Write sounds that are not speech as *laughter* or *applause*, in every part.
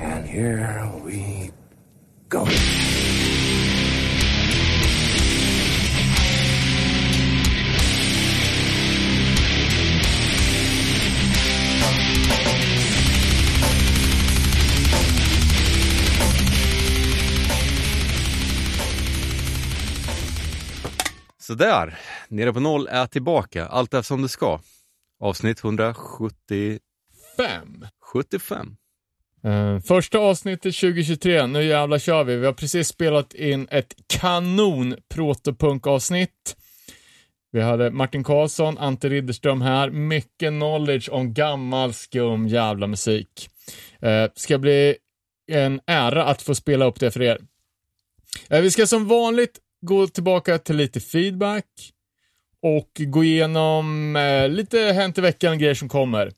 And here we go. Sådär, Nere på noll är tillbaka. Allt är som det ska. Avsnitt 175. Fem. 75. Uh, första avsnittet 2023, nu jävlar kör vi. Vi har precis spelat in ett kanon protopunk-avsnitt. Vi hade Martin Karlsson, Ante Ridderström här. Mycket knowledge om gammal skum jävla musik. Uh, ska bli en ära att få spela upp det för er. Uh, vi ska som vanligt gå tillbaka till lite feedback och gå igenom uh, lite hänt i veckan, grejer som kommer.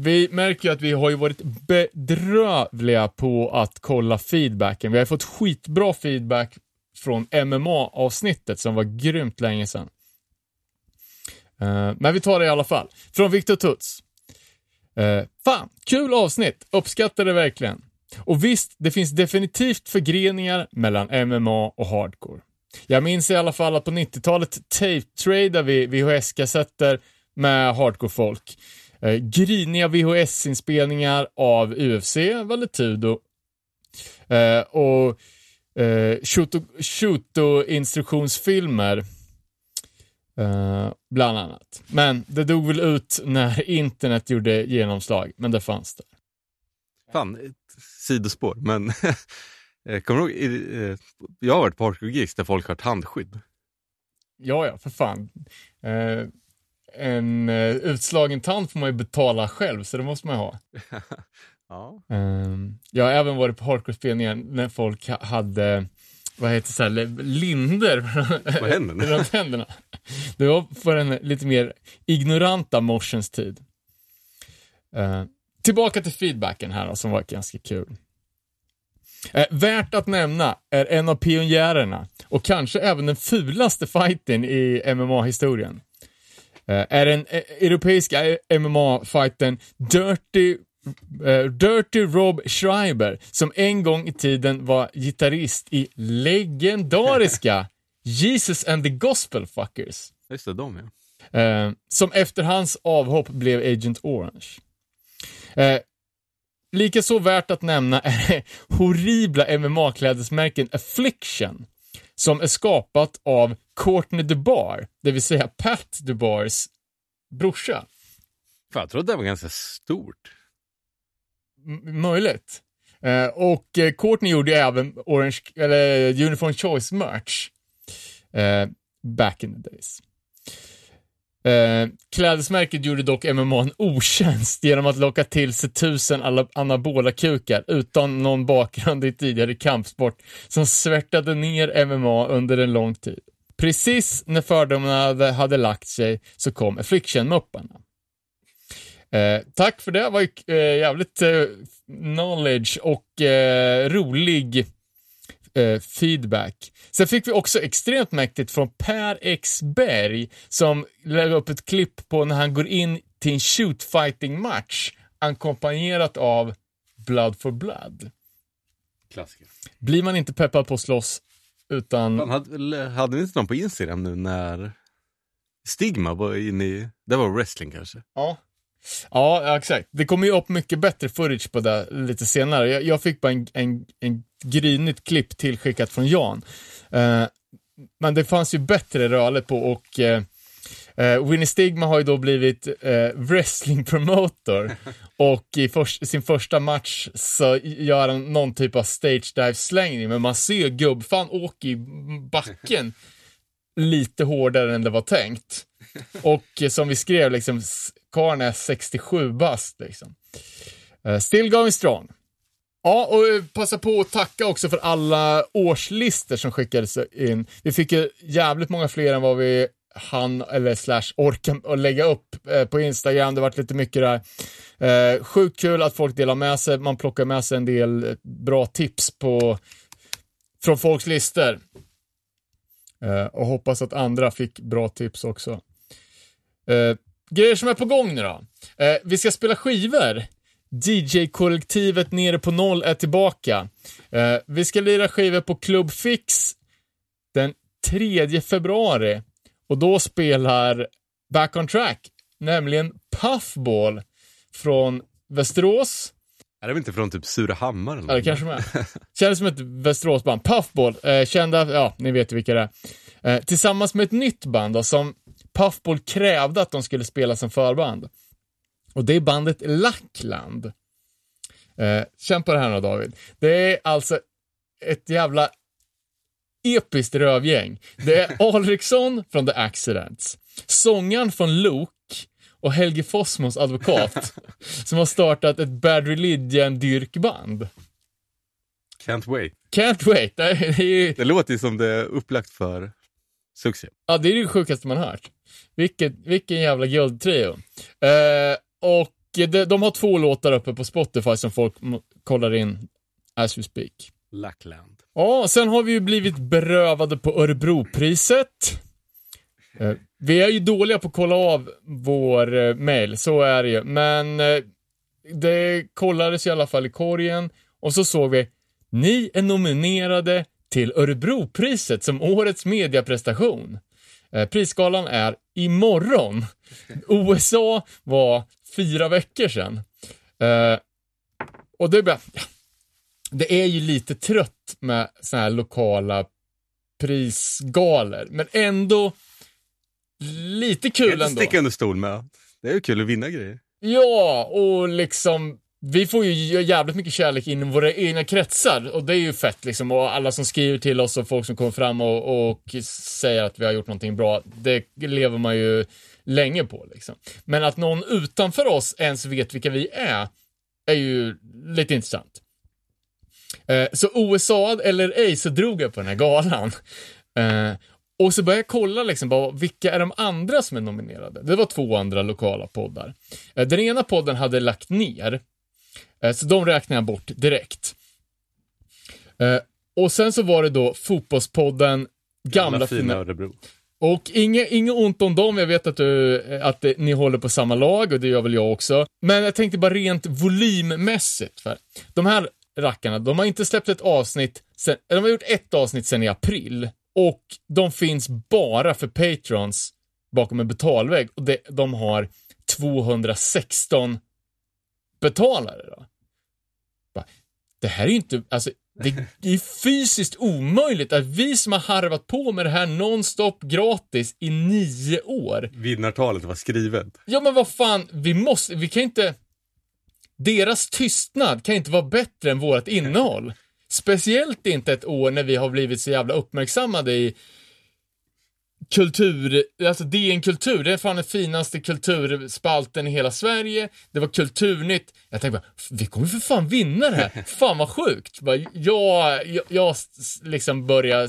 Vi märker ju att vi har ju varit bedrövliga på att kolla feedbacken. Vi har fått skitbra feedback från MMA-avsnittet som var grymt länge sedan. Uh, men vi tar det i alla fall. Från Viktor Tuts. Uh, fan, kul avsnitt. Uppskattar det verkligen. Och visst, det finns definitivt förgreningar mellan MMA och hardcore. Jag minns i alla fall att på 90-talet tape-tradade vi VHS-kassetter med hardcore-folk. Eh, griniga VHS-inspelningar av UFC, Valetudo. Eh, och eh, Shuto-instruktionsfilmer. Eh, bland annat. Men det dog väl ut när internet gjorde genomslag, men det fanns där. Fan, ett sidospår, men *laughs* eh, kommer du ihåg, eh, jag har varit på hardcore-gigs där folk har handskydd. Ja, ja, för fan. Eh, en uh, utslagen tand får man ju betala själv, så det måste man ju ha. *laughs* ja. Um, jag har även varit på hardcore-spelningar när folk hade, vad heter det, så här, linder *laughs* På händerna. runt händerna. Det var för en lite mer ignoranta motions tid. Uh, tillbaka till feedbacken här då, som var ganska kul. Eh, värt att nämna är en av pionjärerna och kanske även den fulaste fighten i MMA-historien. Uh, är den uh, europeiska MMA-fighten Dirty, uh, Dirty Rob Schreiber, som en gång i tiden var gitarrist i legendariska *laughs* Jesus and the Gospel Fuckers. Just det, de ja. Uh, som efter hans avhopp blev Agent Orange. Uh, Likaså värt att nämna är det horribla MMA-klädesmärken Affliction, som är skapat av Courtney DeBar, det vill säga Pat DeBars brorsa. Fan, jag trodde det var ganska stort. M möjligt. Uh, och uh, Courtney gjorde även Orange, eller Uniform Choice merch. Uh, back in the days. Eh, klädesmärket gjorde dock MMA en otjänst genom att locka till sig tusen anabola kukar utan någon bakgrund i tidigare kampsport som svärtade ner MMA under en lång tid. Precis när fördomarna hade, hade lagt sig så kom Affliction-mupparna. Eh, tack för det, det var ju uh, jävligt eh, knowledge och rolig eh, feedback. Sen fick vi också extremt mäktigt från Per X Berg som lägger upp ett klipp på när han går in till en shootfighting match ackompanjerat av Blood for Blood. Klassiker. Blir man inte peppad på att slåss utan... Fan, hade, hade ni inte någon på Instagram nu när Stigma var inne i, det var wrestling kanske? Ja. Ja, exakt. Det kommer ju upp mycket bättre footage på det lite senare. Jag, jag fick bara en, en, en grynigt klipp tillskickat från Jan. Uh, men det fanns ju bättre rörligt på och uh, uh, Winnie Stigma har ju då blivit uh, wrestling promoter *laughs* och i för, sin första match så gör han någon typ av stage dive slängning men man ser gubbfan åka i backen *laughs* lite hårdare än det var tänkt. Och som vi skrev, liksom, karln är 67 bast. Liksom. Eh, still going strong. Ja, och eh, passa på att tacka också för alla årslistor som skickades in. Vi fick ju jävligt många fler än vad vi han eller slash orkar att lägga upp eh, på Instagram. Det varit lite mycket där. Eh, sjukt kul att folk delar med sig. Man plockar med sig en del eh, bra tips på från folks listor. Eh, och hoppas att andra fick bra tips också. Eh, grejer som är på gång nu då. Eh, vi ska spela skivor DJ-kollektivet nere på noll är tillbaka. Eh, vi ska lira skivor på Club Fix den 3 februari och då spelar Back on Track, nämligen Puffball från Västerås. Är det inte från typ Surahammar eller Ja, det kanske med. Kändes som ett Västeråsband. Puffball, eh, kända, ja, ni vet vilka det är. Eh, tillsammans med ett nytt band då, som Puffball krävde att de skulle spela som förband. Och det är bandet Lackland. Eh, känn på det här nu David. Det är alltså ett jävla episkt rövgäng. Det är *laughs* Alriksson från The Accidents, sångaren från Luke och Helge Fossmos advokat *laughs* som har startat ett Bad Religion-dyrkband. Can't wait. Can't wait. Det ju Det låter ju som det är upplagt för succé. ja, det, är det sjukaste man hört. Vilket, vilken jävla guldtrio. Eh, och de, de har två låtar uppe på Spotify som folk kollar in as we speak. Lackland. Ja, sen har vi ju blivit berövade på Örebropriset. Eh, Vi är ju dåliga på att kolla av vår eh, mail, så är det ju. Men eh, det kollades i alla fall i korgen och så såg vi, ni är nominerade till Örebropriset som årets mediaprestation. Eh, Prisgalan är imorgon. *laughs* USA var fyra veckor sedan. Eh, och det är bara, det är ju lite trött med såna här lokala prisgalor, men ändå lite kul ändå. sticka under stol med. Det är ju kul att vinna grejer. Ja, och liksom vi får ju jävligt mycket kärlek inom våra egna kretsar och det är ju fett liksom. Och alla som skriver till oss och folk som kommer fram och, och säger att vi har gjort någonting bra, det lever man ju länge på liksom. Men att någon utanför oss ens vet vilka vi är, är ju lite intressant. Eh, så USA eller ej så drog jag på den här galan. Eh, och så började jag kolla liksom bara, vilka är de andra som är nominerade? Det var två andra lokala poddar. Eh, den ena podden hade lagt ner, så de räknar jag bort direkt. Eh, och sen så var det då fotbollspodden Gamla, Gamla fina fina Örebro. och inget, inget ont om dem, jag vet att, du, att det- ni håller på samma lag och det gör väl jag också. Men jag tänkte bara rent volymmässigt. För de här rackarna, de har inte släppt ett avsnitt, sen, de har gjort ett avsnitt sen i april. Och de finns bara för patrons bakom en betalvägg och det, de har 216 betalare. Då. Bara, Det här är ju inte, alltså det är fysiskt omöjligt att vi som har harvat på med det här nonstop gratis i nio år. Vinnartalet var skrivet. Ja men vad fan, vi måste, vi kan inte... Deras tystnad kan inte vara bättre än vårt innehåll. Speciellt inte ett år när vi har blivit så jävla uppmärksammade i kultur, alltså DN Kultur, det är fan den finaste kulturspalten i hela Sverige. Det var Kulturnytt. Jag tänkte bara, vi kommer för fan vinna det här. *laughs* Fan vad sjukt. Bara, jag, jag, jag liksom börjar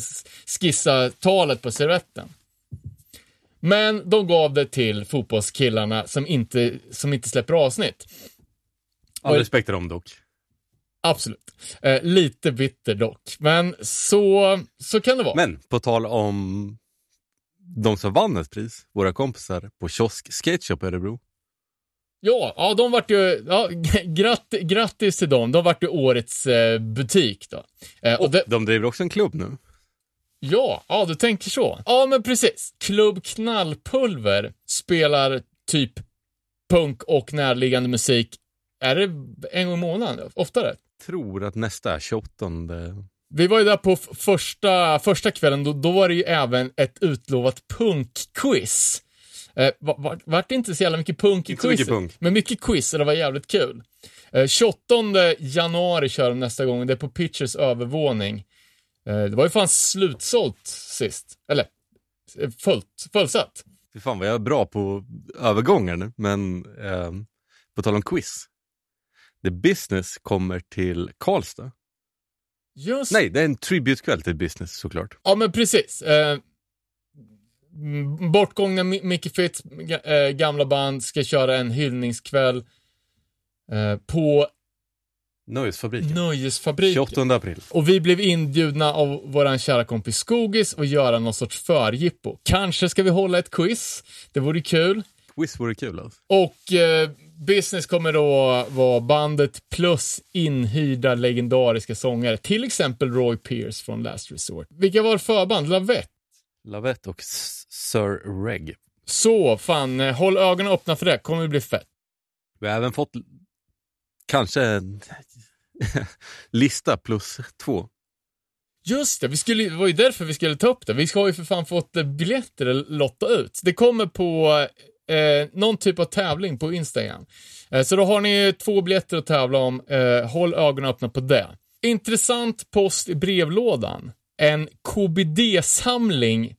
skissa talet på servetten. Men de gav det till fotbollskillarna som inte, som inte släpper avsnitt. All respekt till dem dock. Absolut. Eh, lite bitter dock. Men så, så kan det vara. Men på tal om de som vann ett pris, våra kompisar på Kiosk Sketchup i Örebro. Ja, ja de vart ju, ja, *laughs* gratt, grattis till dem. De vart ju årets eh, butik då. Eh, och Och det, de driver också en klubb nu. ja, ja, du tänker så. Ja, men precis. Klubb Knallpulver spelar typ punk och närliggande musik. Är det en gång i månaden? Oftare? Tror att nästa är 28. Vi var ju där på första, första kvällen, då, då var det ju även ett utlovat punkquiz. Eh, var, var, vart det inte så jävla mycket punk i Inte mycket quizet, punk. men mycket quiz och det var jävligt kul. Eh, 28 januari kör de nästa gång, det är på Pitchers övervåning. Eh, det var ju fan slutsålt sist, eller eh, fullt, fullsatt. Fy fan vad jag är bra på övergångar nu, men eh, på tal om quiz. The Business kommer till Karlstad. Just Nej, det är en tributekväll till Business såklart. Ja, men precis. Eh, bortgångna Mi- Mickey Fitz ga- eh, gamla band ska köra en hyllningskväll eh, på Nöjesfabriken. Nöjesfabriken. 28 april. Och vi blev inbjudna av våran kära kompis Skogis och göra någon sorts förjippo. Kanske ska vi hålla ett quiz. Det vore kul. Wiz vore kul alltså. Och eh, Business kommer då vara bandet plus inhyrda legendariska sångare. Till exempel Roy Pierce från Last Resort. Vilka var förband? Lavette? Lavette och Sir Reg. Så, fan, eh, håll ögonen öppna för det. Kommer bli fett. Vi har även fått kanske en *laughs* lista plus två. Just det, vi skulle, det var ju därför vi skulle ta upp det. Vi ska ju för fan fått eh, biljetter att lotta ut. Det kommer på eh, någon typ av tävling på Instagram. Eh, så då har ni två biljetter att tävla om. Eh, håll ögonen öppna på det. Intressant post i brevlådan. En KBD-samling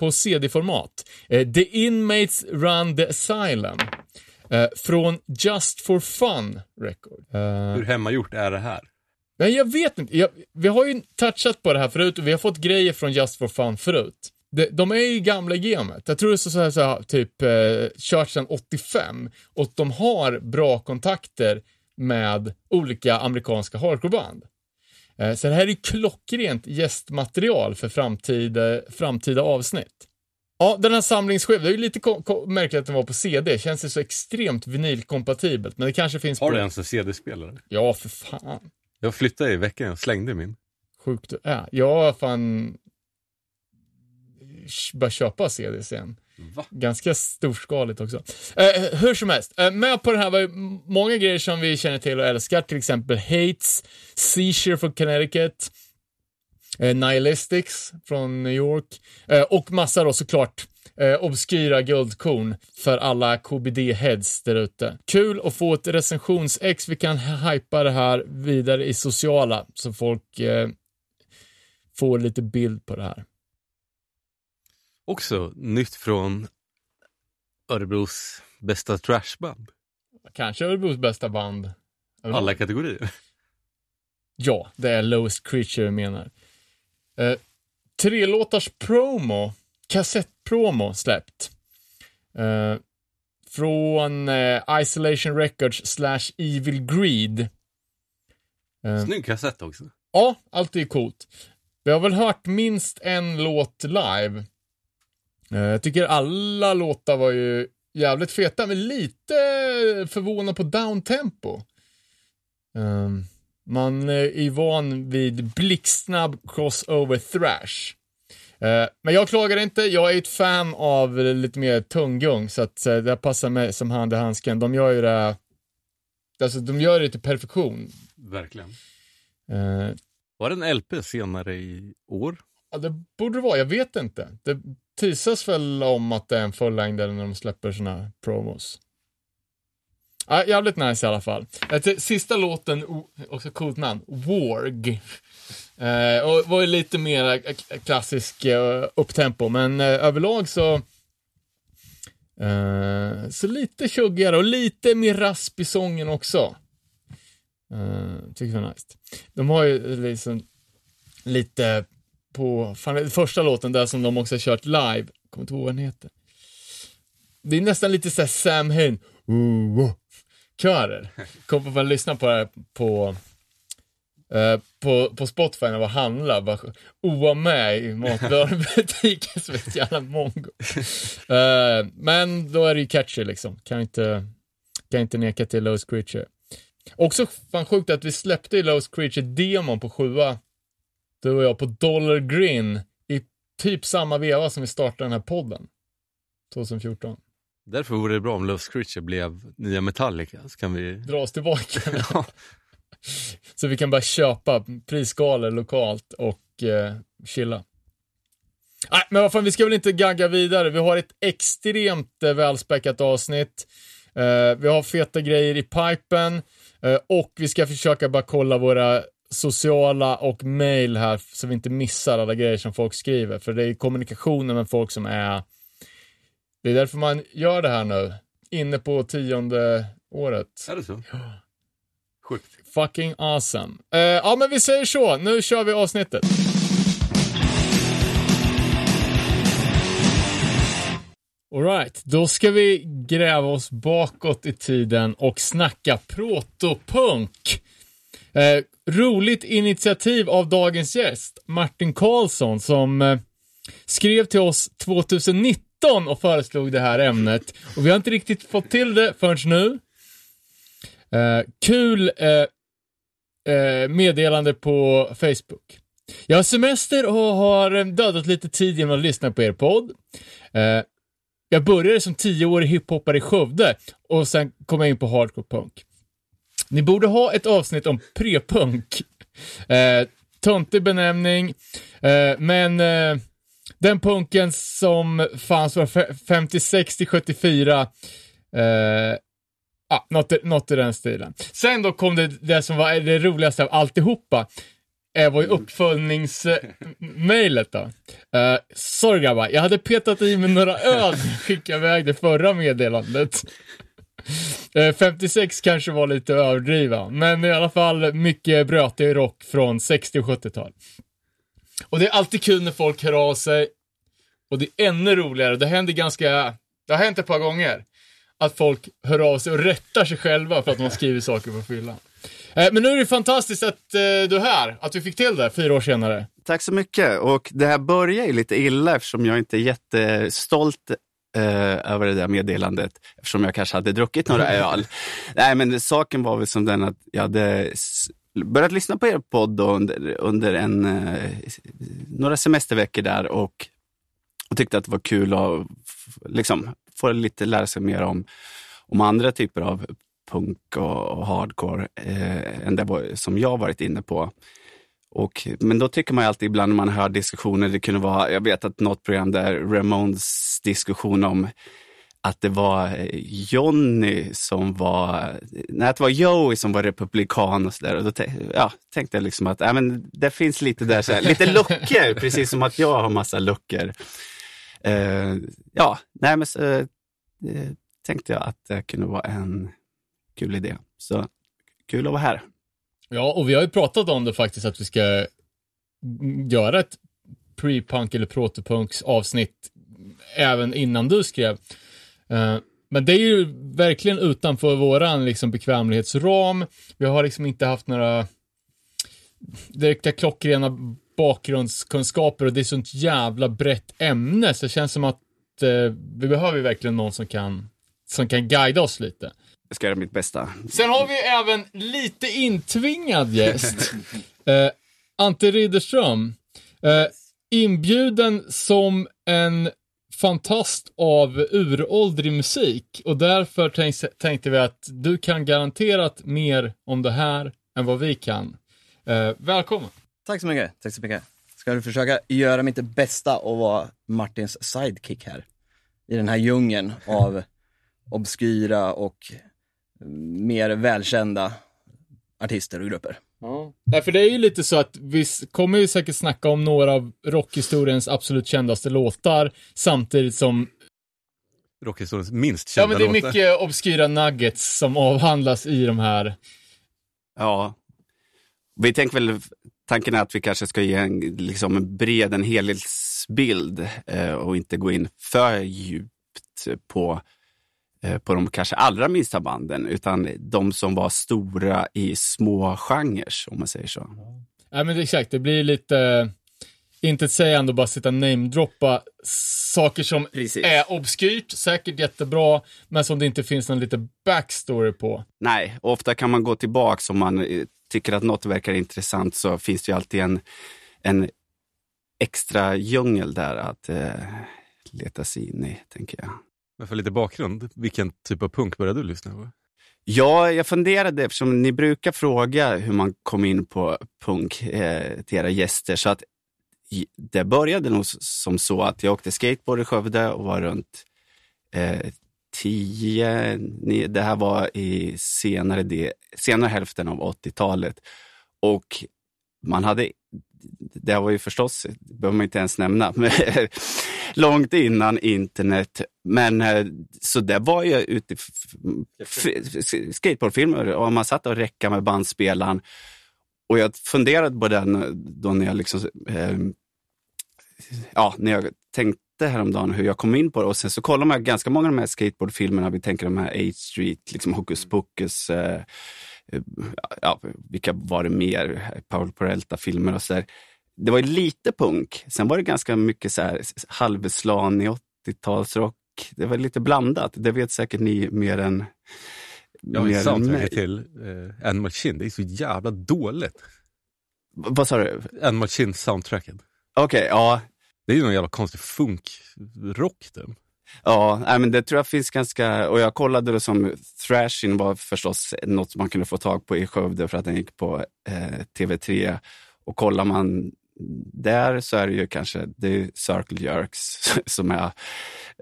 på CD-format. Eh, the Inmates Run the Asylum. Eh, från Just for Fun Record. Eh, Hur hemmagjort är det här? Nej, jag vet inte. Jag, vi har ju touchat på det här förut och vi har fått grejer från Just for Fun förut. De, de är ju gamla i gamet. Jag tror det är så här, så här typ eh, kört sedan 85 och de har bra kontakter med olika amerikanska hardcoreband. Eh, så det här är klockrent gästmaterial för framtida, framtida avsnitt. Ja, den här samlingsskivan, det är ju lite märkligt att den var på CD. Känns det så extremt vinylkompatibelt, men det kanske finns Har på... du ens en CD-spelare? Ja, för fan. Jag flyttade i veckan och slängde min. sjukt du är. Jag har fan bara köpa CDs igen. Va? Ganska storskaligt också. Eh, hur som helst, eh, med på det här var många grejer som vi känner till och älskar, till exempel Hates, Seizure från Connecticut, eh, Nihilistics från New York eh, och massa då såklart eh, obskyra guldkorn för alla KBD-heads där ute. Kul att få ett recensionsex. Vi kan hypa det här vidare i sociala så folk eh, får lite bild på det här. Också nytt från Örebros bästa trashband. Kanske Örebros bästa band. Alla kategorier. Ja, det är Lowest Creature jag menar. Eh, tre låtars promo, kassettpromo släppt. Eh, från eh, Isolation Records slash Evil Greed. Eh, Snygg kassett också. ja, allt är coolt. Vi har väl hört minst en låt live. Eh, jag tycker alla låtar var ju jävligt feta, men lite förvånad på downtempo. Um, man eh, är van vid blixtsnabb crossover thrash. Eh, men jag klagar inte, jag är ett fan av lite mer tunggung, så att det passar mig som hand i handsken. De gör ju det, alltså de gör det till perfektion. Verkligen. Var det en LP senare i år? Ja, det borde det vara. Jag vet inte. Det teasas väl om att det är en fullängdare när de släpper såna här promos. Ja, jävligt nice i alla fall. Eh, sista låten, också coolt namn, Warg. Eh, och var ju lite mer klassisk eh, upptempo, men eh, överlag så eh, så lite tjuggigare och lite mer rasp i sången också. Eh, tycker jag var nice. De har ju liksom lite på, fan, första låten där som de också har kört live, kommer inte ihåg vad den heter. Det är nästan lite såhär Sam Hain, körer. Kommer bara lyssna på det här på, eh, på, på Spotify när jag handlar, bara oa med i matvarubutiken *laughs* som ett jävla mongo. Eh, men då är det ju catchy liksom, kan inte, kan inte neka till Lost Creature. Också fan sjukt att vi släppte ju Lost Creature-demon på sjua du och jag på Dollar Grin i typ samma veva som vi startade den här podden. 2014. Därför vore det bra om Love Creature blev nya Metallica. Så kan vi... Dra oss tillbaka. *laughs* Ja. *laughs* så vi kan bara köpa prisskalor lokalt och eh, chilla. Nej, men vad fan, vi ska väl inte gagga vidare. Vi har ett extremt eh, välspäckat avsnitt. Eh, vi har feta grejer i pipen eh, och vi ska försöka bara kolla våra sociala och mail här så vi inte missar alla grejer som folk skriver. För det är kommunikationen med folk som är... Det är därför man gör det här nu. Inne på tionde året. Är det så? Sjukt. Fucking awesome. Eh, ja, men vi säger så. Nu kör vi avsnittet. Alright, då ska vi gräva oss bakåt i tiden och snacka protopunk. Eh, roligt initiativ av dagens gäst, Martin Karlsson, som eh, skrev till oss 2019 och föreslog det här ämnet. Och vi har inte riktigt fått till det förrän nu. Eh, kul eh, eh, meddelande på Facebook. Jag har semester och har eh, dödat lite tid genom att lyssna på er podd. Eh, jag började som tioårig hiphoppare i Skövde och sen kom jag in på hardcore punk. Ni borde ha ett avsnitt om prepunk. Eh, töntig benämning, eh, men eh, den punken som fanns var 56 till 74. Eh, Ja, något, något i den stilen. Sen då kom det, det som var det roligaste av alltihopa. Det var ju uppföljningsmejlet då. Uh, sorry grabbar, jag hade petat i mig några öl skickade iväg det förra meddelandet. *laughs* Eh, 56 kanske var lite överdriva, men i alla fall mycket brötig rock från 60 och 70-tal. Och det är alltid kul när folk hör av sig. Och det är ännu roligare, det händer ganska, det har hänt ett par gånger att folk hör av sig och rättar sig själva för att de skriver saker på fyllan. Eh, men nu är det fantastiskt att eh, du är här, att vi fick till det fyra år senare. Tack så mycket. Och det här börjar ju lite illa eftersom jag inte är jättestolt eh, över det där meddelandet eftersom jag kanske hade druckit några öl. Nej, men saken var väl som den att jag hade börjat lyssna på er podd under, under en, eh, några semesterveckor där och, och tyckte att det var kul att liksom, få lite lära sig mer om, om andra typer av punk och hardcore eh, än det som jag varit inne på. Och, men då tycker man ju alltid ibland när man hör diskussioner, det kunde vara, jag vet att något program där Ramones diskussion om att det var eh, Johnny som var, nej att det var Joey som var republikan och sådär. Och då ja, tänkte jag liksom att äh, men det finns lite där, så här, lite luckor, *laughs* precis som att jag har massa luckor. Uh, ja, nej men så uh, tänkte jag att det kunde vara en kul idé. Så kul att vara här. Ja, och vi har ju pratat om det faktiskt att vi ska göra ett pre-punk eller protopunks avsnitt även innan du skrev. Uh, men det är ju verkligen utanför våran liksom bekvämlighetsram. Vi har liksom inte haft några direkta klockrena bakgrundskunskaper och det är sånt jävla brett ämne så det känns som att eh, vi behöver verkligen någon som kan, som kan guida oss lite. Jag ska göra mitt bästa. Sen har vi även lite intvingad gäst. *laughs* eh, Ante Ridderström. Eh, inbjuden som en fantast av uråldrig musik och därför tänkte vi att du kan garanterat mer om det här än vad vi kan. Eh, välkommen! Tack så mycket, tack så mycket. Ska du försöka göra mitt bästa och vara Martins sidekick här. I den här djungeln av obskyra och mer välkända artister och grupper. Ja. Nej, för det är ju lite så att vi kommer ju säkert snacka om några av rockhistoriens absolut kändaste låtar samtidigt som Rockhistoriens minst kända låtar. Ja, men det är mycket låtar. obskyra nuggets som avhandlas i de här. Ja. Vi tänker väl tanken är att vi kanske ska ge en, liksom en bred, en helhetsbild eh, och inte gå in för djupt på, eh, på de kanske allra minsta banden, utan de som var stora i små genrer, om man säger så. Ja, men exakt, det blir lite inte sägande att bara sitta namedroppa saker som Precis. är obskyrt, säkert jättebra, men som det inte finns någon lite backstory på. Nej, ofta kan man gå tillbaka om man eh, tycker att något verkar intressant så finns det ju alltid en, en extra djungel där att eh, leta sig in i, tänker jag. Men för lite bakgrund, vilken typ av punk började du lyssna på? Ja, jag funderade eftersom ni brukar fråga hur man kom in på punk eh, till era gäster. Så att det började nog som så att jag åkte skateboard i Skövde och var runt eh, tio, det här var i senare, de, senare hälften av 80-talet. Och man hade, det var ju förstås, det behöver man inte ens nämna, *laughs* långt innan internet. Men eh, så det var ju ute skateboardfilmer och man satt och räckade med bandspelaren. Och jag funderade på den eh, då när jag liksom, eh, ja, när jag tänkte häromdagen hur jag kom in på det och sen så kollar man ganska många av de här skateboardfilmerna, vi tänker de här 8 Street, liksom Hocus Pocus, eh, ja, vilka var det mer, Paul Perelta-filmer och så där. Det var lite punk, sen var det ganska mycket så här halvslan i 70-talsrock. Det var lite blandat. Det vet säkert ni mer än, Ja, mer soundtracket till eh, Animal Chin, det är så jävla dåligt. V- Vad sa du? Animal Chin soundtracket. Okej, ja. Det är ju någon jävla konstig funk-rock typ. Ja, nej, men det tror jag finns ganska... Och jag kollade det som thrashing var förstås något man kunde få tag på i Skövde för att den gick på eh, TV3. Och kollar man där så är det ju kanske det är Circle Jerks *laughs* som är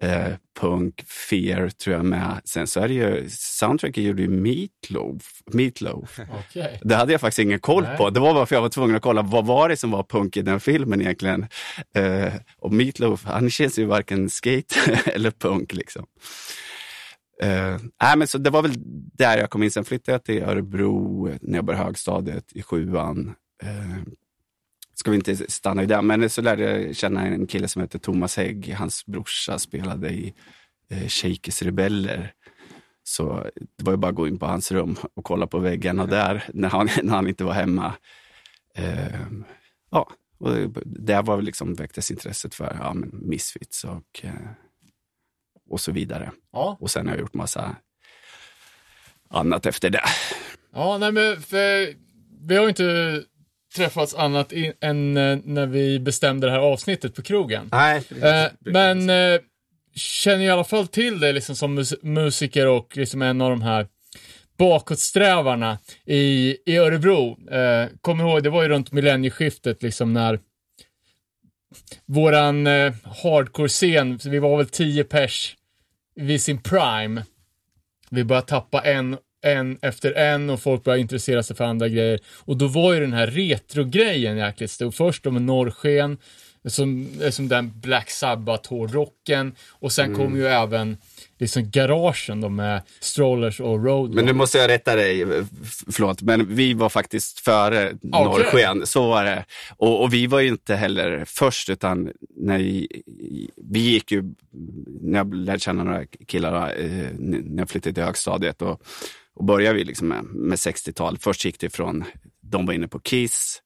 eh, punk, Fear tror jag med. Sen så är det ju, soundtracket gjorde ju Meatloaf. Meatloaf. *laughs* Okej. Det hade jag faktiskt ingen koll Nej. på. Det var varför jag var tvungen att kolla vad var det som var punk i den filmen egentligen. Eh, och Meatloaf, han känns ju varken skate *laughs* eller punk liksom. Eh, nej, men så det var väl där jag kom in. Sen flyttade jag till Örebro när jag började högstadiet i sjuan. Eh, ska vi inte stanna i det, men så lärde jag känna en kille som heter Thomas Hägg. Hans brorsa spelade i eh, Shakers Rebeller. Så det var ju bara att gå in på hans rum och kolla på väggarna där när han, *laughs* när han inte var hemma. Ehm, ja, och det, där var liksom väcktes intresset för ja, men Misfits och, eh, och så vidare. Ja. Och sen har jag gjort massa annat efter det. Ja, nej men för vi har inte träffats annat i, än eh, när vi bestämde det här avsnittet på krogen. Nej, Eh, men eh, känner i alla fall till det liksom som mus- musiker och liksom en av de här bakåtsträvarna i, i Örebro. Eh, kom ihåg, det var ju runt millennieskiftet liksom när våran eh, hardcore-scen, vi var väl 10 pers vid sin prime. Vi började tappa en, en efter en och folk började intressera sig för andra grejer. Och då var ju den här retro-grejen jäkligt stor. Först med norrsken, som, som den Black Sabbath hårdrocken och sen kom ju även liksom garagen då med strollers och road. Men nu måste jag rätta dig, f- förlåt, men vi var faktiskt före Norrsken, så var det. Och, och vi var ju inte heller först, utan när vi, vi gick ju, när jag lärde känna några killar eh, när jag flyttade till högstadiet och, och började vi liksom med, med 60-tal. Först gick det från, de var inne på Kiss,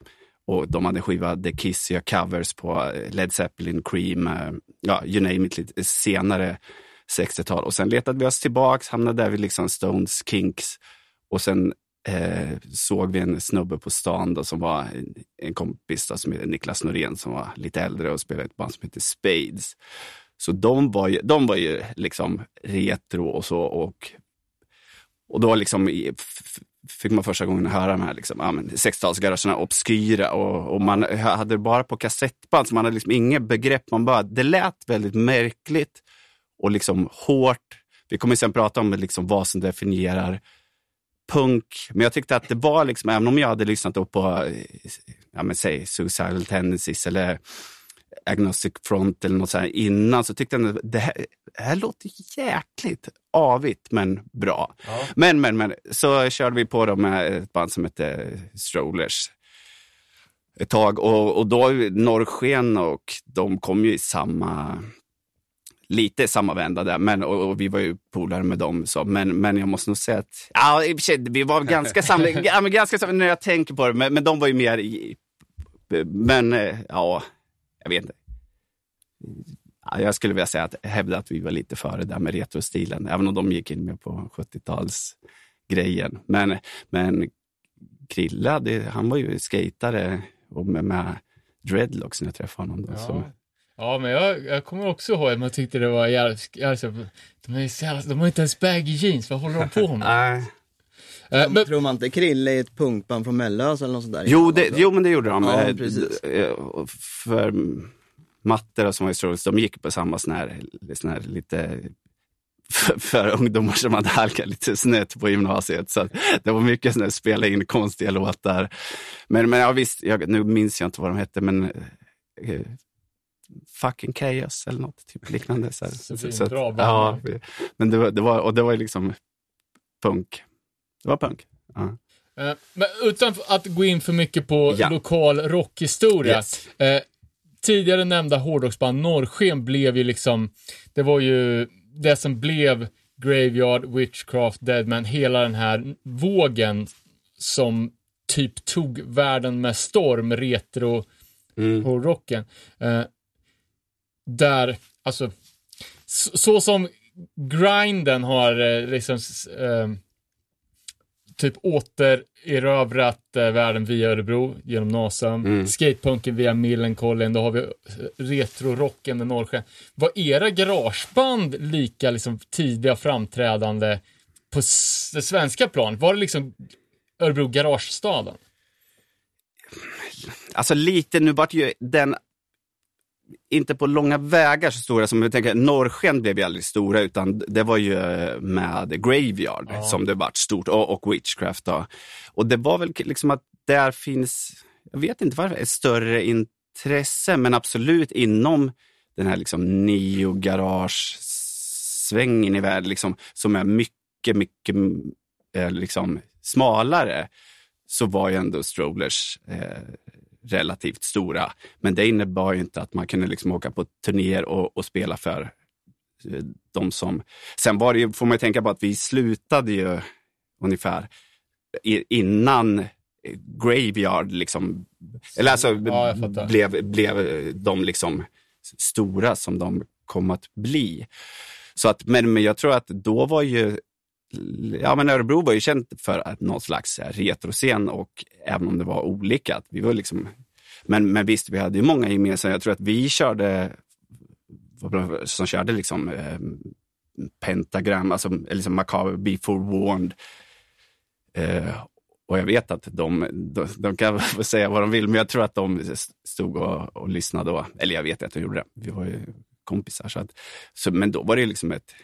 och de hade en skiva The Kiss gör covers på eh, Led Zeppelin, Cream, eh, ja, you name it, lite senare 60-tal. Och sen letade vi oss tillbaks, hamnade där vid liksom Stones, Kinks och sen eh, såg vi en snubbe på stan då, som var en, en kompis då, som heter Niklas Norén som var lite äldre och spelade ett band som heter Spades. Så de var ju, de var ju liksom retro och så och, och då liksom fick man första gången höra de här liksom, ja, men 60-talsgaragerna obskyra och, och man hade det bara på kassettband så man hade liksom inget begrepp. Man bara, det lät väldigt märkligt och liksom hårt. Vi kommer sen prata om liksom vad som definierar punk. Men jag tyckte att det var, liksom, även om jag hade lyssnat på, eh, ja, men säg Suicidal Tendencies eller Agnostic Front eller något så här innan, så tyckte jag att det här, det här låter jäkligt avigt men bra. Men, men, men, så körde vi på då med ett band som hette Strollers ett tag och, och då Norrsken och de kom ju i samma lite samma vända där, men, och, och vi var ju polare med dem. Så, men, men jag måste nog säga att ja, i och för sig, vi var ganska *laughs* samma, ja, men ganska samma när jag tänker på det, men, men de var ju mer i, men eh, ja, jag vet inte. Ja, jag skulle vilja säga att hävda att vi var lite före där med retrostilen, även om de gick in med på 70-talsgrejen. Men, men Krille, hade, han var ju skatare och med, med dreadlocks när jag träffade honom. Då, Ja. så. Ja, men jag, jag kommer också ihåg att man tyckte det var jävligt, jävligt de, är jävla, de har inte ens baggy jeans, vad håller de på med? *laughs* Nej. Eh, men, Tror man inte Krille är ett punkband från Mellös eller något sånt där? Jo, det, jo, men det gjorde de. Ja, Eh, eh, För Matte då, som var i Struggles, de gick på samma sån här, sån här lite *laughs* för, för ungdomar som hade halkat lite snett på gymnasiet. Så det var mycket sån här spela in konstiga låtar. Men, men ja, visst, jag, nu minns jag inte vad de hette, men eh, Fucking Chaos eller något typ liknande. Så. Så Så band. ja, men det var, det var, och det var liksom punk. Det var punk. Ja. eh, men utan att gå in för mycket på Ja. lokal rockhistoria. Yes. Eh, tidigare nämnda hårdrocksband Norrsken blev ju liksom, det var ju det som blev Graveyard, Witchcraft, Deadman, hela den här vågen som typ tog världen med storm, retro Mm. hårdrocken. Eh, där, alltså, så, så som grinden har eh, liksom eh, typ återerövrat eh, världen via Örebro genom Nasum, Mm. skatepunken via Millencolin, då har vi eh, retrorocken med Norrsken. Var era garageband lika liksom tidiga framträdande på det svenska plan? Var det liksom Örebro garagestaden? Alltså lite, nu vart ju den inte på långa vägar så stora som vi tänker, Norrsken blev ju aldrig stora utan det var ju eh, med Graveyard som det vart stort och, och Witchcraft. Då. Och det var väl liksom att där finns, jag vet inte varför, ett större intresse men absolut inom den här liksom neo-garage-svängen i världen liksom, som är mycket, mycket eh, liksom smalare så var ju ändå strollers eh, relativt stora. Men det innebar ju inte att man kunde liksom åka på turnéer och, och spela för eh, de som... Sen var det ju, får man tänka på att vi slutade ju ungefär innan eh, Graveyard liksom, eller alltså Ja, blev, blev de liksom stora som de kom att bli. Så att, men, men jag tror att då var ju Ja, men Örebro var ju känt för att någon slags retroscen och även om det var olika. Vi var liksom, men, men visst, vi hade ju många gemensamma. Jag tror att vi körde, som körde liksom eh, pentagram, alltså eller liksom Macabre, Be Forewarned. Eh, och jag vet att de, de, de kan *laughs* säga vad de vill, men jag tror att de stod och, och lyssnade. Och, eller jag vet att de gjorde det. Vi var ju kompisar. Så att, så, men då var det liksom ett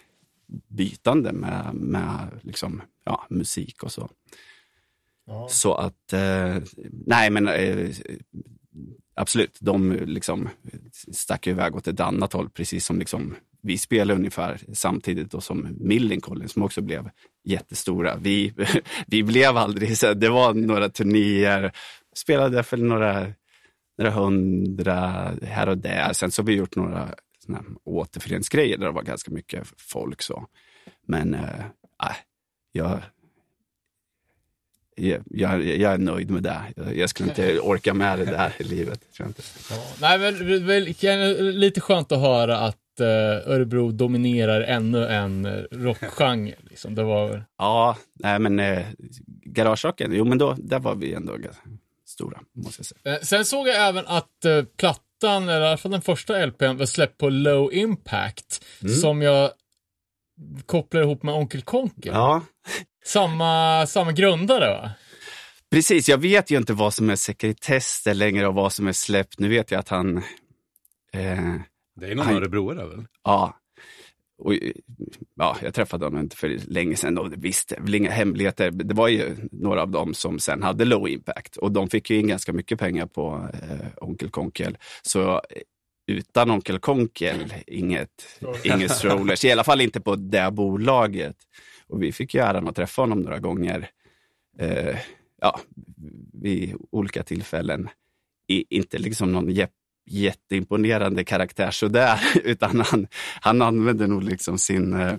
bytande med, med liksom, ja, musik och så. Så att, eh, nej men eh, absolut, de liksom stack iväg åt ett annat håll, precis som liksom, vi spelade ungefär samtidigt då som Millencolin som också blev jättestora. Vi, *laughs* vi blev aldrig, så det var några turnéer, spelade för några, några hundra här och där. Sen så har vi gjort några såna här återföreningsgrejer där det var ganska mycket folk. så. Men äh, jag, jag, jag, jag är nöjd med det. Jag, jag skulle inte orka med det där i livet. Tror inte. Nej, men kan- lite skönt att höra att eh, Örebro dominerar ännu en eh, rockgenre. Liksom. Det var... Ja, nej men eh, garagerocken, jo men då, där var vi ändå stora, måste jag säga. Eh, Sen såg jag även att eh, plattan, eller i alla fall den första LPn, var släppt på Low Impact. Som jag kopplar ihop med Onkel Konkel. Ja, Samma, samma grundare va? precis. Jag vet ju inte vad som är sekretess längre och vad som är släppt. Nu vet jag att han, eh, Det är någon Han- örebroare väl? ja, och, ja, jag träffade honom inte för länge sedan och visste väl inga hemligheter. Det var ju några av dem som sen hade low impact och de fick ju in ganska mycket pengar på eh, Onkel Konkel. Så eh, utan Onkel Konkel, inget, *laughs* inget strollers, i alla fall inte på det bolaget. Och vi fick ju äran att träffa honom några gånger, eh, ja, vid olika tillfällen. I, inte liksom någon jä, jätteimponerande karaktär sådär, *laughs* utan han, han använde nog liksom sin eh,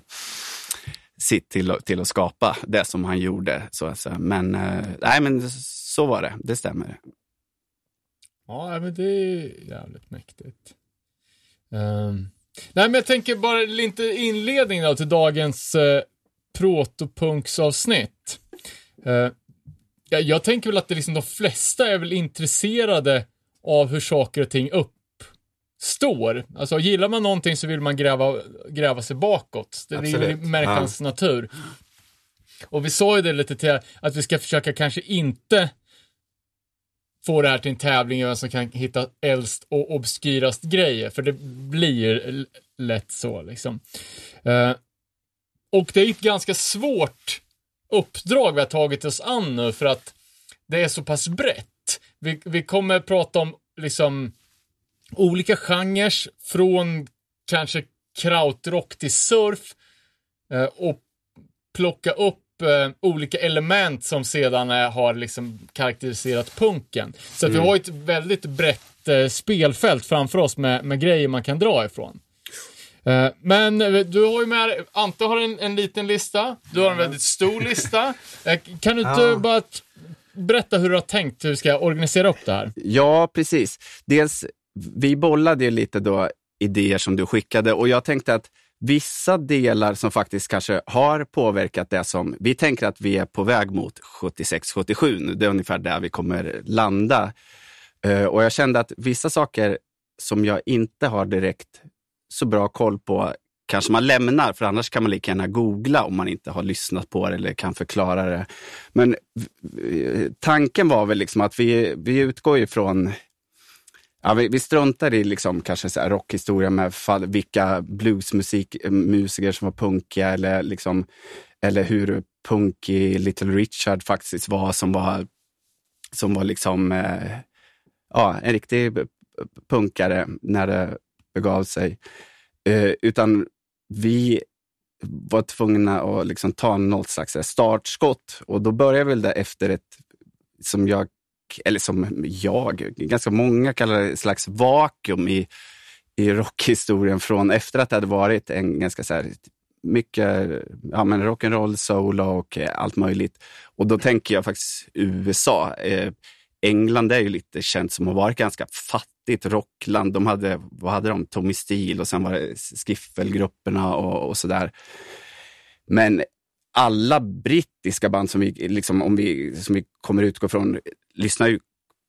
sitt till, att- till att skapa det som han gjorde. Så att säga. Men, eh, nej, men så var det, det stämmer. Ja, men det är jävligt mäktigt. Um, nej, men jag tänker bara lite inledning då till dagens eh, uh, protopunksavsnitt. Uh, eh, jag, jag tänker väl att det liksom de flesta är väl intresserade av hur saker och ting uppstår. Alltså gillar man någonting så vill man gräva, gräva sig bakåt. Det Absolut. människans natur. Och vi sa ju det lite till att vi ska försöka kanske inte få det här till en tävling i vem som kan hitta äldst och obskyrast grejer, för det blir lätt så liksom. Eh, och det är ett ganska svårt uppdrag vi har tagit oss an nu för att det är så pass brett. Vi, vi kommer prata om liksom olika genrer från kanske krautrock till surf eh, och plocka upp eh, olika element som sedan eh, har liksom karaktäriserat punken. Så att vi har ett väldigt brett eh, spelfält framför oss med, med grejer man kan dra ifrån. Men du har ju med Ante har en, en liten lista, du har en väldigt stor lista. *laughs* Kan du inte Ja. bara berätta hur du har tänkt hur du ska organisera upp det här? Ja, precis. Dels, vi bollade ju lite då idéer som du skickade och jag tänkte att vissa delar som faktiskt kanske har påverkat det som vi tänker att vi är på väg mot 76-77 nu. Det är ungefär där vi kommer landa. Eh, och jag kände att vissa saker som jag inte har direkt så bra koll på kanske man lämnar, för annars kan man lika gärna googla om man inte har lyssnat på det eller kan förklara det. Men tanken var väl liksom att vi, vi utgår ifrån Ja, vi, vi struntar i liksom kanske så här rockhistoria med fall, vilka bluesmusiker som var punkiga eller, liksom, eller hur punkig Little Richard faktiskt var som var, som var liksom, eh, ja, en riktig punkare när det begav sig. Eh, utan vi var tvungna att liksom ta något slags startskott och då började väl det efter ett, som jag eller som jag, ganska många kallar det slags vakuum i, i rockhistorien från efter att det hade varit en ganska så här, mycket ja, men rock'n'roll, soul och allt möjligt. Och då tänker jag faktiskt USA. Eh, England är ju lite känt som att vara ganska fattigt rockland. De hade, vad hade de? Tommy Steele och sen var det skiffelgrupperna och, och sådär. Men alla brittiska band som vi, liksom, om vi, som vi kommer utgå från lyssnar ju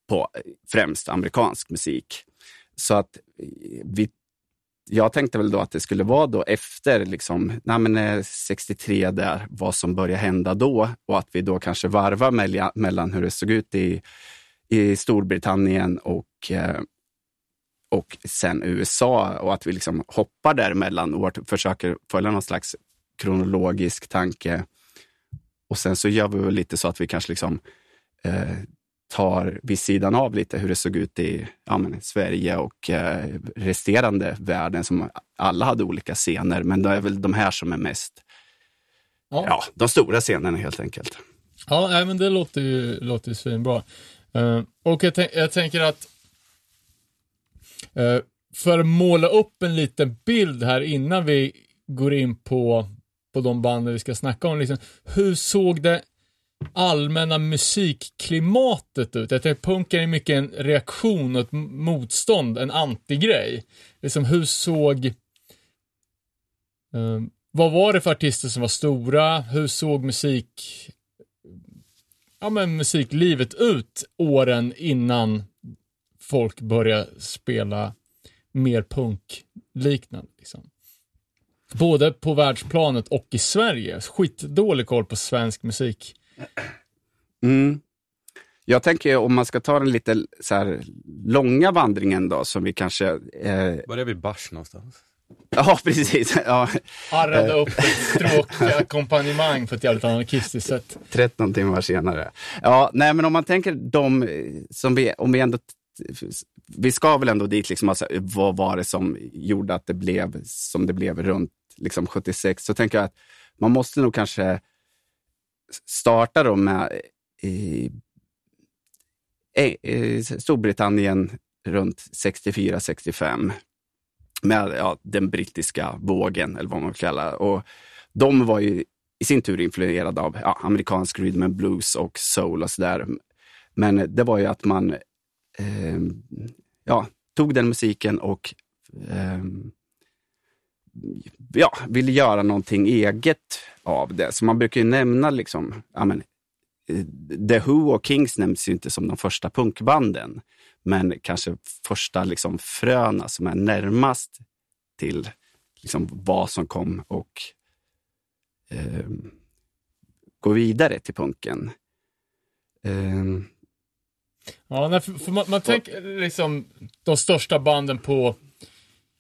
på främst amerikansk musik. Så att vi, jag tänkte väl då att det skulle vara då efter liksom, nej men eh, 63 där, vad som började hända då och att vi då kanske varvar mellan hur det såg ut i, i Storbritannien och, eh, och sen USA och att vi liksom hoppar däremellan och försöker följa någon slags kronologisk tanke. Och sen så gör vi väl lite så att vi kanske liksom eh, tar vid sidan av lite hur det såg ut i ja, men, Sverige och eh, resterande världen som alla hade olika scener. Men det är väl de här som är mest, ja, ja de stora scenerna helt enkelt. Ja, men det låter ju, låter ju svinbra. Uh, och jag, jag, tänker att uh, för att måla upp en liten bild här innan vi går in på, på de banden vi ska snacka om. Liksom, hur såg det allmänna musikklimatet ut? Jag tänker punken är mycket en reaktion och ett motstånd, en antigrej. Liksom hur såg uh, vad var det för artister som var stora? Hur såg musik ja, men musiklivet ut åren innan folk började spela mer punkliknande? Liksom? Både på världsplanet och i Sverige. Skitdålig koll på svensk musik. Mm. Jag tänker om man ska ta den lite så här, långa vandringen då, som vi kanske... Eh... Var är vi bars någonstans? *laughs* Ja, precis. *laughs* Ja. Arrade upp ett stråkackompanjemang *laughs* på ett jävligt anarkistiskt sätt. 13 timmar senare. Ja, nej men om man tänker de som vi, om vi ändå vi ska väl ändå dit, liksom, alltså, vad var det som gjorde att det blev som det blev runt liksom, 76? Så tänker jag att man måste nog kanske starta då med i, i Storbritannien runt 64-65 med ja, den brittiska vågen, eller vad man kallar och De var ju i sin tur influerade av ja, amerikansk rhythm and blues och soul och sådär. Men det var ju att man eh, ja, tog den musiken och eh, ja, ville göra någonting eget av det. Så man brukar ju nämna liksom, ja, men, eh, The Who och Kings nämns ju inte som de första punkbanden, men kanske första liksom, fröna som är närmast till liksom, vad som kom och eh, gå vidare till punken. Eh, Ja, för, för man, man tänker liksom de största banden på,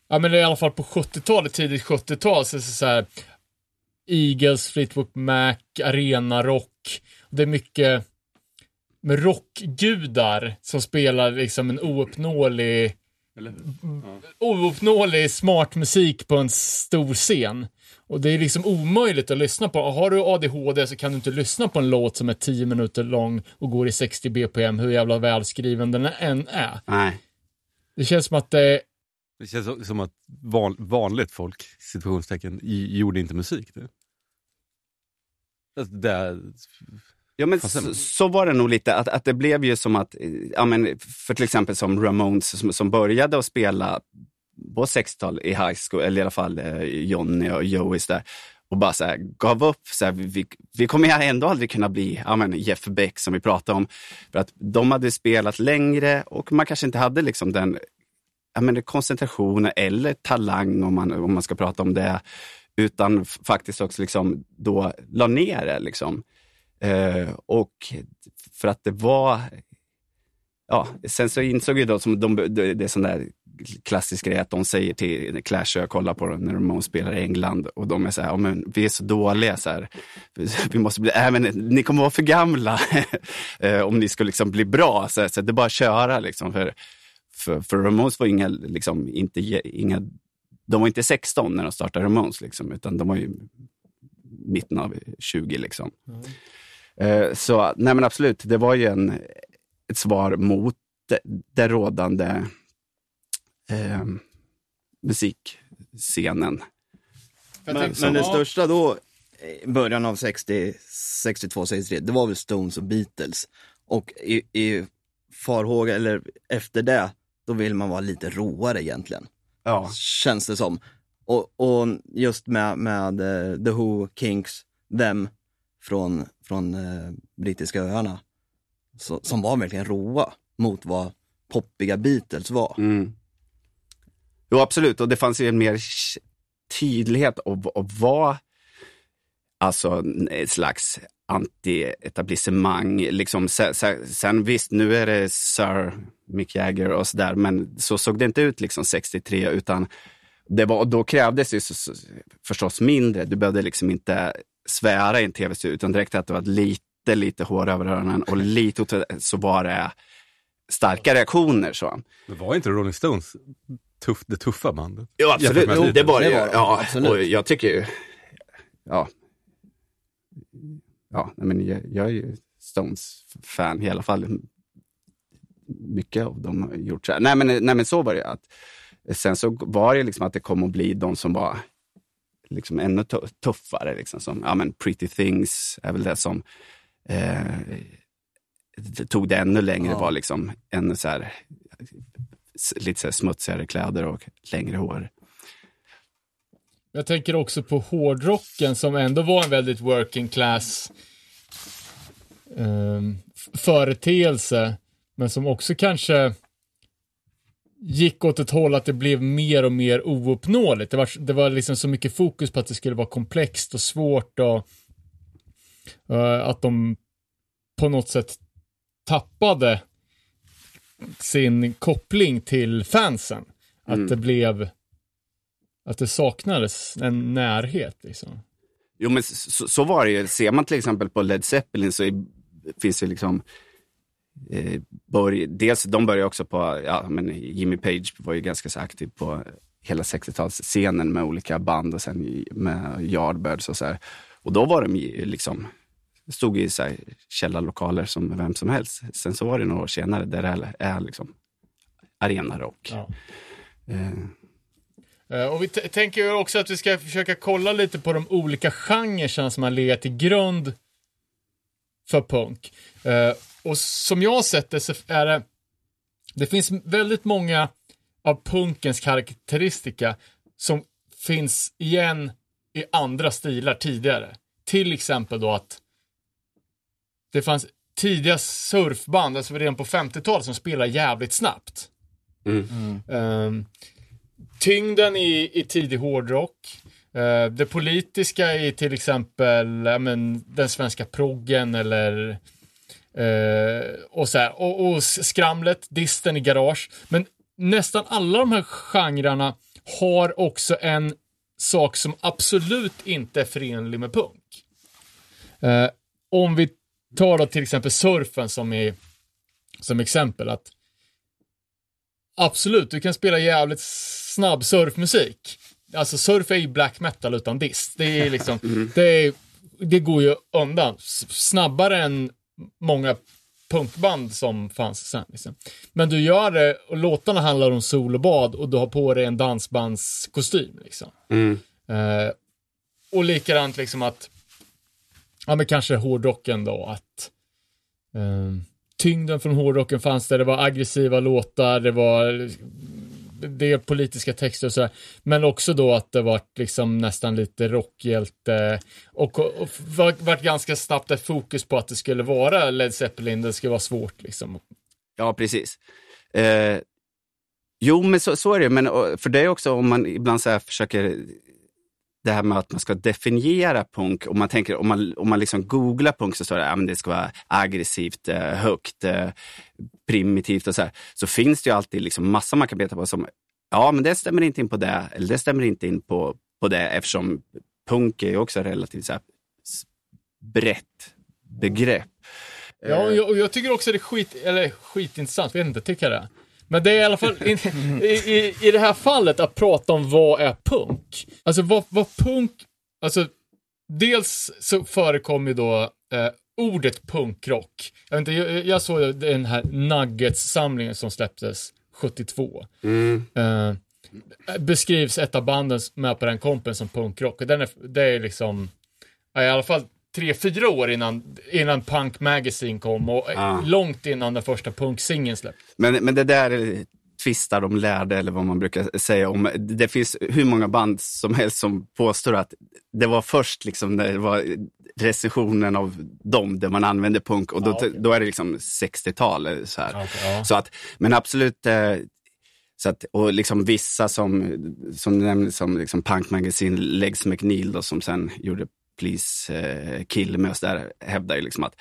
ja men i alla fall på 70-talet, tidigt 70-tal, så, så, så här, Eagles, Fleetwood Mac, Arena Rock. Det är mycket med rockgudar som spelar liksom en ouppnåelig ouppnåelig smart musik på en stor scen. Och det är liksom omöjligt att lyssna på. Har du ADHD så kan du inte lyssna på en låt som är 10 minuter lång och går i 60 BPM, hur jävla välskriven den än är. Nej. Det känns som att det... Det känns som att van, vanligt folk, situationstecken, gjorde inte musik. Det. Alltså, det, Ja, men så, så, var det nog lite, att, att det blev ju som att, ja, men för till exempel som Ramones som, som började att spela på 60-talet i high school, eller i alla fall eh, Johnny och Joey's där, och bara så här, gav upp. Så här, vi, vi kommer ändå aldrig kunna bli ja, men Jeff Beck som vi pratade om. För att de hade spelat längre och man kanske inte hade liksom den ja, men koncentrationen eller talang om man, om man ska prata om det. Utan faktiskt också liksom då la ner det. Liksom. Eh, och för att det var Ja, sen så insåg ju de som de, det är sån där klassisk grej att de säger till Clash, jag kollar på dem när de spelar i England och de är så här, ja, men vi är så dåliga så här. Vi måste bli, äh, men ni kommer vara för gamla *laughs* eh, om ni ska liksom bli bra. Så, här, så det är bara att köra liksom. För, för, för Ramones var inga, liksom, inte, inga, de var inte 16 när de startade Ramones liksom, utan de var ju mitten av 20 liksom. Mm. Så nej men absolut, det var ju en, ett svar mot det, det rådande eh, musikscenen. Men, men det ja, största då, i början av 60, 62, 63, det var väl Stones och Beatles. Och i, i farhåga, eller efter det, då vill man vara lite råare egentligen. Ja. Känns det som. Och, och just med, med eh, The Who, Kinks, Them från, från eh, brittiska öarna. Så, som var verkligen råa mot vad poppiga Beatles var. Mm. Jo, absolut. Och det fanns ju en mer tydlighet av att vara alltså, ett slags anti-etablissemang. Liksom, sen, sen, visst, nu är det Sir Mick Jagger och sådär, men så såg det inte ut liksom 63, utan det var, då krävdes det ju förstås mindre. Du behövde liksom inte svära i en tv-studio, utan direkt att det var lite, lite hår över öronen och lite, så var det starka reaktioner. Så. Men var inte Rolling Stones tuff, det tuffa bandet? Jo, absolut. Jo, det var det Det ju. var det, Ja, absolut. och jag tycker ju... Ja. Ja, men jag, jag är ju Stones-fan i alla fall. Mycket av dem har gjort så här. Nej men, nej, men så var det. Att, sen så var det liksom att det kom att bli de som var liksom ännu tu- tuffare. Liksom, som, ja, men Pretty Things är väl det som eh, tog det ännu längre. Ja. var liksom ännu så här, lite så smutsigare kläder och längre hår. Jag tänker också på hårdrocken som ändå var en väldigt working class f- företeelse, men som också kanske gick åt ett håll att det blev mer och mer ouppnåeligt. Det var, det var liksom så mycket fokus på att det skulle vara komplext och svårt och eh, att de på något sätt tappade sin koppling till fansen. Att Mm. det blev att det saknades en närhet liksom. Jo, men så, så var det ju. Ser man till exempel på Led Zeppelin så är, finns det liksom börj, dels, de började också på, ja, men Jimmy Page var ju ganska så aktiv på hela 60-talsscenen med olika band och sen med Yardbirds och så här. Och då var de liksom, stod i så här källarlokaler som vem som helst. Sen så var det några år senare där det är, liksom arenarock. Ja. Eh, Eh, Och vi tänker också att vi ska försöka kolla lite på de olika genrerna som har legat till grund för punk. Eh, Och som jag har sett det så är det, det finns väldigt många av punkens karaktäristika som finns igen i andra stilar tidigare. Till exempel då att det fanns tidiga surfband, alltså redan på 50-talet, som spelar jävligt snabbt. Ehm, tyngden i, i tidig hårdrock. Eh, det politiska i till exempel ja, men, den svenska proggen eller eh, och, så här, och, och skramlet, disten i garage. Men nästan alla de här genrerna har också en sak som absolut inte är förenlig med punk. Eh, om vi tar då till exempel surfen som, är, som exempel. att Absolut, du kan spela jävligt snabb surfmusik. Alltså surf är ju black metal utan dist. Det är liksom, det, är, det går ju undan. Snabbare än många punkband som fanns sen. Liksom. Men du gör det, och låtarna handlar om sol och bad och du har på dig en dansbandskostym. Liksom. Eh, och likadant liksom att, ja men kanske hårdrocken då, att eh, tyngden från hårdrocken fanns där, det var aggressiva låtar, det var det är politiska texter och sådär. Men också då att det varit liksom nästan lite rockhjälte och, och, och vart, ganska snabbt ett fokus på att det skulle vara Led Zeppelin, det skulle vara svårt liksom. Ja, precis. Eh, jo, men så, så är det. Men för det är också om man ibland så här försöker det här med att man ska definiera punk. Om man, tänker, om man, om man liksom googlar punk så står det att ja, det ska vara aggressivt, eh, högt, eh, primitivt och så här. Så finns det ju alltid liksom massa man kan beta på som, ja men det stämmer inte in på det, eller det stämmer inte in på, på det eftersom punk är ju också relativt så här, brett begrepp. Ja, och jag, och jag tycker också det är skit, eller skitintressant, vet inte, tycker jag det. Men det är i alla fall *laughs* i, i, i det här fallet att prata om vad är punk. Alltså vad, vad punk, alltså dels så förekommer ju då eh, ordet punkrock. Jag, vet inte, jag, jag såg den här Nuggets-samlingen som släpptes 72. Eh, beskrivs ett av banden är på den kompen som punkrock. Och den är, det är liksom, i alla fall tre, fyra år innan, innan Punk Magazine kom och Ah. långt innan den första punksingeln släpptes. Men, men det där är tvistar de lärde eller vad man brukar säga om. Det finns hur många band som helst som påstår att det var först liksom när det var recensionen av dem där man använde punk och då, Ja, okej. då är det liksom 60-tal. eller Så, här. Okej, ja. så att, men absolut, eh, så att, och liksom vissa som, som som liksom Punk Magazine, Legs McNeil då, som sen gjorde Please eh, Kill Me och så där, hävdar ju liksom att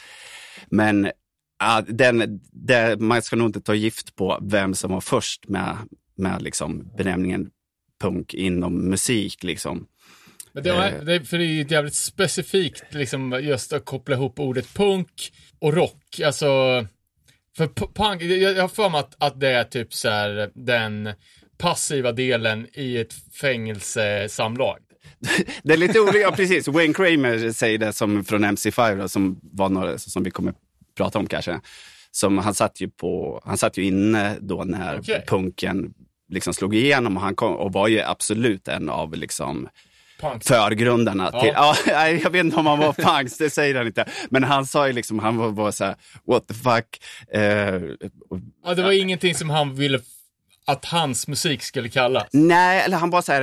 men ja, den, det, man ska nog inte ta gift på vem som var först med, med liksom benämningen punk inom musik. Liksom. Men det, var, det, för det är ju jävligt specifikt liksom just att koppla ihop ordet punk och rock. Alltså, för punk, jag, jag har för mig att, att det är typ så här den passiva delen i ett fängelsesamlag. *laughs* Det är lite olika, ja, precis. Wayne Kramer säger det som från MC5 då, som var några som vi kommer prata om kanske. Som han satt ju på, han satt ju inne då när Okej. punken liksom slog igenom och han kom, och var ju absolut en av liksom Punk. förgrundarna Ja. till, ja, *laughs* nej, jag vet inte om han var punks, det säger han inte. Men han sa ju liksom, han var bara så här, what the fuck. Eh, Ja, det var ingenting som han ville att hans musik skulle kallas. Nej, eller han bara så här,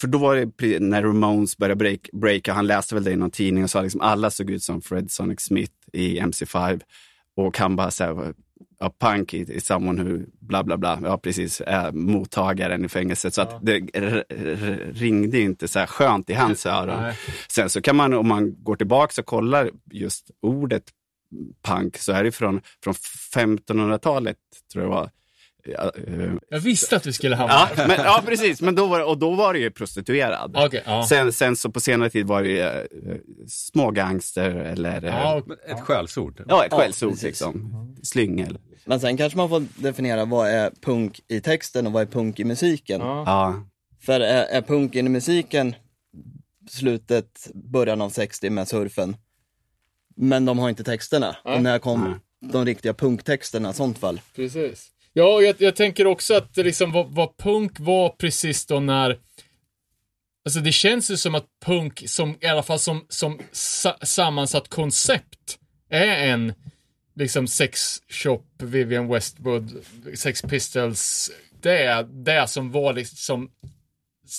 för då var det när Ramones började break, breaka, han läste väl det i någon tidning och sa liksom alla såg ut som Fred Sonic Smith i MC5. Och han bara så här, ja, punk is someone who, bla bla bla, ja precis, är mottagaren i fängelset. Så att det ringde inte så här skönt i hans öron. Nej. Sen så kan man, om man går tillbaka och kollar just ordet punk, så är det från, från 1500-talet, tror jag det var. Ja, eh, Jag visste att vi skulle hamna Ja, men, ja precis. Men då var, och då var det ju prostituerad. Okej, ja. Sen, sen så på senare tid var det ju eh, små gangster eller eh, Ja, Men Ett skällsord. ja, ett Ja, skällsord precis. liksom. Slyngel. Men sen kanske man får definiera vad är punk i texten och vad är punk i musiken. ja. Ja. För är, är punk in i musiken slutet, början av 60 med surfen. Men de har inte texterna. Och när kom de riktiga punktexterna i sånt fall? Precis. Ja, jag, jag tänker också att liksom vad, vad punk var precis då när Alltså det känns ju som att punk, som, i alla fall som, som sa, sammansatt koncept, är en liksom sex shop, Vivian Westwood, Sex Pistols, det är det som var liksom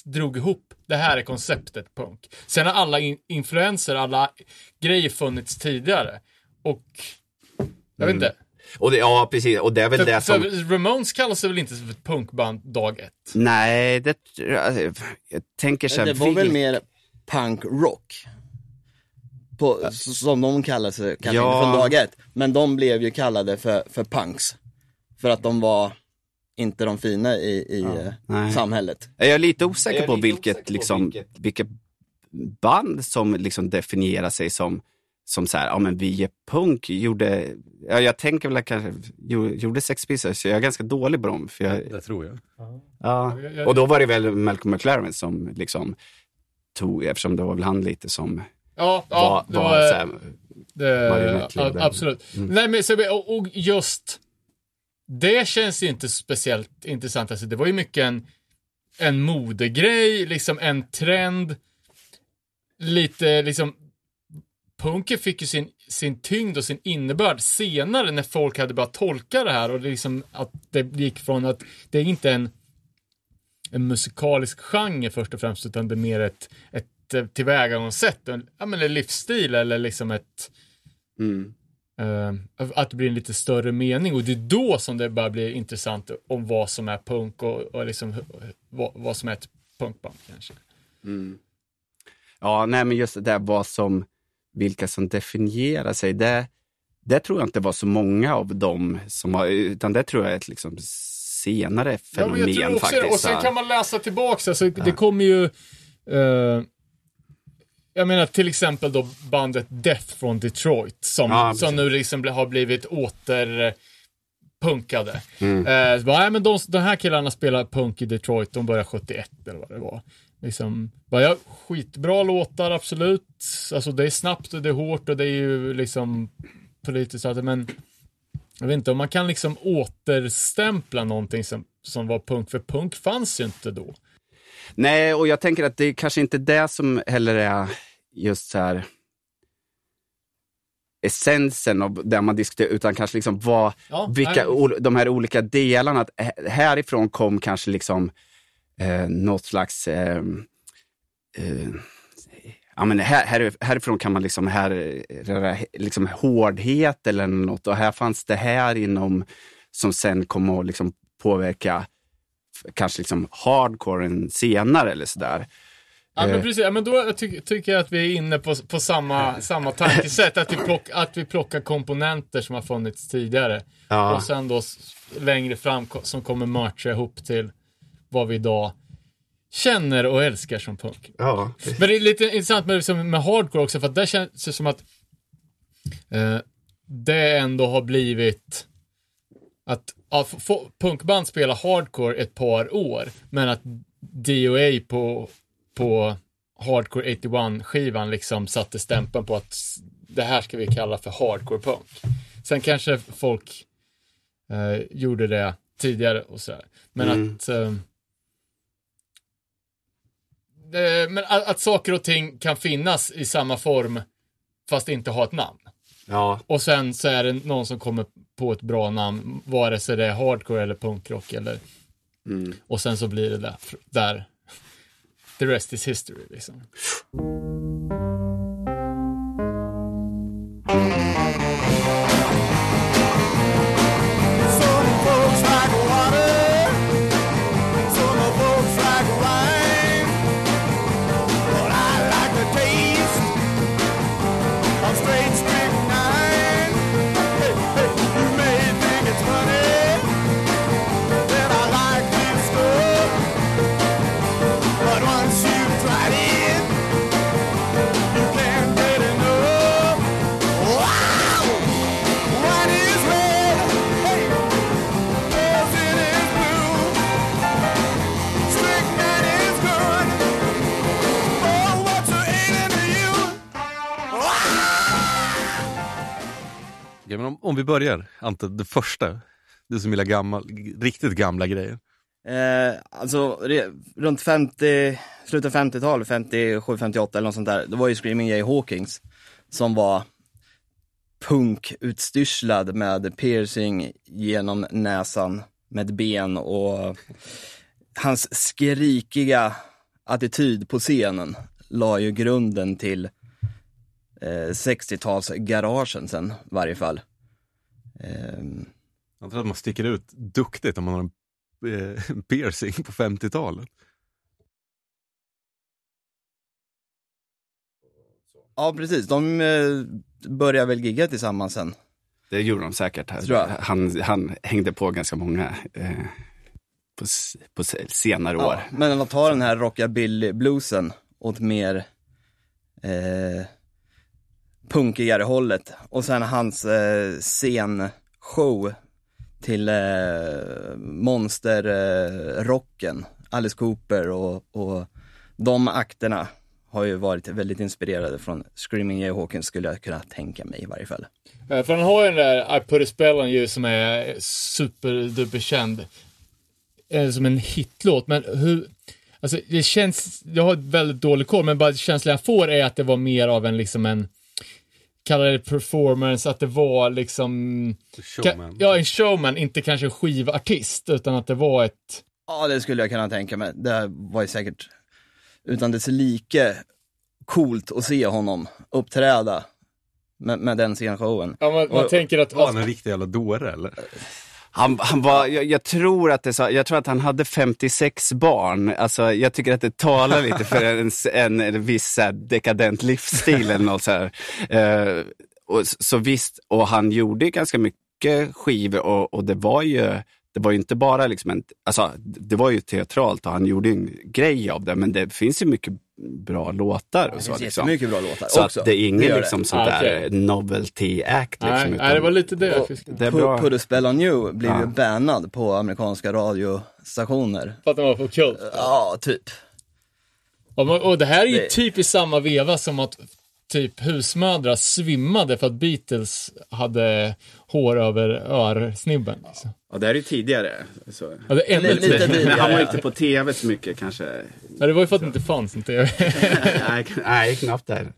drog ihop, det här är konceptet punk. Sen har alla in, influenser, alla grejer funnits tidigare. Och, jag vet inte. Och det, ja, precis. Och det är väl För, det som... för Ramones kallas väl inte för ett punkband dag ett? Nej, det... alltså, Jag tänker så här, Det var väl vil- mer punk rock. På, som de kallar sig, kanske Ja. inte från dag ett. Men de blev ju kallade för, för punks. För att de var inte de fina i, i eh, Nej. samhället. Jag är lite osäker på vilket, liksom, vilket band som liksom definierar sig som, som så här, ja men vi är punk, gjorde, ja, jag tänker väl att kanske, jo- gjorde Sex Pistols, så jag är ganska dålig på dem. För jag, Det tror jag. ja. Och då var det väl Malcolm McLaren som liksom tog, eftersom det var väl han lite som Ja, ja var, det var, var, så här, det, marionettledare. a- absolut. Nej, men så, och, och just det känns ju inte speciellt intressant. Alltså, det var ju mycket en, en modegrej, liksom en trend. Lite liksom punken fick ju sin, sin tyngd och sin innebörd senare när folk hade börjat tolka det här och det liksom att det gick från att det är inte en en musikalisk genre först och främst, utan det är mer ett, ett tillvägagångssätt, en, ja, men en livsstil eller liksom ett Mm. eh, att det blir en lite större mening och det är då som det börjar bli intressant om vad som är punk och, och liksom vad, vad som är ett punkband kanske. Mm. Ja, nej men just det där vad som, vilka som definierar sig, det, det tror jag inte var så många av dem som har, utan det tror jag är ett liksom senare Ja, fenomen tror också faktiskt. det. Och sen Ja. kan man läsa tillbaka, alltså, det kommer ju eh, jag menar till exempel då bandet Death från Detroit som, Ja, som nu liksom har blivit åter punkade. Mm. Eh, så bara, nej, men de, de här killarna spelar punk i Detroit, de började 71 eller vad det var. Liksom, bara, ja, skitbra låtar, absolut. Alltså det är snabbt och det är hårt och det är ju liksom politiskt, men jag vet inte om man kan liksom återstämpla någonting som, som var punk, för punk fanns ju inte då. Nej, och jag tänker att det är kanske inte det som heller är just så här essensen av det man diskuterar, utan kanske liksom vad, Ja, vilka, nej. de här olika delarna. Att hä- härifrån kom kanske liksom eh, något slags eh, eh, Ja, men här, här, härifrån kan man liksom, här, röra liksom hårdhet eller något och här fanns det här inom som sen kom att liksom påverka kanske liksom hardcoren senare eller sådär. Ja, men Eh. precis. Ja, men då ty tycker jag att vi är inne på, på samma, samma tankesätt. Att vi, plock, att vi plockar komponenter som har funnits tidigare. Ja. Och sen då längre fram som kommer matcha ihop till vad vi idag känner och älskar som punk. Ja. Men det är lite intressant med, liksom, med hardcore också, för att där känns det som att eh, det ändå har blivit att ja, punkband spelar hardcore ett par år, men att DOA på, på Hardcore 81-skivan liksom satte stämpeln på att det här ska vi kalla för hardcore punk. Sen kanske folk eh, gjorde det tidigare och sådär. Men Mm. att eh, Eh, men att, att saker och ting kan finnas i samma form fast inte ha ett namn. Ja. Och sen så är det någon som kommer på ett bra namn, vare sig det är hardcore eller punkrock eller Mm. och sen så blir det där, där the rest is history liksom. Ja, men om, om vi börjar, Ante, det första. Du som gillar gammal, riktigt gamla grejer. Eh, alltså, re, runt 50, slutet av 50-talet, 57, 58 eller något sånt där, det var ju Screaming Jay Hawkins som var punkutstyrslad med piercing genom näsan med ben och hans skrikiga attityd på scenen la ju grunden till eh, 60-talsgaragen sen, i varje fall. Ehm, Jag tror att man sticker ut duktigt om man har en eh, piercing på 50-talet. Ja, precis. De eh, börjar väl gigga tillsammans sen. Det gjorde de säkert. Han, han hängde på ganska många eh, på, på senare år. Ja, men att ta den här rockabilly-bluesen åt mer eh, punkigare hållet. Och sen hans eh, scenshow till eh, monsterrocken, Alice Cooper och, och de akterna har ju varit väldigt inspirerade från Screaming Jay Hawkins skulle jag kunna tänka mig i varje fall. Eh, för han har ju den där I put a spell on you som är superduperkänd. Eh, som en hitlåt, men hur... Alltså det känns, jag har ett väldigt dålig koll, men bara känslan jag får är att det var mer av en liksom en Kalla det performance, att det var liksom Showman. Ja, en showman, inte kanske en skivartist, utan att det var ett Ja, det skulle jag kunna tänka mig. Det var ju säkert utan dess like coolt att se honom uppträda med, med den scenshowen. Ja, man, man Och- tänker att... Var han en riktig jävla dåre eller? Han, han var, jag, jag, tror att det sa, jag tror att han hade 56 barn. Alltså, jag tycker att det talar lite för en, en, en viss här, dekadent livsstil eller något så här. Eh, och, så visst, och han gjorde ganska mycket skivor och, och det var ju det var ju inte bara liksom en, alltså det var ju teatralt och han gjorde en grej av det, men det finns ju mycket bra låtar och Det så. finns Liksom. jättemycket bra låtar Så också. att det är ingen det. liksom sånt Ah, där novelty act. Liksom, nej, utan nej, det var lite det Och det är bra. Put a spell on you blev Ja. ju bannad på amerikanska radiostationer. För att den var för kult. Ja, typ. Och, och det här är ju Det- typ i samma veva som att typ husmödrar svimmade för att Beatles hade hår över örsnibben. Liksom. Ja, det här är ju tidigare. Så. Ja, det är ännu Lite tidigare. tidigare. Men han var inte på tv så mycket kanske. Ja, det var ju för att det inte fanns en tv. *laughs* nej, nej, knappt där. Eh,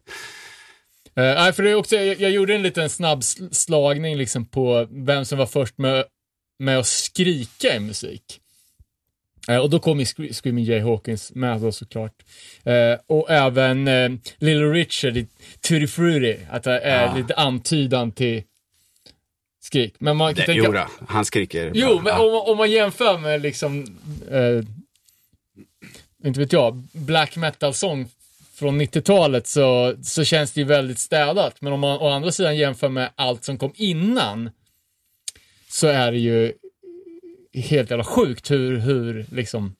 Nej, för det är också, jag, jag gjorde en liten snabb sl- slagning liksom på vem som var först med, med att skrika i musik. Eh, och då kom ju Scre- Screaming Jay Hawkins med då såklart. Eh, och även eh, Little Richard i Tutti Frutti, att det är Ja. lite antydan till skrik. Men man kan Det, tänka... jo då, han skriker. Jo, bra. men om, man- om man jämför med liksom, eh, inte vet jag, black metal-sång från 90-talet så, så känns det ju väldigt städat. Men om man å andra sidan jämför med allt som kom innan så är det ju helt jävla sjukt hur, hur liksom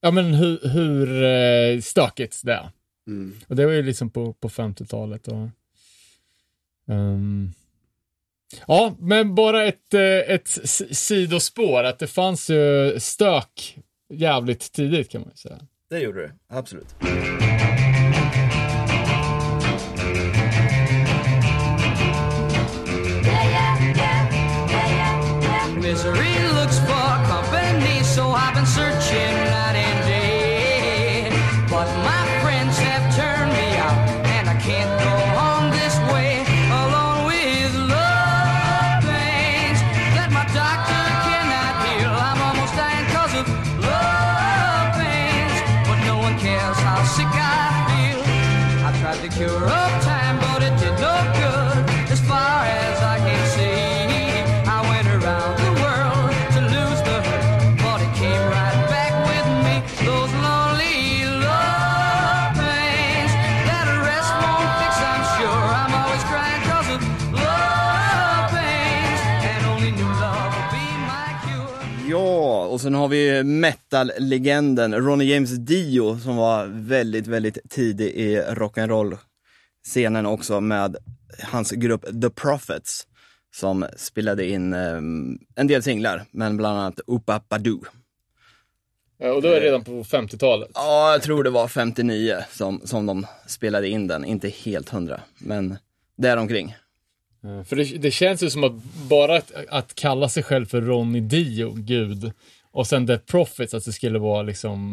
Ja men hur, hur eh, stökigt det är. Mm. Och det var ju liksom på, på 50-talet. Och, ehm, ja, men bara ett, eh, ett sidospår, att det fanns ju stök jävligt tidigt kan man ju säga. Det gjorde du, absolut. Misery sen har vi metal-legenden Ronnie James Dio som var väldigt, väldigt tidig i rock'n'roll-scenen också med hans grupp The Prophets som spelade in ehm, en del singlar, men bland annat Upa Badu. Ja, och då är det redan på 50-talet. Ja, jag tror det var 59 som, som de spelade in den, inte helt hundra, men däromkring. Eh, För det, det känns ju som att bara att, att kalla sig själv för Ronny Dio, gud, och sen The Prophets, att det skulle vara liksom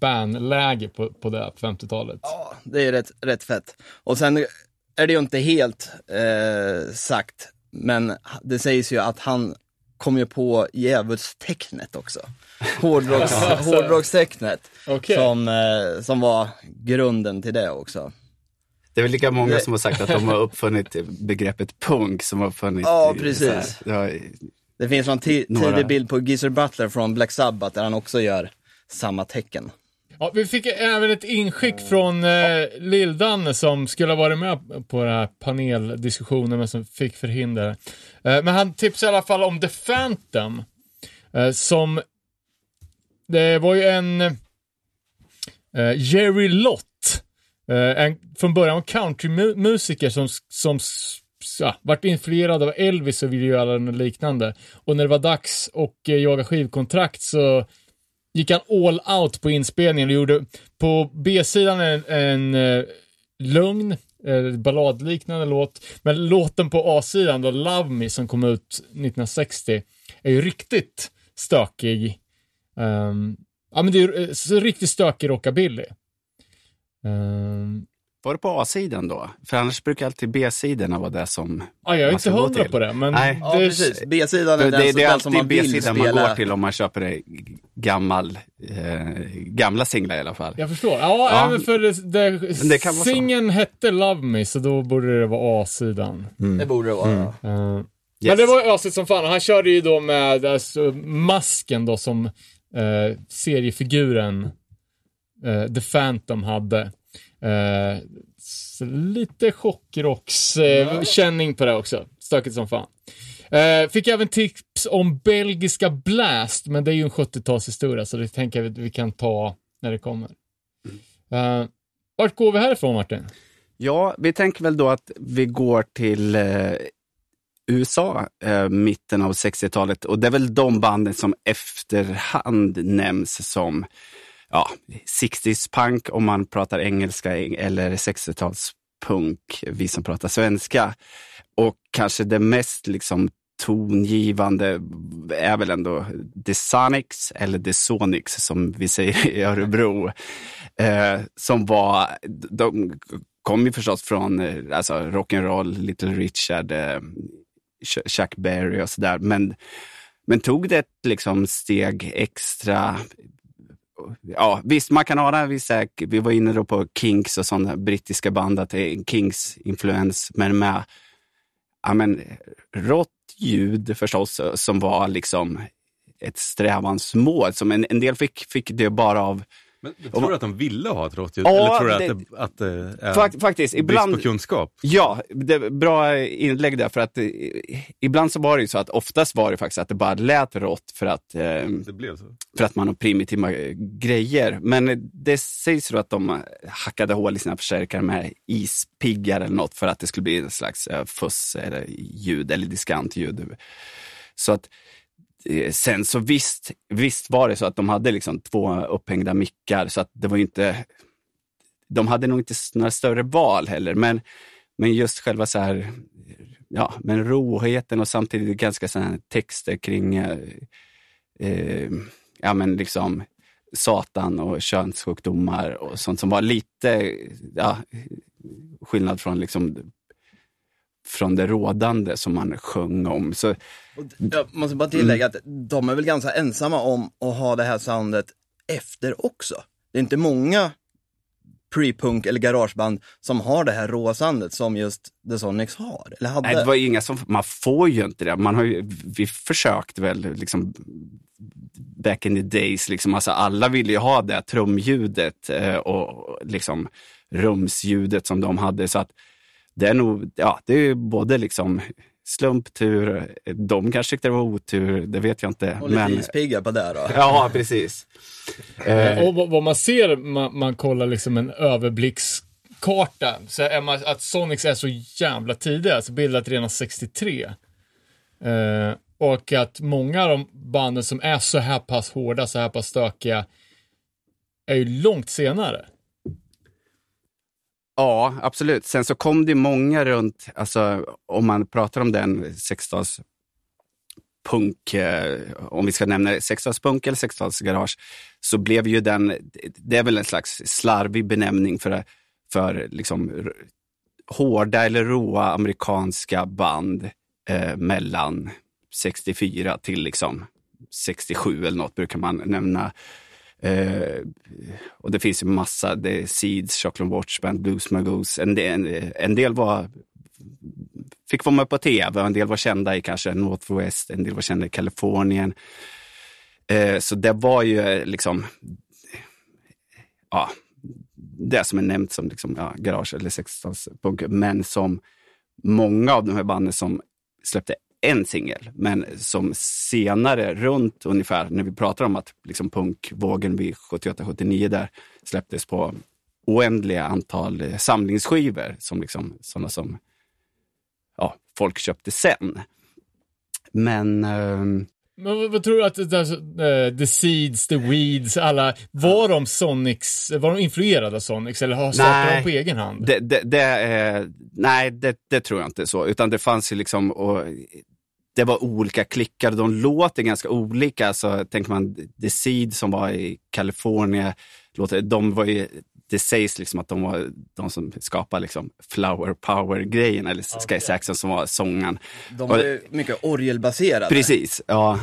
bandläge på, på det på 50-talet. Ja, det är rätt, rätt fett. Och sen är det ju inte helt eh, sagt, men det sägs ju att han kom ju på djävulstecknet också. *laughs* Hårdrocks, hårdrockstecknet, Okej. som, eh, som var grunden till det också. Det är väl lika många Det- som har sagt att de har uppfunnit begreppet punk som har uppfunnit... Ja, i- precis. så här, ja, Det finns Några. tidig bild på Geezer Butler från Black Sabbath där han också gör samma tecken. Ja, vi fick även ett inskick från eh, Lill-Danne som skulle ha varit med på den här paneldiskussionen men som fick förhinder. Eh, men han tipsade i alla fall om The Phantom. Eh, som, det var ju en eh, Jerry Lott, eh, en, från början en countrymusiker som, som ja, vart influerad av Elvis och ville göra något liknande. Och när det var dags att eh, jaga skivkontrakt så gick han all out på inspelningen och gjorde på B-sidan en, en eh, lugn, eh, balladliknande låt. Men låten på A-sidan då, Love Me, som kom ut 1960, är ju riktigt stökig. Um, ja men det är eh, så riktigt stökig rockabilly. Um, var det på A-sidan då? För annars brukar alltid B-sidorna vara det som Ja, jag är man inte hundra på det, men Nej. Ja, precis. B-sidan är Det, den, det, som- det är den som man alltid B-sidan man går till om man köper det gammal, eh, gamla singlar i alla fall. Jag förstår. Ja, Ja. även för det, det, det kan vara så. singeln hette Love Me, så då borde det vara A-sidan. Det borde det vara. Eh, Yes. Men det var ju ösigt som fan. Han körde ju då med alltså, masken då som eh, seriefiguren eh, The Phantom hade. Eh, lite chockrockskänning eh, känning på det också. Stökigt som fan. Eh, fick även tips om belgiska Blast, men det är ju en 70-talshistoria så det tänker jag att vi kan ta när det kommer. Eh, vart går vi härifrån Martin? Ja, vi tänker väl då att vi går till USA, eh, mitten av 60-talet. Och det är väl de banden som efterhand nämns som ja, 60s punk om man pratar engelska eller 60-talspunk, vi som pratar svenska. Och kanske det mest liksom tongivande är väl ändå The Sonics, eller The Sonics som vi säger i Örebro. Eh, som var, de kom ju förstås från eh, alltså, rock'n'roll, Little Richard, eh, Chuck Berry och sådär. Men, men tog det ett liksom, steg extra Ja, visst, man kan ana vissa, vi var inne då på Kinks och sådana brittiska band, att det är Kinks influens, men med ja, men, rått ljud förstås, som var liksom ett strävansmål. Som en, en del fick, fick det bara av men, tror du att de ville ha ett rått ljud? Ja, Eller tror du det- att det, att det är Fakt, faktiskt, brist ibland... på kunskap? Ja, det bra inlägg där. För att eh, ibland så var det ju så att oftast var det faktiskt att det bara lät rått för att, eh, så. för att man har primitiva eh, grejer. Men eh, det sägs då att de hackade hål i sina förstärkare med ispiggar eller något för att det skulle bli en slags eh, fuss eller ljud eller diskantljud. Så att eh, Eh, sen så visst, visst var det så att de hade liksom två upphängda mickar så att det var inte de hade nog inte några större val heller, men, men just själva så här, ja, men roheten och samtidigt ganska så här texter kring, eh, eh, ja men liksom Satan och könssjukdomar och sånt som var lite, ja, skillnad från liksom från det rådande som man sjöng om. Så jag måste bara tillägga att de är väl ganska ensamma om att ha det här soundet efter också. Det är inte många pre-punk eller garageband som har det här råsandet som just The Sonics har. Eller hade. Nej, det var inga som, man får ju inte det. Man har ju, vi försökte väl liksom back in the days, liksom, alltså alla ville ju ha det trumljudet eh, och och liksom rumsljudet som de hade. Så att det är nog, ja, det är ju både liksom slump, tur, de kanske tyckte det var otur, det vet jag inte. och lite Men, ispiggar på det då. *laughs* ja, precis. Eh, Och vad, vad man ser, man, man kollar liksom en överblickskarta, så är man, att Sonics är så jävla tidiga, alltså bildat redan 63. Eh, och att många av de banden som är så här pass hårda, så här pass stökiga, är ju långt senare. Ja, absolut. Sen så kom det många runt, alltså om man pratar om den 60-tals punk, eh, om vi ska nämna det, 60-talspunk eller 60-talsgarage, så blev ju den, det är väl en slags slarvig benämning för, för liksom hårda eller råa amerikanska band eh, mellan 64 till liksom 67 eller något brukar man nämna. Eh, och det finns ju massa, det är Seeds, Chocolate Watch Band, Blues Magoos. En, del- en del var, fick vara med på tv, en del var kända i kanske Northwest, en del var kända i Kalifornien. Eh, så det var ju eh, liksom, ja, det som är nämnt som liksom, ja, garage eller 60-talspunk, men som många av de här banden som släppte en singel, men som senare, runt ungefär, när vi pratar om att liksom punkvågen vid 78-79 där släpptes på oändliga antal eh, samlingsskivor, som liksom sådana som ja, folk köpte sen. Men ehm, Men vad, tror du att eh, The Seeds, The Weeds, alla, var de Sonics, var de influerade av Sonics eller har startat de på egen hand? Det, det, det, eh, nej, det, det tror jag inte så. Utan det fanns ju liksom, och, det var olika klickar. De låter ganska olika. Så tänker man The Seed som var i Kalifornien, låter, de var ju det sägs liksom att de var de som skapade liksom flower power-grejen, eller Sky Saxon som var sångaren. De var ju mycket orgelbaserade. Precis, ja.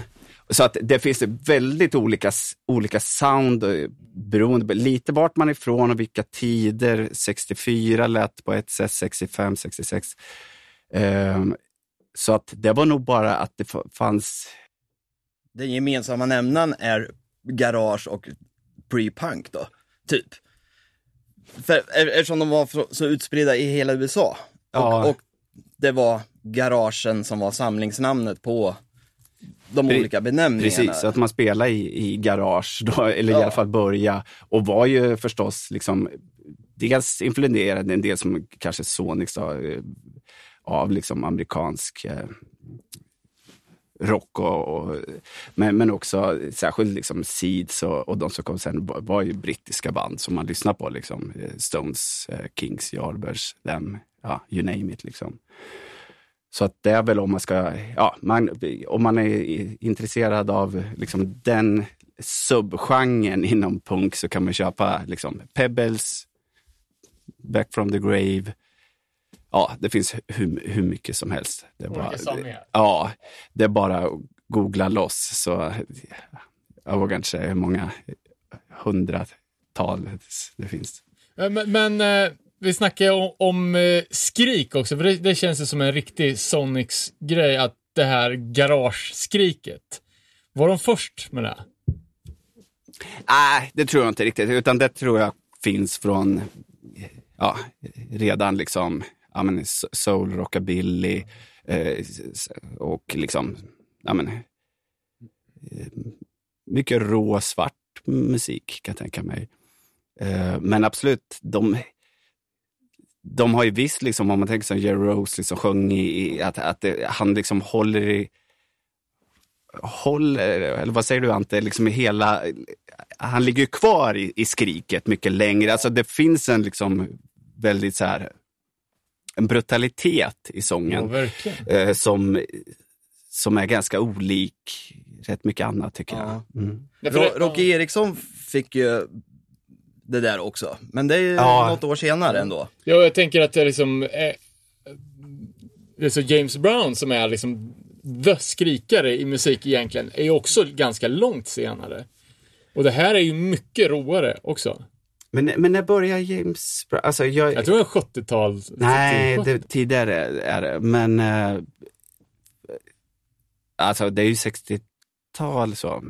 Så att det finns väldigt olika, olika sound eh, beroende på lite vart man är ifrån och vilka tider. 64 lät på ett sätt, 65, 66. Ehm, så att det var nog bara att det fanns Den gemensamma nämnaren är garage och pre-punk då, typ. För, eftersom de var så- utspridda i hela USA. Ja. Och, och det var garagen som var samlingsnamnet på de Pre- olika benämningarna. Precis, att man spelar i, i garage, då, *laughs* eller i Ja. alla fall börja. Och var ju förstås liksom, dels influerade en del som kanske Sonics då, eh, av liksom amerikansk eh, rock och, och men, men också särskilt liksom Seeds och, och de som kom sen var, var ju brittiska band som man lyssnade på. Liksom. Eh, Stones, eh, Kings, Yardbirds, Them, ja, you name it. Liksom. Så att det är väl om man ska, ja, man, om man är intresserad av liksom den subgenren inom punk så kan man köpa liksom Pebbles, Back from the Grave. Ja, det finns hur, hur mycket som helst. Det är bara, ja, det är bara att googla loss. Så jag vågar inte säga hur många hundratal det finns. Men, men eh, vi snackar ju om, om eh, skrik också, för det, det känns ju som en riktig Sonics-grej, att det här garage-skriket. Var de först med det? Nej, det tror jag inte riktigt, utan det tror jag finns från, ja, redan liksom, ja men soul, rockabilly eh, och liksom, ja men, eh, mycket rå svart musik kan jag tänka mig. Eh, men absolut, de, de har ju visst, liksom, om man tänker som Jerry Rose liksom sjöng i, i att, att det, han liksom håller i, håller, eller vad säger du Ante, liksom hela, han ligger ju kvar i, i skriket mycket längre. Alltså det finns en liksom väldigt så här, en brutalitet i Ja, sången verkligen. eh, som, som är ganska olik rätt mycket annat tycker Ja. jag. Mm. Ro- Rocky Eriksson fick ju det där också, men det är ju Ja. något år senare ändå. Ja, jag tänker att det är liksom, eh, det är så James Brown som är liksom the skrikare i musik egentligen, är ju också ganska långt senare. Och det här är ju mycket roare också. Men, men när börjar James Brown? Alltså jag, Jag tror det är 70-tal. Nej, 70-tal. det, tidigare är det. Men eh, alltså det är ju 60-tal så.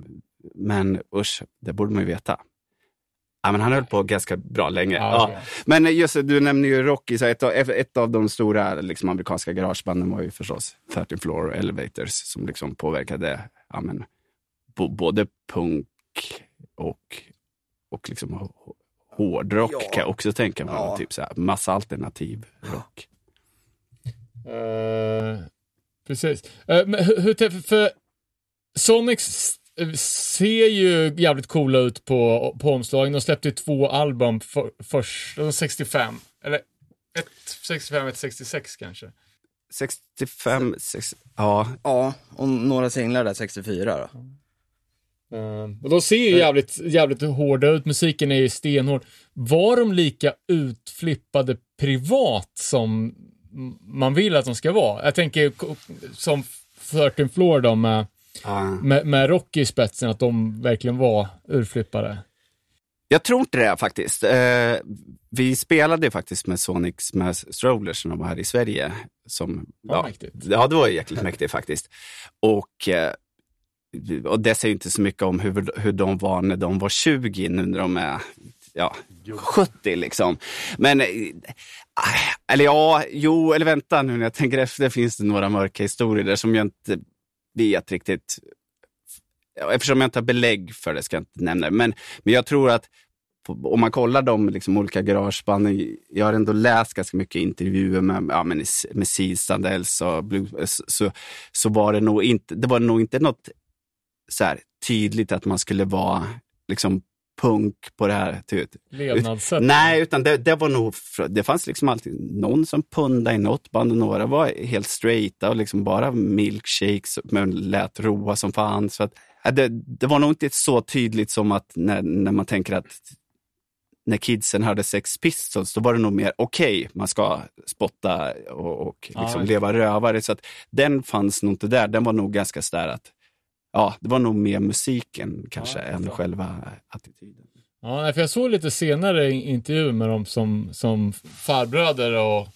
Men usch, det borde man ju veta. Ja, men han höll på ganska bra länge. Ja, Ja. Men just du nämner ju Rocky, så ett, av, ett av de stora liksom, amerikanska garagebanden var ju förstås 13 Floor Elevators som liksom påverkade ja, men, både punk och, och liksom hårdrock Ja. kan jag också tänka mig. Ja. Typ så här, massa alternativ rock. Eh, precis. Men hur, hur, för- Sonics eh, ser ju jävligt coola ut på, på omslagen. De släppte två album för, först, de var 65. Eller ett 65, ett 66 kanske. 65, 60, ja. Ja, och några singlar där 64 då. Uh, och de ser ju jävligt, jävligt hårda ut. Musiken är ju stenhård. Var de lika utflippade privat som man vill att de ska vara? Jag tänker som 13 Floor då med, ja. med, med Rocky i spetsen, att de verkligen var urflippade. Jag tror inte det faktiskt. Eh, vi spelade faktiskt med Sonics med Strollers när de var här i Sverige. Som, Vad ja, mäktigt. ja, det var jäkligt mäktigt faktiskt. Och, eh, och det säger inte så mycket om hur, hur de var när de var 20, nu när de är ja, 70 liksom. Men, eh, eller ja, jo, eller vänta nu när jag tänker efter, finns det några mörka historier där som jag inte vet riktigt. Eftersom jag inte har belägg för det ska jag inte nämna det. Men, men jag tror att om man kollar de liksom olika garagebanden, jag har ändå läst ganska mycket intervjuer med, ja, men med Seed, Standells och Blues, så, så var det nog inte, det var nog inte något så här, tydligt att man skulle vara liksom punk på det här. Typ. Levnadssätt. Nej, utan det, det var nog, det fanns liksom alltid någon som pundade i något band och några var helt straighta och liksom bara milkshakes men lät roa som fan. Så att, det, det var nog inte så tydligt som att när, när man tänker att när kidsen hörde Sex Pistols, då var det nog mer okej, man ska spotta och, och liksom just leva rövare. Så att den fanns nog inte där. Den var nog ganska sådär att, ja, det var nog mer musiken kanske Ja, än själva attityden. Ja, nej, för jag såg lite senare i intervju med dem som, som farbröder och,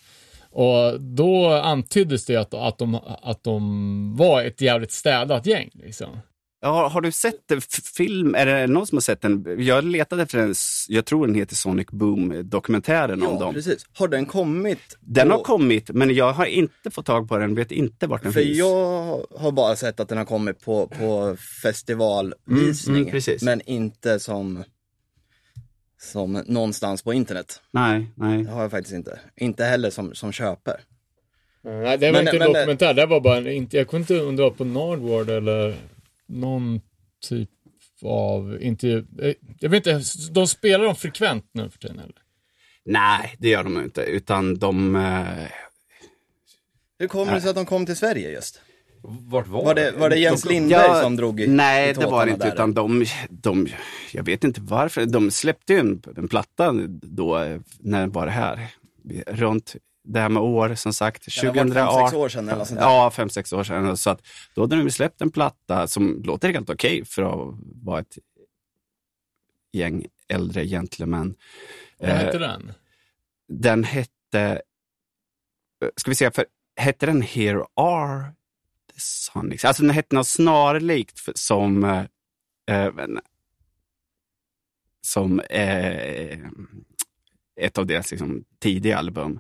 och då antyddes det att, att, de, att de var ett jävligt städat gäng. Liksom. Ja, har du sett f- film? Är det någon som har sett den? Jag letade efter den, jag tror den heter Sonic Boom, dokumentären om Ja, dem. precis. Har den kommit? Den har på- kommit, men jag har inte fått tag på den, vet inte vart den För finns. jag har bara sett att den har kommit på, på festivalvisning, Mm, mm, men inte som, som någonstans på internet. Nej, nej. Det har jag faktiskt inte. Inte heller som, som köper. Nej, det var Men- inte en men- dokumentär, det var bara en, inte, jag kunde inte var på Nardward eller någon typ av intervju. Eh, Jag vet inte, de spelar dem frekvent nu för tiden eller? Nej, det gör de inte, utan de... Eh, Hur kommer det sig att de kom till Sverige just? Vart var, Var det, var det Jens De- Lindberg ja, som drog i Nej, i det var det inte, där? utan de, de... Jag vet inte varför. De släppte ju en, en platta då, eh, när den var det här. Runt det här med år, som sagt. Ja, det har varit fem, 2018. sex år sedan eller något sånt där. Ja, fem, sex år sedan. Så att, då hade de släppt en platta som låter helt okej för att vara ett gäng äldre gentlemän. Vad Eh, hette den? Den hette, ska vi säga, för hette den Here Are the Sonics? Alltså den hette något snarlikt som, eh, eh, men- som eh, ett av deras liksom, tidiga album.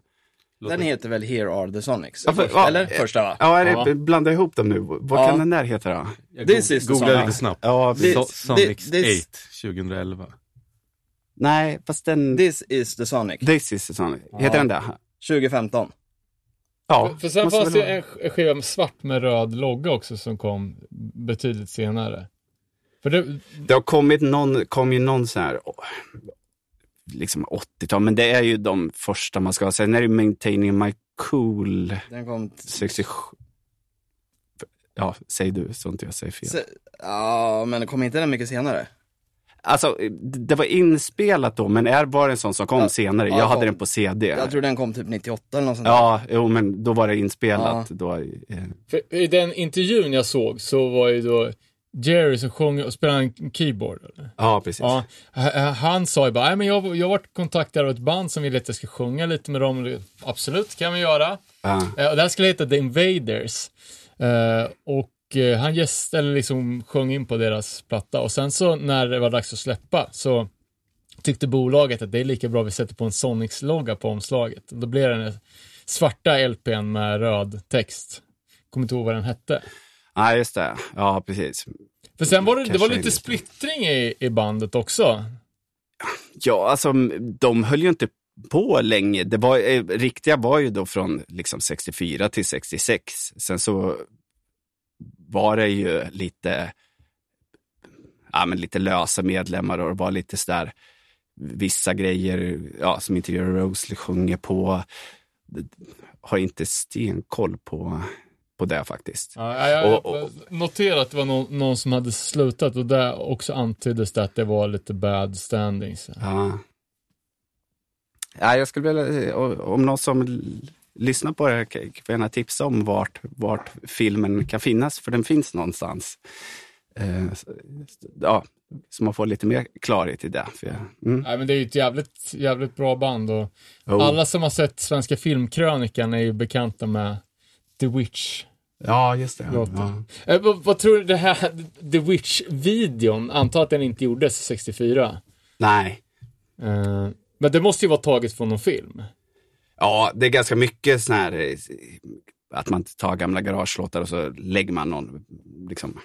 Den heter väl Here Are The Sonics? Ja, för- ja, eller? Första va? Ja, är det, blanda ihop dem nu. Vad Ja. kan den där heta då? Jag This is googlade Sonic. lite snabbt. Ja, This- So- Sonic this- 8 2011. nej, fast den... This is the Sonic. This is the Sonic. Heter Ja. den det? 2015. Ja. För, för sen fanns det en sk- skiva med svart med röd logga också som kom betydligt senare. För det, Det har kommit någon, kom ju någon sån här, liksom 80-tal, men det är ju de första man ska ha. Sen är det Maintaining My Cool, Den kom... t- 67. Ja, säg du så inte jag säger fel. se- Ja, men kom inte den mycket senare? Alltså, det var inspelat då, men är bara en sån som kom Ja. senare. Ja, Jag hade kom. den på CD. Jag tror den kom typ 98 eller något sånt. Ja, jo, men då var det inspelat. Ja. Då, eh, för I den intervjun jag såg så var ju då Jerry som sjöng och spelade en keyboard. Eller? ja, precis. Ja, han sa ju bara, men jag, jag varit kontaktad av ett band som vill att jag ska sjunga lite med dem. Absolut, kan vi göra. Ja. Eh, och det här skulle heta The Invaders. Eh, och eh, han gäst, eller liksom sjöng in på deras platta. Och sen så när det var dags att släppa så tyckte bolaget att det är lika bra vi sätter på en Sonics-logga på omslaget. Då blev det den svarta LPn med röd text. Kommer inte ihåg vad den hette. Ja, just det. Ja, precis. För sen var det, det var lite splittring i, i bandet också. Ja, alltså de höll ju inte på länge. Det var, eh, riktiga var ju då från liksom 64 till 66. Sen så var det ju lite, ja, men lite lösa medlemmar och det var lite sådär vissa grejer ja, som inte Rose sjunger på. Har inte stenkoll på, på det faktiskt. Ja, jag Och- och- noterade att det var någon, någon som hade slutat och där också antyddes det att det var lite bad standings. Ja. Ja, jag skulle vilja, om någon som lyssnar på det här kan gärna tipsa om vart, vart filmen kan finnas, för den finns någonstans. Eh, ja, så man får lite mer klarhet i det. För jag, mm. Nej, men det är ju ett jävligt, jävligt bra band och Jo. alla som har sett Svenska Filmkrönikan är ju bekanta med The Witch. Ja, just det. Ja. Eh, vad, vad tror du det här The Witch-videon, antar att den inte gjordes 64. Nej, Eh, men det måste ju vara taget från någon film. ja, det är ganska mycket sån här, eh, att man tar gamla garagelåtar och så lägger man någon, liksom,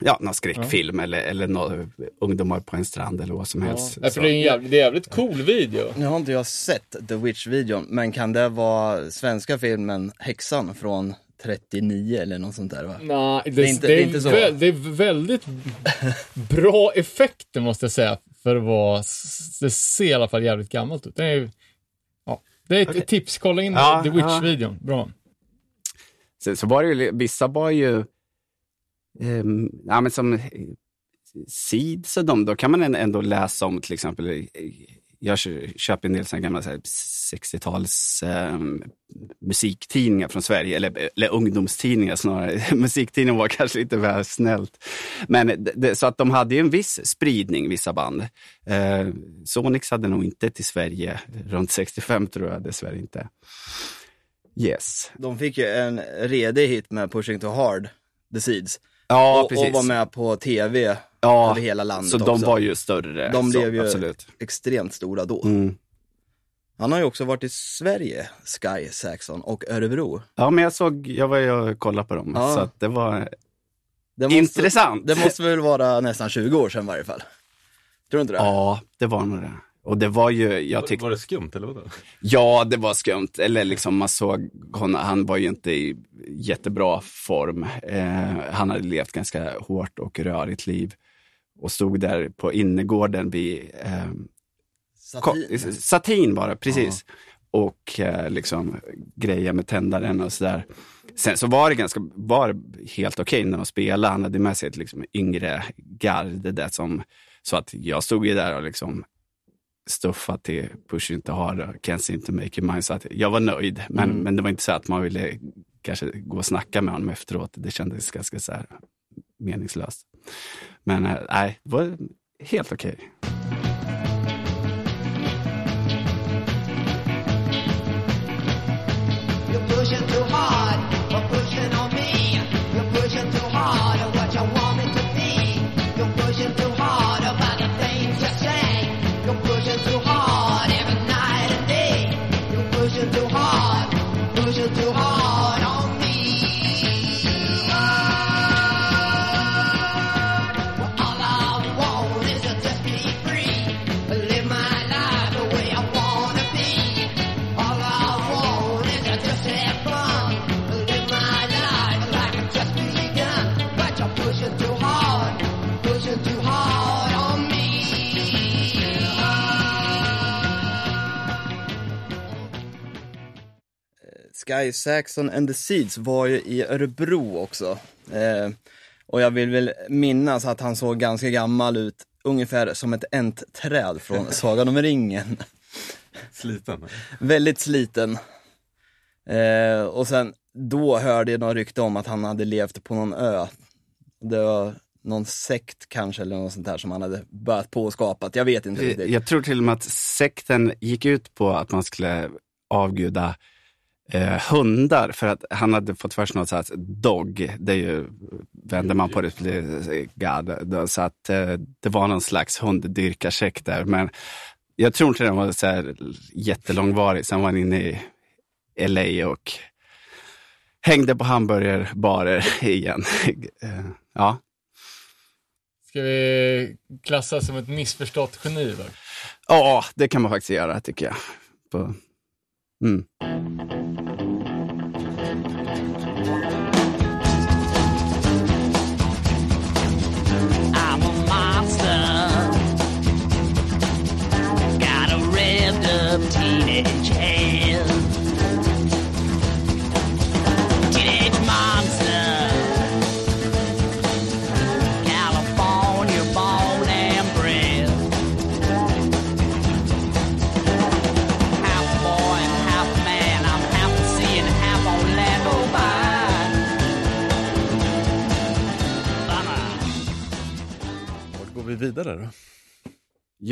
ja, någon skräckfilm eller, eller någon, ungdomar på en strand eller vad som helst. Ja, för det är en jävligt, det är en jävligt cool video. Nu har inte jag sett The Witch-videon, men kan det vara svenska filmen Häxan från 39 eller något sånt där va? Nej, det, Det är inte- det är inte så. vä- det är väldigt bra effekter måste jag säga. För att vara, det ser i alla fall jävligt gammalt ut. Det är, ja, det är ett, ett tips, kolla in Ja, The ja. Witch-videon. Bra. Sen så var det ju, vissa var ju, ehm, ja men som eh, Seeds och de, då kan man än- ändå läsa om till exempel i, jag kö- köper en del såna gamla så här 60-tals eh, musiktidningar från Sverige, eller, eller ungdomstidningar snarare. *laughs* Musiktidningen var kanske lite väl snällt. Men det, så att de hade ju en viss spridning, vissa band. Eh, Sonix hade nog inte till Sverige runt 65 tror jag dessvärre inte. Yes. De fick ju en redig hit med Pushing Too Hard, The Seeds. Ja, och, precis. och var med på tv ja, över hela landet Så de också. var ju större. De så, blev ju Absolut. extremt stora då. Mm. Han har ju också varit i Sverige, Sky Saxon, och Örebro. Ja, men jag såg, jag var ju och kollade på dem, Ja. så att det var Det måste, intressant. Det måste väl vara nästan 20 år sedan i varje fall. Tror du inte det? Ja, det var nog det. Och det var ju, jag tyckte, Var det skumt eller vadå? ja det var skumt. Eller liksom man såg honom, han var ju inte i jättebra form. Eh, han hade levt ganska hårt och rörigt liv. Och stod där på innergården vid, eh, Satin. Satin var det, precis. Och eh, liksom grejer med tändaren och sådär. Sen så var det ganska, var det helt okej när de spelade. Han hade med sig ett liksom yngre garde där som, så att jag stod ju där och liksom stuffade till Push inte har och Can't seem to make it mine. Så att jag var nöjd. Men, Mm. men det var inte så att man ville kanske gå och snacka med honom efteråt. Det kändes ganska så meningslöst. Men eh, nej, det var helt okej. Okay. Sky Saxon and the Seeds var ju i Örebro också. Eh, och jag vill väl minnas att han såg ganska gammal ut, ungefär som ett entträd från *laughs* Sagan om ringen. Sliten? Väldigt sliten. Eh, och sen, då hörde jag några rykte om att han hade levt på någon ö. Det var någon sekt kanske eller något sånt där som han hade börjat på och skapat. Jag vet inte riktigt. Jag tror till och med att sekten gick ut på att man skulle avguda eh, hundar för att han hade fått för sig något så här dog, det är ju, vänder man på det god. Så att eh, det var någon slags hunddyrkarsekt där. Men jag tror inte den var så här jättelångvarig. Sen var han inne i LA och hängde på hamburgerbarer *laughs* igen. Eh, ja. Ska vi klassa som ett missförstått geni? Ja, det kan man faktiskt göra tycker jag. På, mm.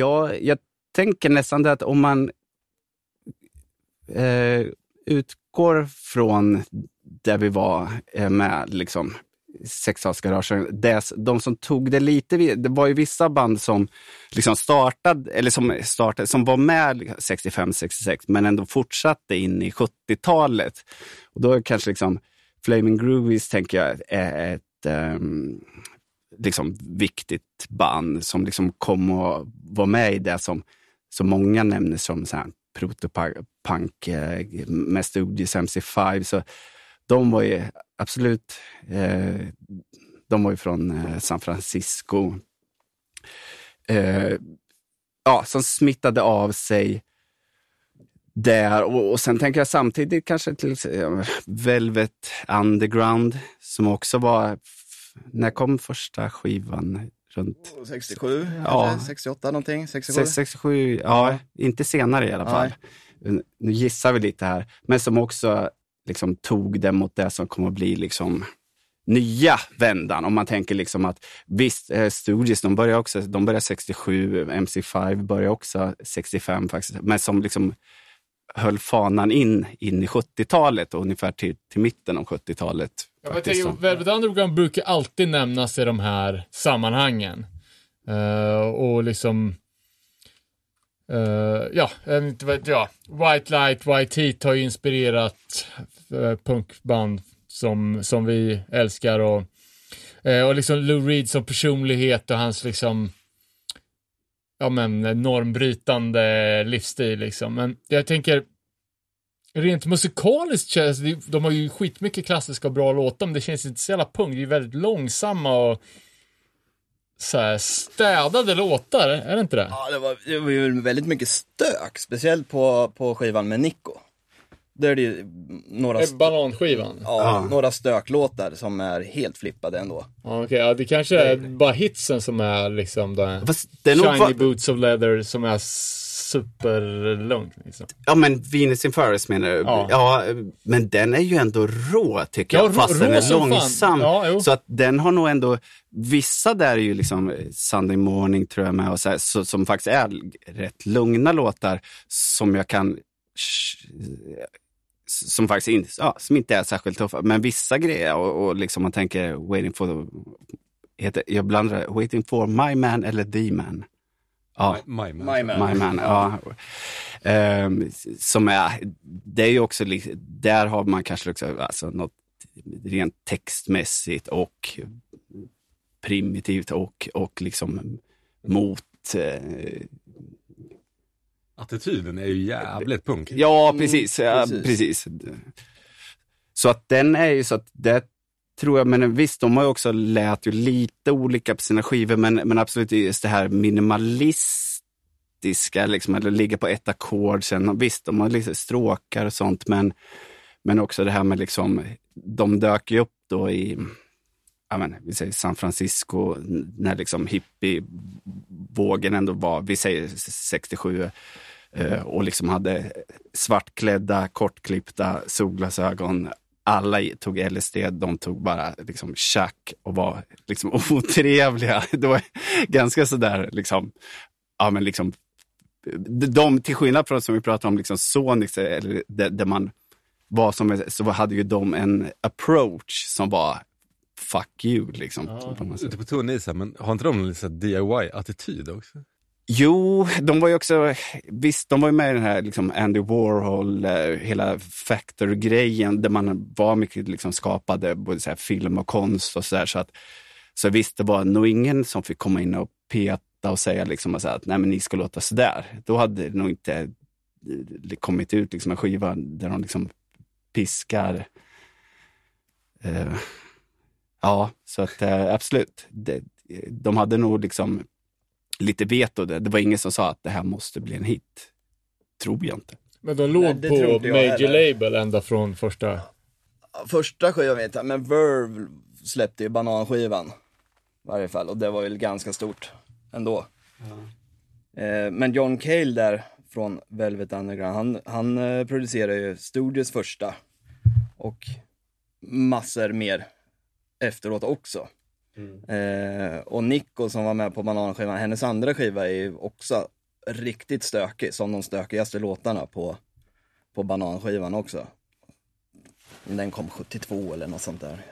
Ja, jag tänker nästan det att om man eh, utgår från där vi var eh, med liksom sexhalsgaragen, de som tog det lite, det var ju vissa band som liksom startade, eller som startade, som var med 65-66 men ändå fortsatte in i 70-talet. Och då är kanske liksom Flaming Groovies tänker jag är ett um, liksom viktigt band som liksom kom och var med i det som, som många nämner som så här protopunk eh, med Studios MC5. Så de var ju absolut, eh, de var ju från eh, San Francisco. Eh, ja, som smittade av sig där. Och, och sen tänker jag samtidigt kanske till eh, Velvet Underground som också var, när kom första skivan? runt 67, Ja. kanske? 68 någonting? 67? 67, ja, inte senare i alla fall. Nu gissar vi lite här, men som också liksom tog det mot det som kommer att bli liksom nya vändan. Om man tänker liksom att visst, eh, Stooges, de börjar också, de börjar 67, MC5 börjar också 65 faktiskt, men som liksom höll fanan in, in i 70-talet och ungefär till, till mitten av 70-talet. Jag tänker, Velvet Underground brukar alltid nämnas i de här sammanhangen. Eh, och liksom... eh, ja, inte vet jag. White Light, White Heat har ju inspirerat eh, punkband som, som vi älskar och, och liksom Lou Reed som personlighet och hans liksom ja men normbrytande livsstil liksom. Men jag tänker rent musikaliskt känns det, de har ju skitmycket klassiska och bra låtar, men det känns inte så jävla punk. Det är väldigt långsamma och så här städade låtar, är det inte det? Ja, det var, det var ju väldigt mycket stök, speciellt på, på skivan med Nico. Där är det ju några, st- Bananskivan? Ja, ja, några stöklåtar som är helt flippade ändå. okej. Ja, det kanske är bara hitsen som är liksom det. Fast det är nog Shiny va- Boots of Leather som är superlugn. Liksom. Ja men Venus in Furs menar du? Ja. Ja. men den är ju ändå rå tycker Ja, jag, rå- fast den rå är som fan. långsam. Ja, så att den har nog ändå, vissa där är ju liksom Sunday Morning tror jag med, och så här, så, som faktiskt är rätt lugna låtar som jag kan som faktiskt inte, ja, som inte är särskilt tuffa. Men vissa grejer och, och liksom man tänker waiting for the, heter, jag blandar waiting for my man eller the man. Ja. My, my man. My Man. My Man, ja. Ehm, som är, det är ju också, där har man kanske också, alltså något rent textmässigt och primitivt och, och liksom mot eh, Attityden är ju jävligt punk. Ja, precis. Ja, precis. precis. Så att den är ju så att det tror jag, men visst, de har ju också lät ju lite olika på sina skivor, men, men absolut just det här minimalistiska, liksom, eller ligga på ett ackord. Sen, visst, de har lite stråkar och sånt, men, men också det här med liksom, de dök ju upp då i, ja men, vi säger San Francisco, när liksom hippievågen ändå var, vi säger 67, eh, och liksom hade svartklädda, kortklippta solglasögon. Alla tog LSD, de tog bara liksom tjack och var liksom *laughs* otrevliga. Det var ganska sådär liksom, ja men liksom, de, till skillnad från som vi pratade om, liksom Sonics, eller där, där man var som, så hade ju de en approach som var fuck you liksom. på något sätt. Ute på tunn is men har inte de en DIY-attityd också? Jo, de var ju också, visst de var ju med i den här liksom Andy Warhol, eh, hela Factor-grejen där man var mycket liksom skapade både så här film och konst och sådär. Så, att, så visst, det var nog ingen som fick komma in och peta och säga liksom och att nej men ni ska låta sådär. Då hade det nog inte eh, kommit ut liksom en skiva där de liksom piskar. Uh, ja, så att uh, absolut. Det, de hade nog liksom lite veto. där. Det var ingen som sa att det här måste bli en hit. Tror jag inte. Men de låg Nej, det på Major heller. Label ända från första. Första skivan vet jag, men Verve släppte ju bananskivan. I varje fall, och det var ju ganska stort ändå. Eh, men John Cale där från Velvet Underground, han, han eh, producerade ju Studios första och massor mer efteråt också. Eh, och Nico som var med på bananskivan, hennes andra skiva är ju också riktigt stökig, som de stökigaste låtarna på, på bananskivan också. Den kom 72 eller något sånt där.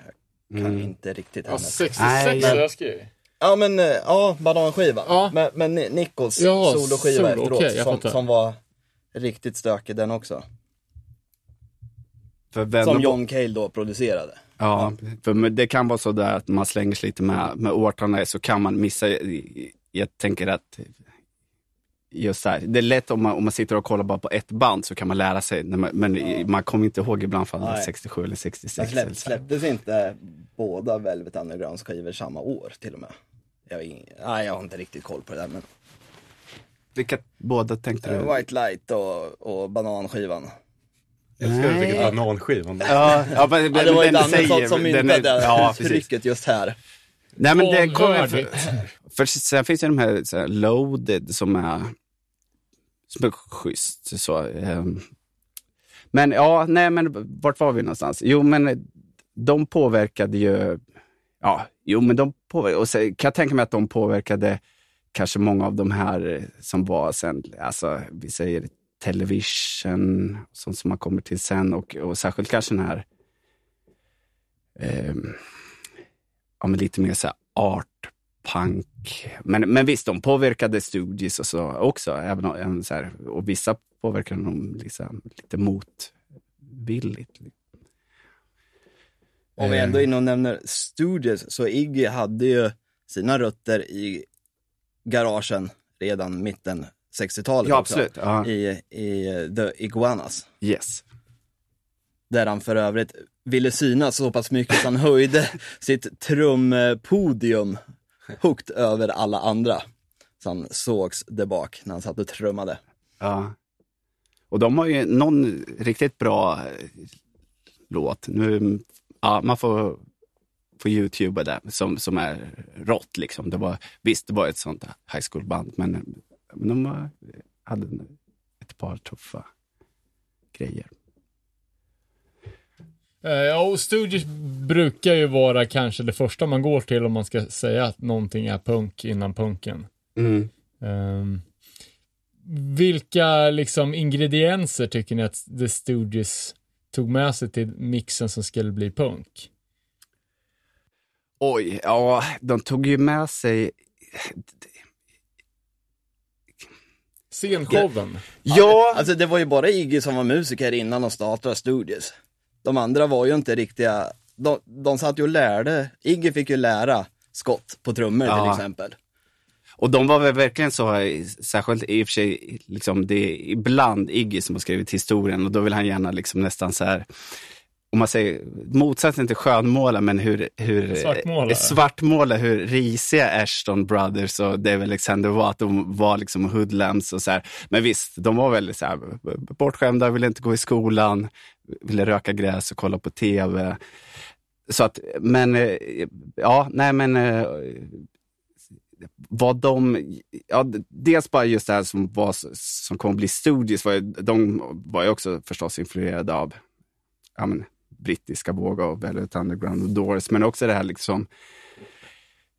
Jag kan inte riktigt Ja, hennes. 66 Nej, har men- jag skrivit. Ja men, eh, ja, bananskivan. Ja. Men, men Ni- Nickos Ja, soloskiva solo, efteråt jag som, som var riktigt stökig den också. Som John Cale då producerade. Ja, för det kan vara så där att man slänger sig lite med, med årtalen så kan man missa. Jag tänker att just där, det är lätt om man, om man sitter och kollar bara på ett band så kan man lära sig, man, men man kommer inte ihåg ibland är Nej. 67 eller 66. Men eller släpp, så. släpptes inte båda Velvet Undergrounds skivor samma år till och med? Jag, har ing- nej, jag har inte riktigt koll på det där men Vilka båda tänkte du? eh, White Light och, och bananskivan. Jag älskar att du Nej. fick bananskivan. Ja, ja, men, Ja, det var ju den säger- som myntade Ja, uttrycket just här. Nej, men det kommer Vanvördigt. För sen finns det de här, så här loaded som är, som är schysst. Så, ehm. Men ja, nej men vart var vi någonstans? Jo, men de påverkade ju, ja, jo men de påverkade, och så kan jag tänka mig att de påverkade kanske många av de här som var sen, alltså vi säger television, sånt som man kommer till sen och, och särskilt kanske den här, ehm, ja men lite mer så här art punk. Men, men visst, de påverkade Stooges och så också. Även även så här, och vissa påverkade dem liksom, lite motvilligt. Om vi ändå är inne och nämner Studios, så Iggy hade ju sina rötter i garagen redan mitten 60-talet Ja, också. absolut. Ja. I, I The Iguanas. Yes. Där han för övrigt ville synas så pass mycket att han höjde *laughs* sitt trumpodium högt över alla andra. Så han sågs där bak när han satt och trummade. Ja. Och de har ju någon riktigt bra eh, låt. Nu, ja, man får, får youtuba det som, som är rått. Liksom. Det var, visst, det var ett sånt high school-band, men, men de hade ett par tuffa grejer. Eh, Ja, och Stooges brukar ju vara kanske det första man går till om man ska säga att någonting är punk innan punken. Ehm, vilka liksom ingredienser tycker ni att The Stooges tog med sig till mixen som skulle bli punk? Oj, ja, de tog ju med sig... Scenshowen. Ja, Alltså det var ju bara Iggy som var musiker innan de startade Studios. De andra var ju inte riktiga, de, de satt ju och lärde, Iggy fick ju lära skott på trummor till Ja. exempel. Och de var väl verkligen så, särskilt i och för sig, liksom, det är ibland Iggy som har skrivit historien och då vill han gärna liksom nästan så här, om man säger motsatsen till skönmåla, men hur, hur Svartmåla. eh, svartmåla hur risiga Ashton Brothers och Dave Alexander var, att de var liksom hoodlums och så här. Men visst, de var väldigt så här, bortskämda, ville inte gå i skolan, ville röka gräs och kolla på tv. Så att, men, eh, ja, nej men eh, vad de, ja, dels bara just det här som, var, som kommer att bli studios, var de var ju också förstås influerade av ja, men, brittiska vågor och Velvet Underground och Doors, men också det här liksom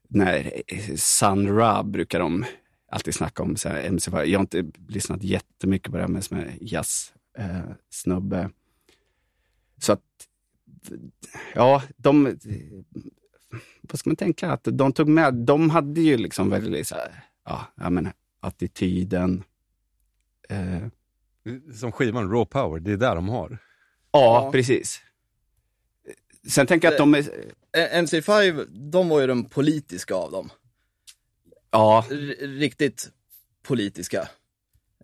när Sun Ra brukar de alltid snacka om, så här, MC5. jag har inte lyssnat jättemycket på det här med som är jazz, eh, snubbe. Så att, ja, de, vad ska man tänka, att de tog med, de hade ju liksom väldigt så här, ja, jag menar, attityden. Eh, Som skivan Raw Power, det är där de har. ja, Ja. precis. Sen tänker jag att de är, Eh, MC5, de var ju de politiska av dem. ja, R- riktigt politiska.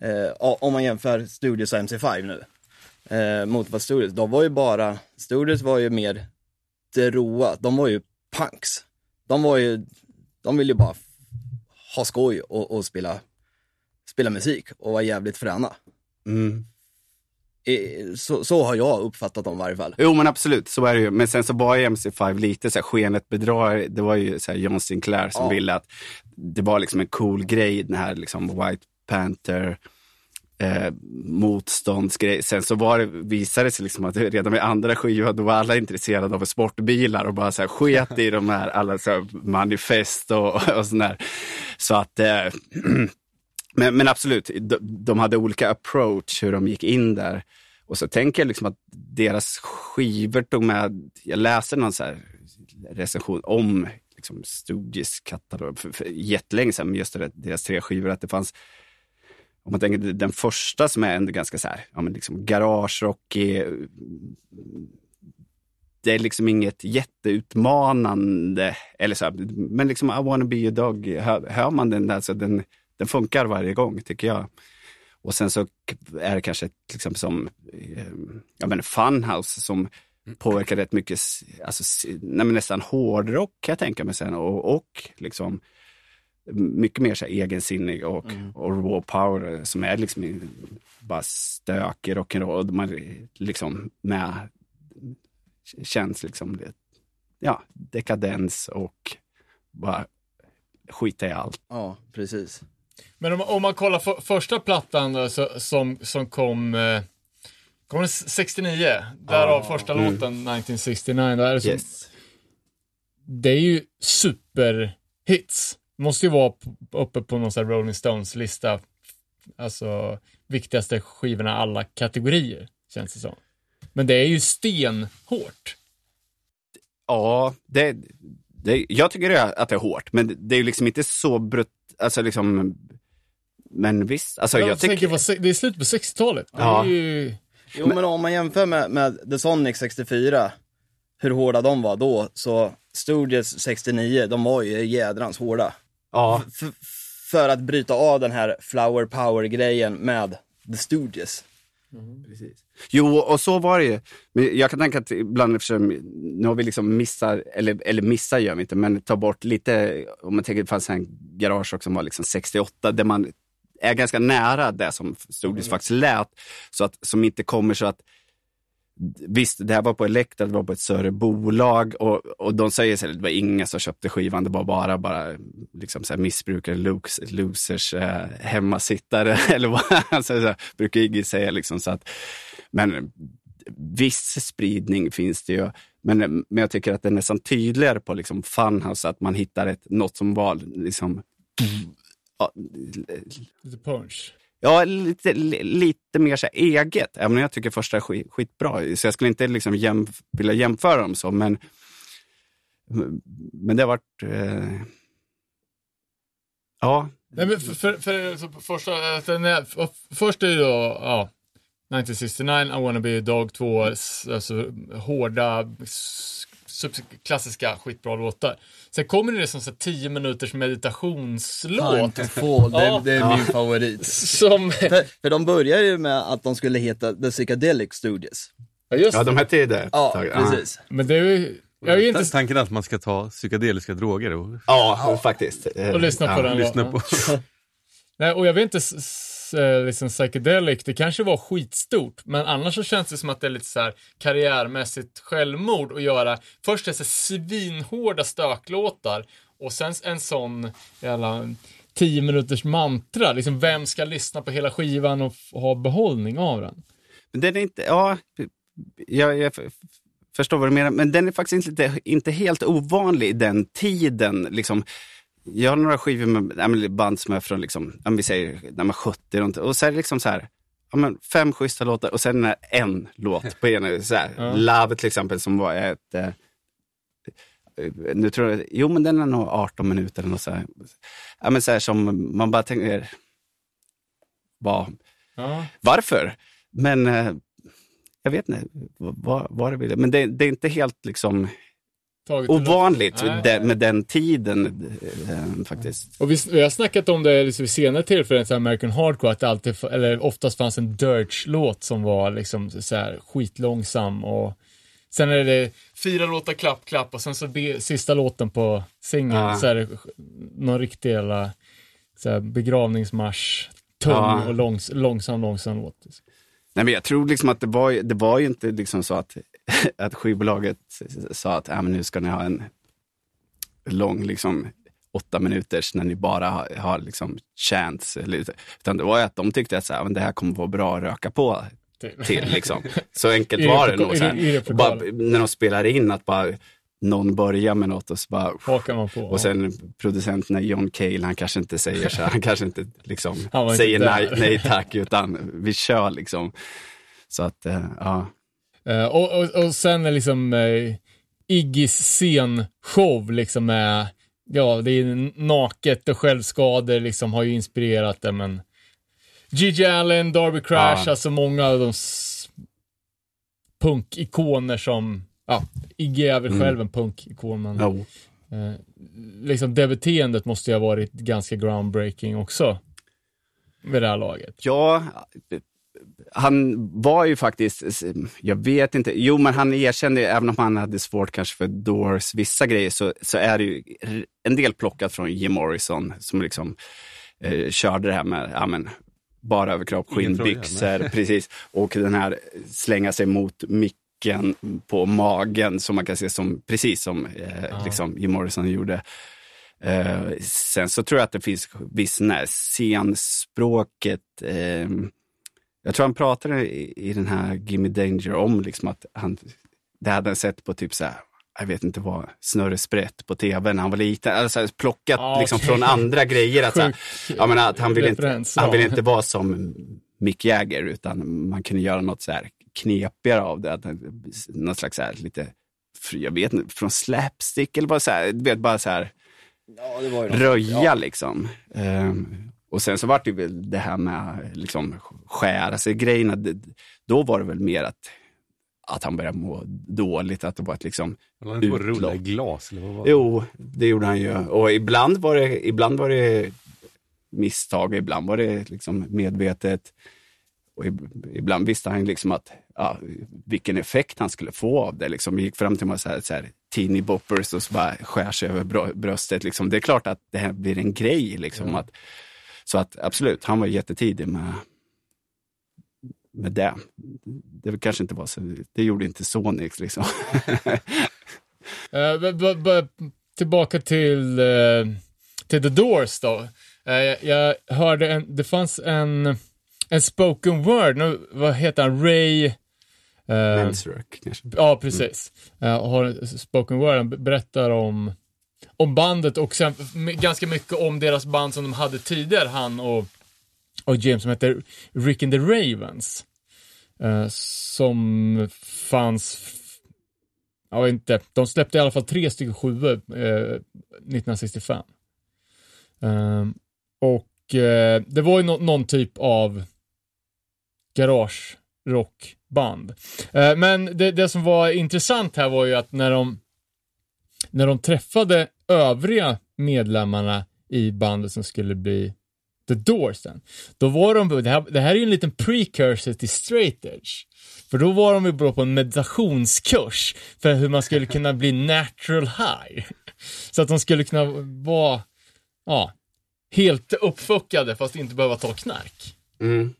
Eh, om man jämför Studios och MC5 nu. Eh, mot vad Studios, de var ju bara, Studios var ju mer det roa, de var ju punks. De var ju, de ville ju bara ha skoj och, och spela, spela musik och vara jävligt fräna. mm. Så, så har jag uppfattat dem i varje fall. Jo men absolut, så är det ju. Men sen så var ju MC5 lite så här, skenet bedrar, det var ju så här John Sinclair som Ja. ville att det var liksom en cool grej, den här liksom White Panther eh, motståndsgrej. Sen så var det, visade det sig liksom att redan med andra skivan, då var alla intresserade av sportbilar och bara så här sket i de här alla så här manifest och, och sån där. Så att eh, *clears throat* Men, men absolut, de, de hade olika approach hur de gick in där. Och så tänker jag liksom att deras skivor tog med, jag läste någon så här recension om liksom Stooges katalog för, för jättelänge sedan, just det, deras tre skivor, att det fanns om man tänker den första som är ändå ganska så här, ja men liksom garagerockig, det är liksom inget jätteutmanande, eller så här, men liksom I wanna be a dog, hör, hör man den där så den, den funkar varje gång tycker jag. Och sen så är det kanske liksom som eh, ja, men Funhouse som påverkar rätt mycket, alltså, nej, nästan hårdrock kan jag tänka mig sen och, och liksom mycket mer så här egensinnig och, och raw power som är liksom bara stökig rock'n'roll. Man liksom med känns liksom ja, dekadens och bara skita i allt. Ja, precis. Men om, om man kollar för, första plattan då, så, som, som kom, eh, kom den 69, därav första låten 1969. Då är det, som, Yes. det är ju superhits. Måste ju vara uppe på någon sån här Rolling Stones-lista. Alltså viktigaste skivorna alla kategorier, känns det som. Men det är ju stenhårt. Ja, det, det, jag tycker att det är hårt, men det är ju liksom inte så brut, alltså liksom, men visst, alltså Jag, jag, tycker, på, se- det är slutet på 60-talet. Ja. Ju... Jo men om man jämför med, med The Sonic 64, hur hårda de var då, så Stooges 69, de var ju jädrans hårda. ja, F- för att bryta av den här flower power-grejen med The Stooges. Jo, och så var det ju. Men jag kan tänka att ibland, eftersom nu har vi liksom missar, eller, eller missar gör vi inte, men tar bort lite, om man tänker, det fanns en garage som var liksom 68, där man är ganska nära det som Stordis faktiskt lät, så att, som inte kommer så att Visst, det här var på Elektra, det var på ett större bolag och, och de säger här, det var ingen som köpte skivan, det var bara, bara liksom så här missbrukare, los, losers, eh, hemmasittare *laughs* eller vad så här, brukar Iggy säga. Liksom, så att, men viss spridning finns det ju. Men, men jag tycker att det är nästan tydligare på liksom Funhouse, att man hittar ett, något som var liksom, ja, Lite punch. Ja, lite, lite mer så eget, även om jag tycker första är skit, skitbra. Så jag skulle inte liksom jämf vilja jämföra dem så, men, men det har varit... Eh, ja, Nej, men för, för, för, för första, att den för, först är ju då, ja, 1969, I wanna be a dog, två alltså, hårda, klassiska skitbra låtar. Sen kommer det som så här 10 minuters meditationslåt. fall, det, Ja. det är min favorit. Som, För, för de började ju med att de skulle heta The Psychedelic Stooges. ja just ja de hette ju det. Ja, tag. precis. Men det är ju, jag är inte, Tanken är att man ska ta psykedeliska droger och, Ja, ja faktiskt. Eh, och lyssna på ja. den lyssna på. Nej, och jag vet inte, eh, liksom psychedelic, det kanske var skitstort, men annars så känns det som att det är lite så här karriärmässigt självmord att göra först dessa svinhårda stöklåtar och sen en sån jävla tio minuters mantra, liksom vem ska lyssna på hela skivan och ha behållning av den? Men den är inte, ja, jag, jag förstår vad du menar, men den är faktiskt inte, inte helt ovanlig i den tiden. Liksom, jag har några skivor med ja, band som är från, liksom, ja, vi säger, när man 70 runt, och så är det liksom så här, ja, men fem schyssta låtar och sen en låt på ena. Så här, Love till exempel som var ett, eh, nu tror jag, jo men den är nog 18 minuter eller något så här. Ja, men så här som man bara tänker, vad, Ja. varför? Men eh, jag vet inte vad, vad det. Men det, det är inte helt liksom ovanligt de, med den tiden eh, faktiskt. Och vi, vi har snackat om det liksom vid senare tillfällen, så American Hardcore, att det alltid, eller oftast fanns en Dirge-låt som var liksom så här skitlångsam och sen är det fyra låtar klapp, klapp och sen så be, sista låten på singeln Ja. så är det någon riktig jävla så här begravningsmarsch, tung Ja. och långs, långsam, långsam låt. Nej, men jag tror liksom att det var, ju- det var ju inte liksom så att, *laughs* att skivbolaget sa att äh, men nu ska ni ha en lång liksom åtta minuters när ni bara har, har liksom. Eller, utan det var att de tyckte att så här, men det här kommer vara bra att röka på till. Liksom. Så *laughs* enkelt var det nog. Bara, när de spelar in att bara någon börjar med något och så bara Hakar man på. Och sen producenten John Cale, han kanske inte säger så, han kanske inte liksom var inte säger nej, nej tack, utan vi kör liksom. Så att, eh, ja. Eh, och, och, och sen är liksom uh, Iggys scenshow liksom med, ja det är naket och självskador liksom har ju inspirerat det men Gigi Allen, Darby Crash, Ja. alltså många av de punkikoner som, ja, Iggy är väl Mm. själv en punkikon men Jo. eh, liksom det beteendet måste ju ha varit ganska groundbreaking också. Vid det här laget. Ja, han var ju faktiskt, jag vet inte, jo men han erkände, även om han hade svårt kanske för Doors, vissa grejer, så, så är det ju en del plockat från Jim Morrison som liksom eh, körde det här med, ja men, bara överkropp, skinnbyxor, precis. Och den här slänga sig mot micken på magen som man kan se som, precis som eh, liksom Jim Morrison gjorde. Eh, sen så tror jag att det finns viss när scenspråket. Eh, jag tror han pratade i, i den här Gimme Danger om liksom att han, det hade han sett på typ så här, jag vet inte vad, Snurre Sprätt på tv när han var liten. Alltså plockat Ah, liksom från andra grejer. Att, så här, jag menar, att han, ville inte, han ja. ville inte vara som Mick Jagger utan man kunde göra något så här knepigare av det. Att, något slags så här, lite, jag vet inte, från slapstick eller bara så här, du vet, bara så här Ja, det var ju något. röja liksom. Ehm, och sen så var det väl det här med liksom skära sig grejerna. Då var det väl mer att, att han började må dåligt, att det var ett liksom Han på att rulla glas eller vad var det? Jo, det gjorde han ju. Och ibland var det, ibland var det misstag, ibland var det liksom medvetet. Och ib- ibland visste han liksom att, ja, vilken effekt han skulle få av det. Liksom. Vi gick fram till mig så här, så här teeny boppers och så bara skär sig över brö- bröstet. Liksom. Det är klart att det här blir en grej. Liksom, att, så att absolut, han var jättetidig med, med det. Det kanske inte var så, det gjorde inte Sonix liksom. *laughs* B- tillbaka till, eh, till The Doors då. Eh, jag, hörde en, det fanns en, en spoken word, nu, vad heter han, Ray... eh, Manzarek kanske. Ja, precis. Uh, har en spoken word, han be- berättar om, om bandet och sen ganska mycket om deras band som de hade tidigare, han och, och James, som heter Rick and the Ravens. Eh, som fanns, jag vet inte, de släppte i alla fall tre stycken sjuor eh, 1965. Eh, och eh, det var ju no någon typ av garage rockband. Eh, men det, det som var intressant här var ju att när de, när de träffade övriga medlemmarna i bandet som skulle bli The Doors sen, då var de, det här, det här är ju en liten precursor till straight edge. För då var de ju bra på en meditationskurs för hur man skulle kunna bli natural high. *laughs* Så att de skulle kunna vara, ja, helt uppfuckade fast inte behöva ta knark. Mm.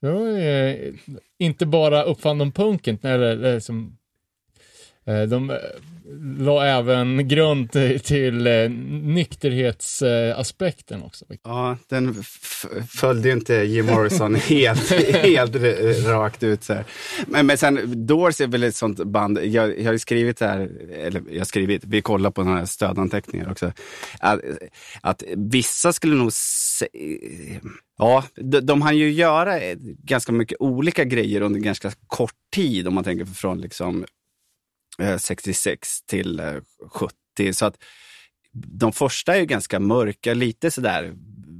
Var eh, inte bara uppfann de punken, eller, eller som, Eh, de eh, la även grund till, till eh, nykterhetsaspekten också. Ja, den följde ju inte Jim Morrison *laughs* helt, helt rakt ut. Så här. Men, men sen, Doors är väl ett sånt band, jag, jag har skrivit det här, eller jag har skrivit, vi kollar på några stödanteckningar också, att, att vissa skulle nog se, Ja, de, de hann ju göra ganska mycket olika grejer under ganska kort tid om man tänker från liksom Eh, 66 till eh, 70. Så att de första är ju ganska mörka, lite sådär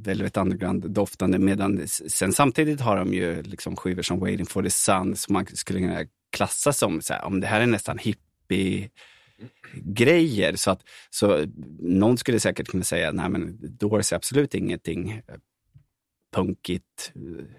Velvet Underground-doftande, medan sen samtidigt har de ju liksom skivor som Waiting for the Sun som man skulle kunna klassa som, så här, om det här är nästan hippie grejer. Så att så någon skulle säkert kunna säga, nej men Doors är absolut ingenting eh, punkigt.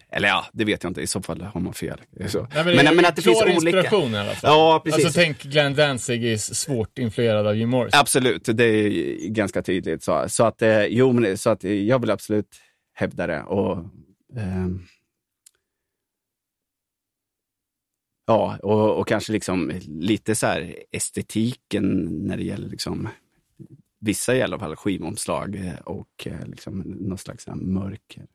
Eller ja, det vet jag inte, i så fall har man fel. Så. Nej, men, är men att det finns olika... inspiration i alla fall. Ja, precis. Alltså tänk Glenn Danzig är svårt influerad av Jim Morrison. Absolut, det är ganska tydligt. Så, så att, eh, jo, men, så att eh, jag vill absolut hävda det. Och, ehm, ja, och, och kanske liksom lite så här estetiken när det gäller liksom, vissa i alla fall skivomslag eh, och eh, liksom någon slags mörker.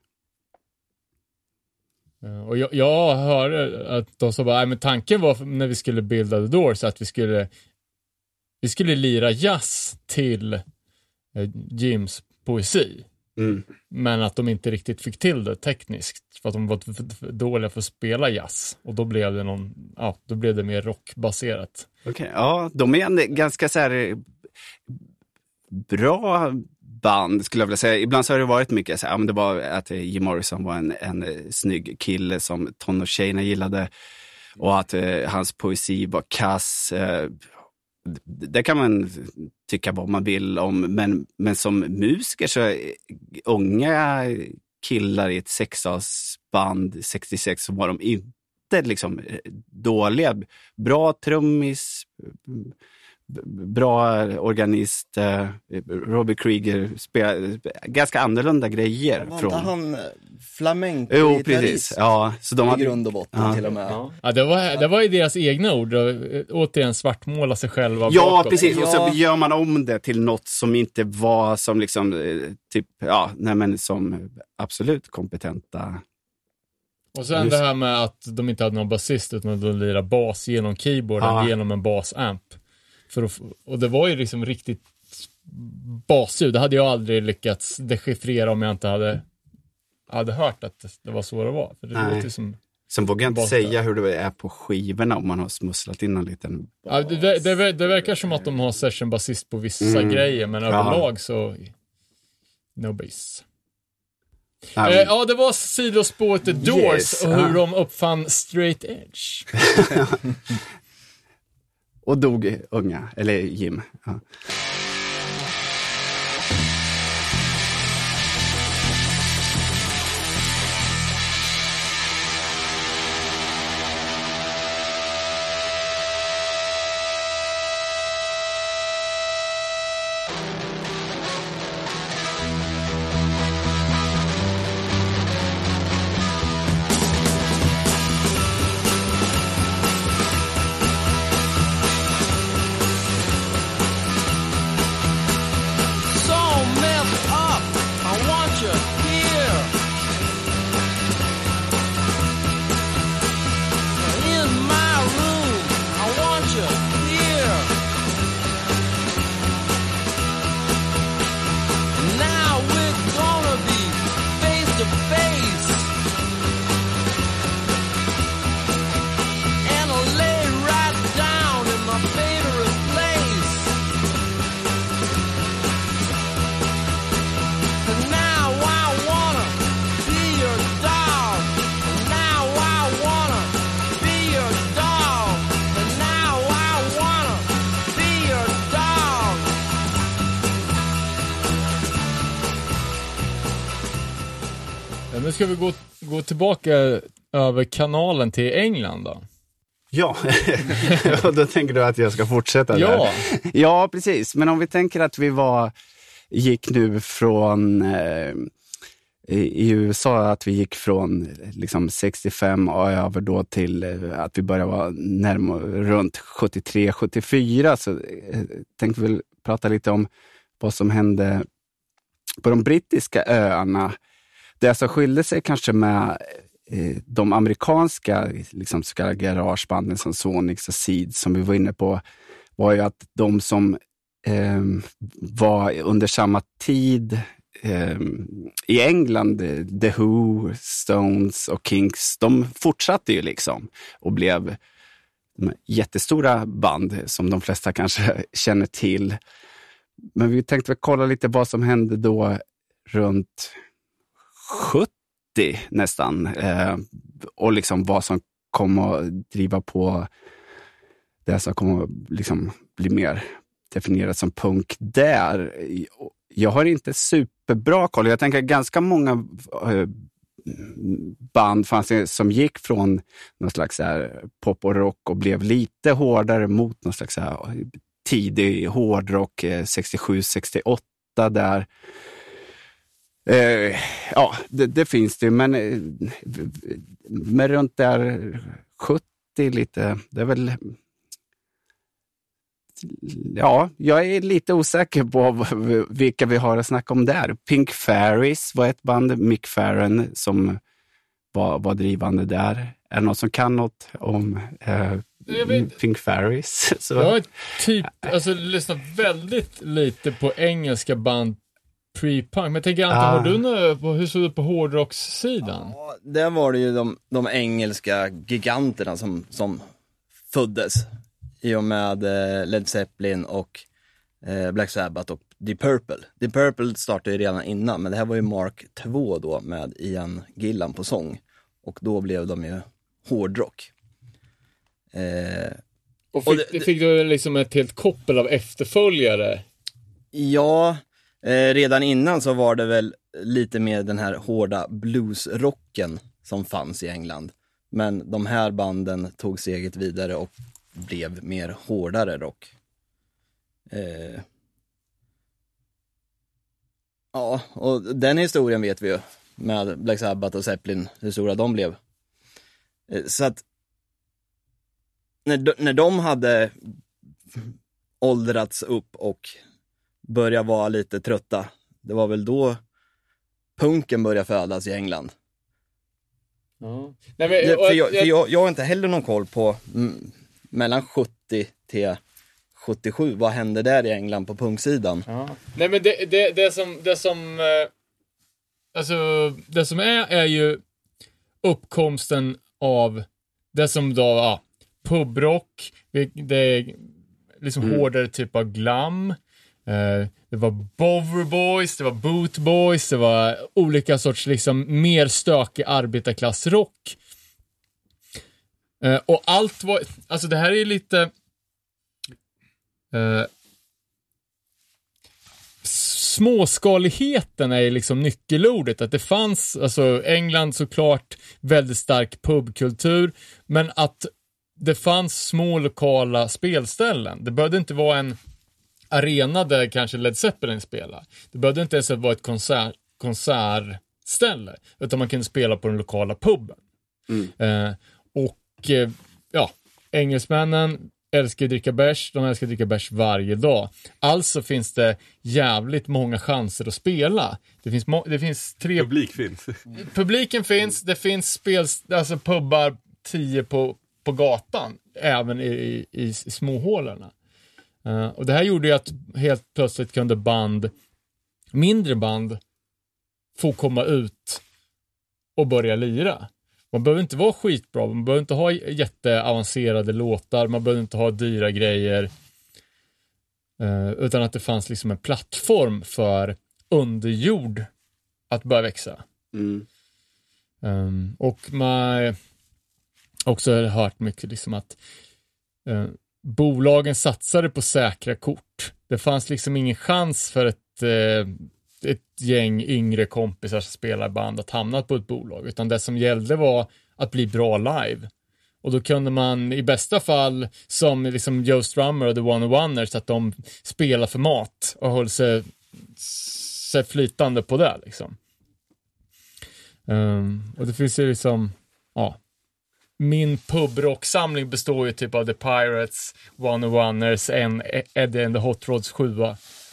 Ja, Och jag, jag hörde att de sa bara, men tanken var när vi skulle bilda The Doors att vi skulle vi skulle lira jazz till eh, Jims poesi. Mm. Men att de inte riktigt fick till det tekniskt. För att de var för, dåliga för att spela jazz. Och då blev det någon, ja, då blev det mer rockbaserat. Okej, ja, de är en ganska så här eh, bra band skulle jag vilja säga. Ibland så har det varit mycket så här, ja, men det var att eh, Jim Morrison var en, en eh, snygg kille som tonårstjejerna gillade och att eh, hans poesi var kass. Eh, det kan man tycka vad man vill om, men, men som musiker så eh, unga killar i ett sexasband 66 så var de inte liksom dåliga. Bra trummis, bra organist, eh, Robbie Krieger, spelar ganska annorlunda grejer. Var från... inte han eh, flamenco Jo, precis. Ja, så de I hade... grund och botten Ja. till och med. Ja, det var, det var ju deras egna ord. Och, eh, återigen svartmåla sig själva Ja, bakåt. precis. Och Ja. så gör man om det till något som inte var som liksom, eh, typ, ja, nej men som absolut kompetenta. Och sen Just- det här med att de inte hade någon basist utan att de lirade bas genom keyboarden, Ja. genom en basamp. För att, och det var ju liksom riktigt basljud. Det hade jag aldrig lyckats dechiffrera om jag inte hade, hade hört att det var så det var. För det Nej. låter som... Sen vågar jag inte säga hur det är på skivorna om man har smusslat in en liten... Ja, det, det, det, verkar som att de har session-basist på vissa Mm. grejer, men Ja. överlag så... No bass. Nej, Eh, ja, det var sidospåret The Doors Yes, och hur ja. de uppfann straight edge. *laughs* *laughs* Och dog unga, eller Jim. Ja. Ska vi gå, gå tillbaka över kanalen till England då. Ja, *laughs* och då tänker du att jag ska fortsätta Ja. där. Ja, precis. Men om vi tänker att vi var, gick nu från eh, i USA, att vi gick från liksom 65 och över då till eh, att vi började vara närmare runt 73, 74. Så eh, tänkte vi väl prata lite om vad som hände på de brittiska öarna. Det som skilde sig kanske med eh, de amerikanska liksom, så kallade garagebanden som Sonics och Seeds som vi var inne på, var ju att de som eh, var under samma tid eh, i England, The Who, Stones och Kinks, de fortsatte ju liksom och blev jättestora band som de flesta kanske *laughs* känner till. Men vi tänkte väl kolla lite vad som hände då runt 70 nästan. Eh, och liksom vad som kommer att driva på det som kommer att liksom bli mer definierat som punk där. Jag har inte superbra koll. Jag tänker ganska många eh, band fanns det som gick från någon slags här pop och rock och blev lite hårdare mot någon slags här tidig hårdrock, eh, 67-68 där. Eh, ja, det, det finns det, men, eh, men runt där 70 lite, det är väl... Ja, jag är lite osäker på vilka vi har att snacka om där. Pink Fairies var ett band, Mick Farren, som var, var drivande där. Är det någon som kan något om eh, Pink Fairies? *laughs* Så, Jag har typ, alltså lyssnat väldigt lite på engelska band pre-punk. Men jag tänker Anton, Ah. har du på- hur såg det ut på hårdrockssidan? Ja, där var det ju de, de engelska giganterna som, som föddes i och med eh, Led Zeppelin och eh, Black Sabbath och Deep Purple. Deep Purple startade ju redan innan, men det här var ju Mark 2 då med Ian Gillan på sång. Och då blev de ju hårdrock. Eh, Och fick, Och det- fick du liksom ett helt koppel av efterföljare? Ja, eh, redan innan så var det väl lite mer den här hårda bluesrocken som fanns i England. Men de här banden tog steget vidare och blev mer hårdare rock. Eh, ja, och den historien vet vi ju med Black Sabbath och Zeppelin, hur stora de blev. Eh, så att när de, när de hade åldrats upp och börjat vara lite trötta, det var väl då punken började födas i England. Nej, men, och- för jag, för jag, jag har inte heller någon koll på mm, mellan 70 till 77, vad hände där i England på punksidan? Ja. Nej men det, det, det som, det som, eh, alltså det som är, är ju uppkomsten av det som då, ja, pubrock, det är liksom hårdare typ av glam. Eh, det var Bover Boys, det var Boot Boys, det var olika sorts liksom mer stökig arbetarklassrock. Eh, och allt var, alltså det här är lite eh, småskaligheten är liksom nyckelordet. Att det fanns, alltså England såklart, väldigt stark pubkultur, men att det fanns små lokala spelställen. Det behövde inte vara en arena där kanske Led Zeppelin spelar. Det behövde inte ens vara ett konsert, konsertställe, utan man kunde spela på den lokala puben. Eh, och eh, ja, engelsmännen älskar att dricka bärs, de älskar att dricka bärs varje dag. Alltså finns det jävligt många chanser att spela. Det finns, det finns tre Publik finns. publiken finns, det finns spel, alltså pubbar 10 på, på gatan, även i, i, i småhålorna. Eh, och det här gjorde ju att helt plötsligt kunde band, mindre band, få komma ut och börja lira. Man behöver inte vara skitbra, man behöver inte ha jätteavancerade låtar, man behöver inte ha dyra grejer. Eh, utan att det fanns liksom en plattform för underjord att börja växa. Mm. Um, och man också har hört mycket liksom att eh, bolagen satsade på säkra kort. Det fanns liksom ingen chans för ett, eh, ett gäng yngre kompisar som spelar i band att hamna på ett bolag, utan det som gällde var att bli bra live. Och då kunde man i bästa fall, som liksom Joe Strummer och The One Oneers, att de spelade för mat och höll sig, sig flytande på det liksom. Um, och det finns ju liksom, ja. Min pubrocksamling består ju typ av The Pirates, One Oneers, en Eddie and the Hot Rods 7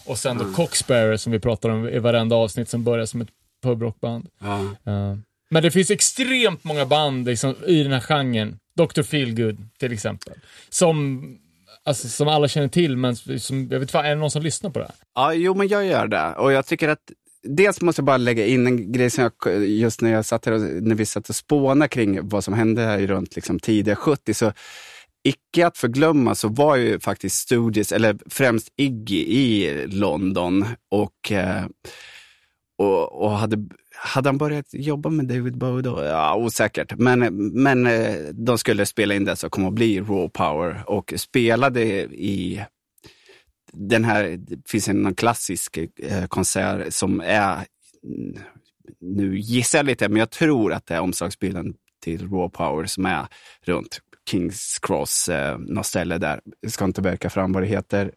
och sen då Coxbearer som vi pratar om i varenda avsnitt som börjar som ett pubrockband. Ja. Ehm, men det finns extremt många band liksom, i den här genren. Dr. Feelgood till exempel. Som, alltså, som alla känner till, men som, jag vet inte, är det någon som lyssnar på det här? Ja, jo men jag gör det. Och jag tycker att Dels måste jag bara lägga in en grej som jag, just när jag satt här och, när vi satt och spånade kring vad som hände här runt liksom tidiga 70, så icke att förglömma så var ju faktiskt Studios, eller främst Iggy i London och, eh, och, och hade, hade han börjat jobba med David Bowie då? Ja, osäkert. Men, men eh, de skulle spela in det som kom att bli Raw Power och spelade i den här, det finns en klassisk eh, konsert som är, nu gissar jag lite, men jag tror att det är omslagsbilden till Raw Power som är runt Kings Cross, eh, något ställe där. Jag ska inte verka fram vad det heter.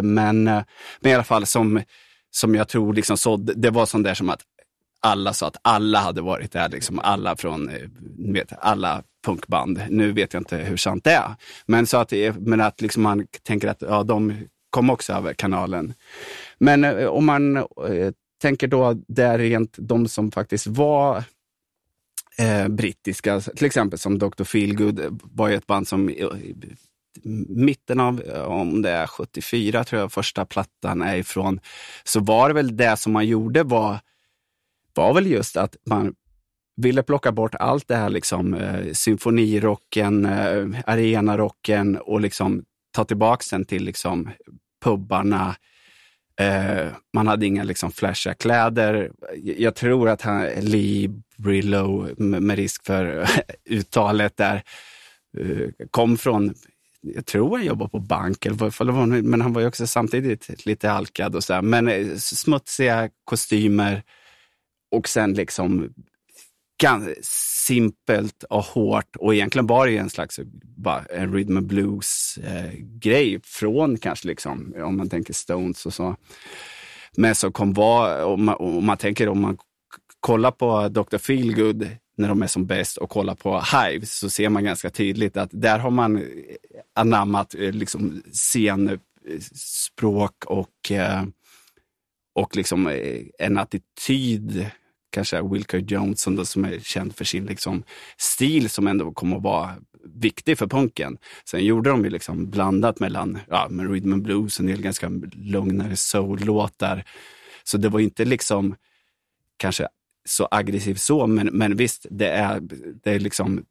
Men, eh, men i alla fall som, som jag tror, liksom så, det var sånt där som att alla sa att alla hade varit där, liksom alla från, eh, vet, alla punkband. Nu vet jag inte hur sant det är. Men, så att, eh, men att liksom man tänker att ja, de kom också över kanalen. Men eh, om man eh, tänker då där rent de som faktiskt var eh, brittiska, till exempel som Dr. Feelgood eh, var ju ett band som i, mitten av, eh, om det är 74 tror jag första plattan är ifrån, så var det väl det som man gjorde var, var väl just att man ville plocka bort allt det här liksom eh, symfonirocken, eh, arenarocken och liksom ta tillbaka den till liksom pubbarna. Eh, man hade inga liksom flashiga kläder. Jag tror att han, Lee Brillo, med, risk för *laughs* uttalet där, eh, kom från jag tror han jobbade på bank, eller men han var ju också samtidigt lite alkad och så där. Men eh, smutsiga kostymer och sen liksom simpelt och hårt och egentligen var det en slags bara en rhythm and blues eh, grej från kanske liksom, om man tänker Stones och så. Men så kom var, om man, om man tänker om man kollar på Dr. Feelgood när de är som bäst och kollar på Hives så ser man ganska tydligt att där har man eh, anammat eh, liksom scenspråk eh, och, och liksom en attityd kanske Wilker Johnson då, som är känd för sin liksom, stil som ändå kommer att vara viktig för punken. Sen gjorde de ju liksom blandat mellan ja, med rhythm and blues, en del ganska lugnare soul-låtar. Så det var inte liksom kanske så aggressivt så, men, men visst, det är, det är liksom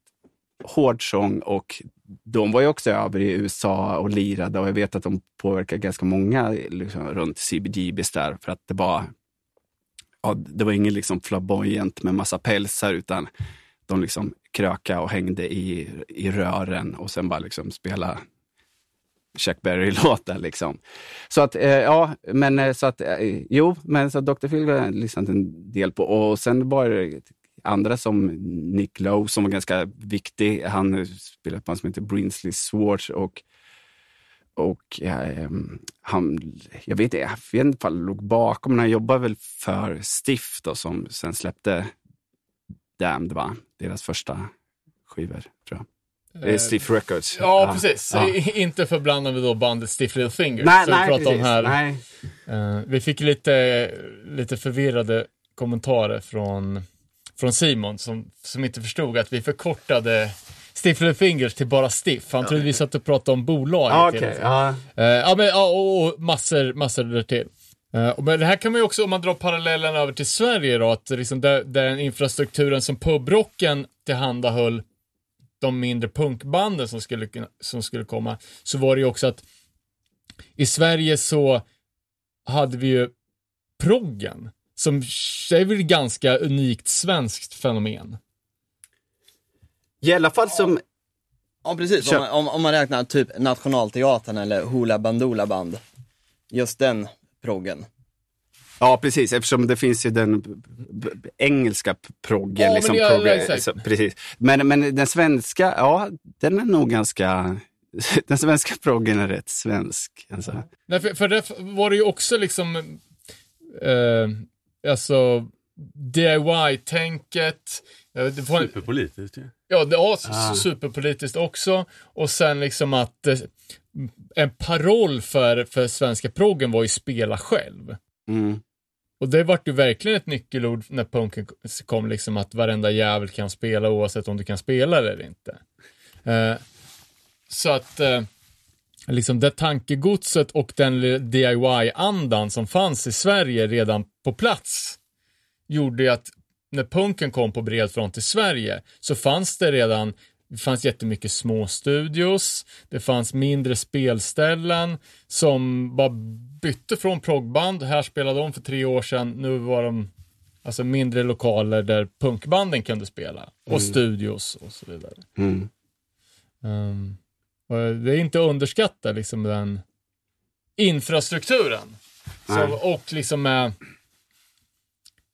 hård sång och de var ju också över i USA och lirade och jag vet att de påverkade ganska många liksom, runt CBGBs där för att det var ja, det var ingen liksom flamboyant med massa pälsar utan de liksom kröka och hängde i, i rören och sen bara liksom spela Chuck Berry-låtar. Liksom. Så att, eh, ja, men eh, så att, eh, jo, men så Dr. Phil har jag lyssnat en del på. Och sen var det andra som Nick Lowe som var ganska viktig. Han spelade på en som heter Brinsley Swartz och och ja, ehm, han, jag vet inte, han låg bakom, men han jobbade väl för Stiff då, som sen släppte Damned, va? Deras första skivor, tror jag. Är Stiff Records. Ja, precis. Ja. Inte förblanda med då bandet Stiff Little Fingers. Nej, vi nej, om precis. Nej. Eh, vi fick lite, lite förvirrade kommentarer från, från Simon som, som inte förstod att vi förkortade Stiff Little Fingers till bara Stiff. Han trodde vi satt och pratade om bolaget. Okej. tiden. Ja. Eh, ja, men, ja, och, och massor, massor där till. Och men det här kan man ju också, om man drar parallellen över till Sverige då, att liksom där, den infrastrukturen som pubrocken tillhandahöll de mindre punkbanden som skulle, som skulle komma, så var det ju också att i Sverige så hade vi ju proggen, som är väl ganska unikt svenskt fenomen. I alla fall som... Ja precis, om, man- om, om man räknar typ Nationalteatern eller Hoola Bandoola Band. Just den proggen. Ja, precis, eftersom det finns ju den engelska proggen. Ja, men liksom, det- ja, progr- exakt. så, precis. Men, men den svenska, ja, den är nog ganska... *laughs* Den svenska proggen är rätt svensk. Alltså. Nej, för, för det var det ju också liksom, eh, alltså, DIY-tänket. Eh, det var- Superpolitiskt ju. Ja, s- Ah. superpolitiskt också. Och sen liksom att eh, en paroll för, för svenska proggen var ju spela själv. Mm. Och det vart ju verkligen ett nyckelord när punken kom, liksom att varenda jävel kan spela oavsett om du kan spela eller inte. Eh, så att eh, liksom det tankegodset och den DIY-andan som fanns i Sverige redan på plats gjorde ju att när punken kom på bred front i Sverige så fanns det redan det fanns jättemycket små studios, det fanns mindre spelställen som bara bytte från proggband, här spelade de för tre år sedan, nu var de alltså mindre lokaler där punkbanden kunde spela och studios och så vidare. Mm. Um, och det är inte att underskatta liksom den infrastrukturen. Så, och liksom med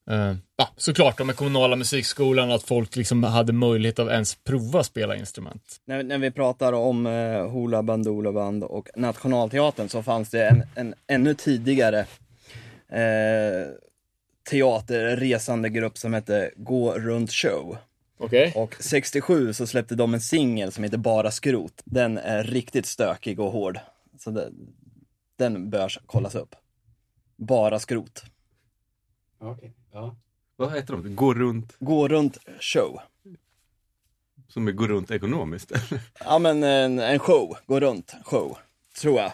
eh, ja, såklart de kommunala musikskolan att folk liksom hade möjlighet att ens prova spela instrument. När, när vi pratar om eh, Hoola Bandoola Band och Nationalteatern så fanns det en, en ännu tidigare eh, teaterresande grupp som hette Gå Runt Show. Okej. Och 67 så släppte de en singel som heter Bara Skrot. Den är riktigt stökig och hård. Så det, den bör kollas upp. Bara Skrot. Ja. Vad heter de? Gå runt, Gå Runt Show. som är gå runt ekonomiskt. *laughs* Ja men en, en show, Gå Runt Show, tror jag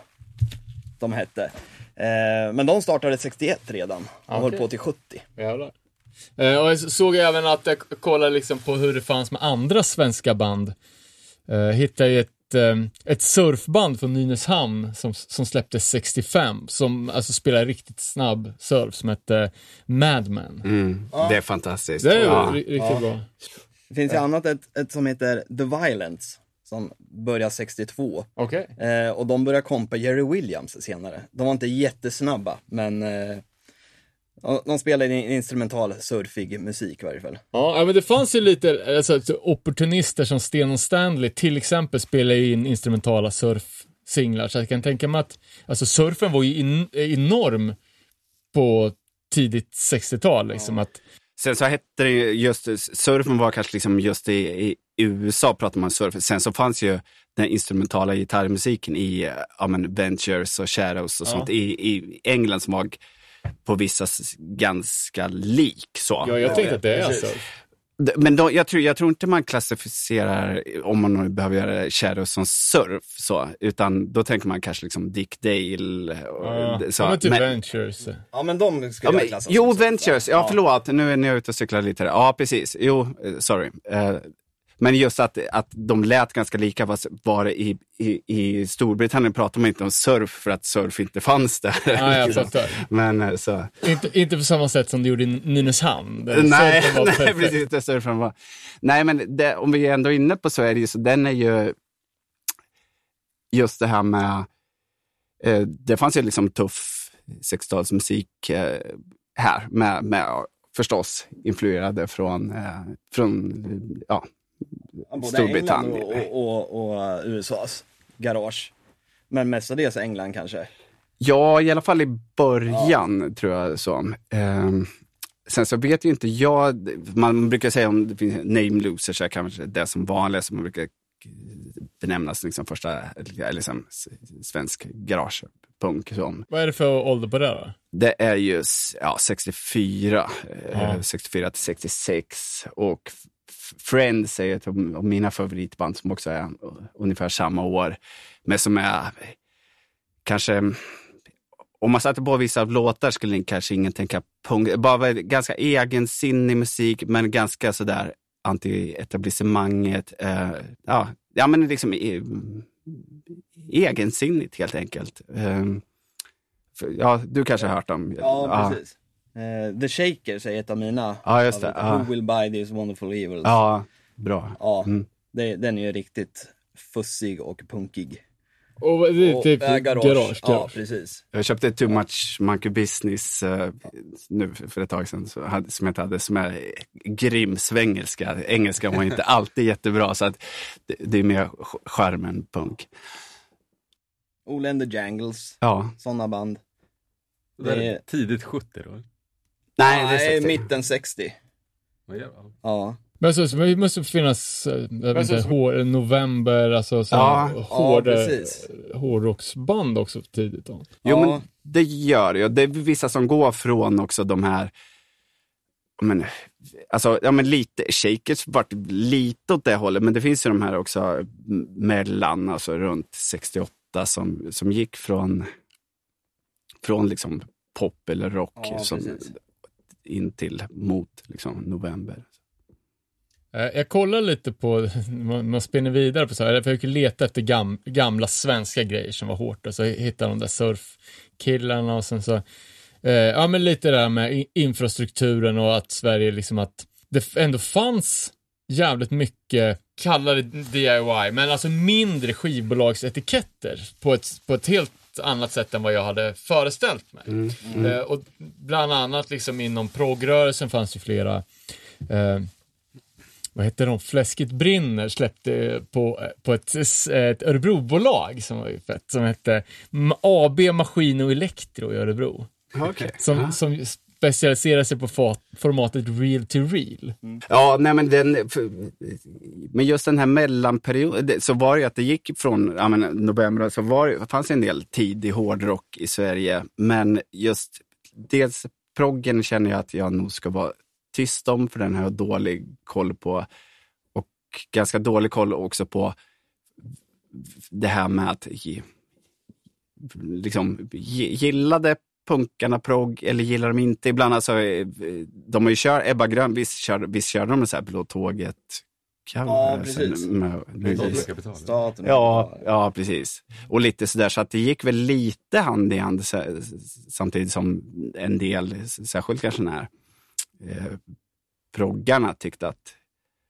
de hette. Eh, men de startade 61 redan och Okej. höll på till 70. Jävlar. Eh, och jag såg även att jag kollade liksom på hur det fanns med andra svenska band. Eh, hittade ju ett, eh, ett surfband från Nynäshamn som, som släpptes 65, som alltså spelar riktigt snabb surf som hette Madman. Mm. Det är fantastiskt. Det är ja. ri- riktigt bra. Det finns ju annat ett, ett som heter The Violence, som börjar 62. Okej. Eh, och de började kompa Jerry Williams senare. De var inte jättesnabba, men eh, Ja, De spelade in instrumental surfig musik i varje fall. Ja, ja, men det fanns ju lite alltså, opportunister som Sten och Stanley till exempel spelade in instrumentala surfsinglar. Så jag kan tänka mig att alltså, surfen var ju in, enorm på tidigt 60-tal. Liksom, att, Sen så hette det ju just, surfen var kanske liksom just i, i USA pratade man surf. Sen så fanns ju den instrumentala gitarrmusiken i ja, men Ventures och Shadows och sånt i, i England som var på vissa ganska lik. Så. ja, jag tänkte att det är. D- Men då, jag, tror, jag tror inte man klassificerar, om man nu behöver göra Shadows som surf, så, utan då tänker man kanske liksom Dick Dale. Och, Ja, så. ja, men typ Men- Ventures. Ja men de skulle Ja, jag klassa jo, Ventures. Ja, förlåt. Nu är jag ute och cyklar lite. Ja, precis. Jo, eh, sorry. Eh, Men just att, att de lät ganska lika, var det i, i, i Storbritannien pratar man inte om surf för att surf inte fanns där. Ja, jag *laughs* Liksom. Men eh, så. Inte, inte på samma sätt som det gjorde i Nynäshamn. där Nej, var *laughs* nej precis. Det surfen var. Nej, men det, om vi är ändå inne på ju så, den är ju just det här med, eh, det fanns ju liksom tuff 60-talsmusik eh, här, med, med förstås influerade från, eh, från Ja, Både Storbritannien. England och, och, och, och USAs garage. Men mestadels England kanske. Ja, i alla fall i början tror jag så. Ehm, sen så vet ju inte jag, man brukar säga om det finns name losers, är kanske det som vanligt som man brukar benämnas liksom första, eller liksom svensk garagepunk. Som. Vad är det för ålder på det då? Det är ju ja, 64, eh, Ja. 64 till 66 och Friends är ett av mina favoritband som också är ungefär samma år. Men som är kanske, om man satte på vissa låtar skulle kanske ingen tänka punk. Bara ganska egensinnig musik men ganska sådär anti-etablissemanget. Eh, ja, ja, men liksom eh, egensinnigt helt enkelt. Eh, för- ja, du kanske har hört dem? Ja, precis. Eh, The Shakers är ett av mina. Ja, just det. Ja. Who will buy these wonderful evils? Ja, bra. Ja, Mm. det, den är ju riktigt fussig och punkig. Och det är Och, typ äh, garage. garage. garage. Ja, precis. Jag köpte Too Much Monkey Business eh, nu för ett tag sedan, så hade, som jag inte hade, som är grym svengelska. Engelska var inte *laughs* alltid jättebra, så att det, det är mer ch- charm än punk. Ole and the Jangles, Ja, sådana band. Det är Det är- tidigt 70 då? Nej, det är Nej, 60. mitten 60. Vad gör man? Ja. Men så, så det måste finnas, eh, jag vet så- inte, hår, november, alltså så Ja. ja, Ja, hårdrocksband också tidigt då. Jo, Ja. men det gör det ju. Det är vissa som går från också de här, men, alltså, ja men lite, Shakers vart lite åt det hållet, men det finns ju de här också mellan, alltså runt 68 som, som gick från, från liksom pop eller rock Ja, som, precis in till mot liksom november. Eh, jag kollar lite på, man, spinner vidare på så här, jag försöker leta efter gam, gamla svenska grejer som var hårt och så hittar de där surfkillarna och sen så, eh, ja men lite det där med infrastrukturen och att Sverige liksom att det ändå fanns jävligt mycket, kalla det DIY, men alltså mindre skivbolagsetiketter på ett, på ett helt annat sätt än vad jag hade föreställt mig. Eh, och bland annat liksom inom progrörelsen fanns ju flera eh, vad heter de, Fläskigt brinner släppte på, på ett, ett Örebrobolag som var ju fett, som hette AB Maskin och Elektro i Örebro. Okay. Som, som specialiserar sig på formatet real to real. Ja, nej men den, för, men just den här mellanperioden, så var det ju att det gick från ja, men, november, så var det, fanns en del tidig hårdrock i Sverige, men just dels proggen känner jag att jag nog ska vara tyst om, för den har jag dålig koll på. Och ganska dålig koll också på det här med att liksom, gillade punkarna progg eller gillar de inte? Ibland alltså, eh, de har ju kört, Ebba Grön, visst körde, visst körde de så här Blå tåget? Ja, precis. Med. Staten. Ja, ja, precis. Och lite sådär, så att det gick väl lite hand i hand så- samtidigt som en del, särskilt kanske när eh, proggarna tyckte att,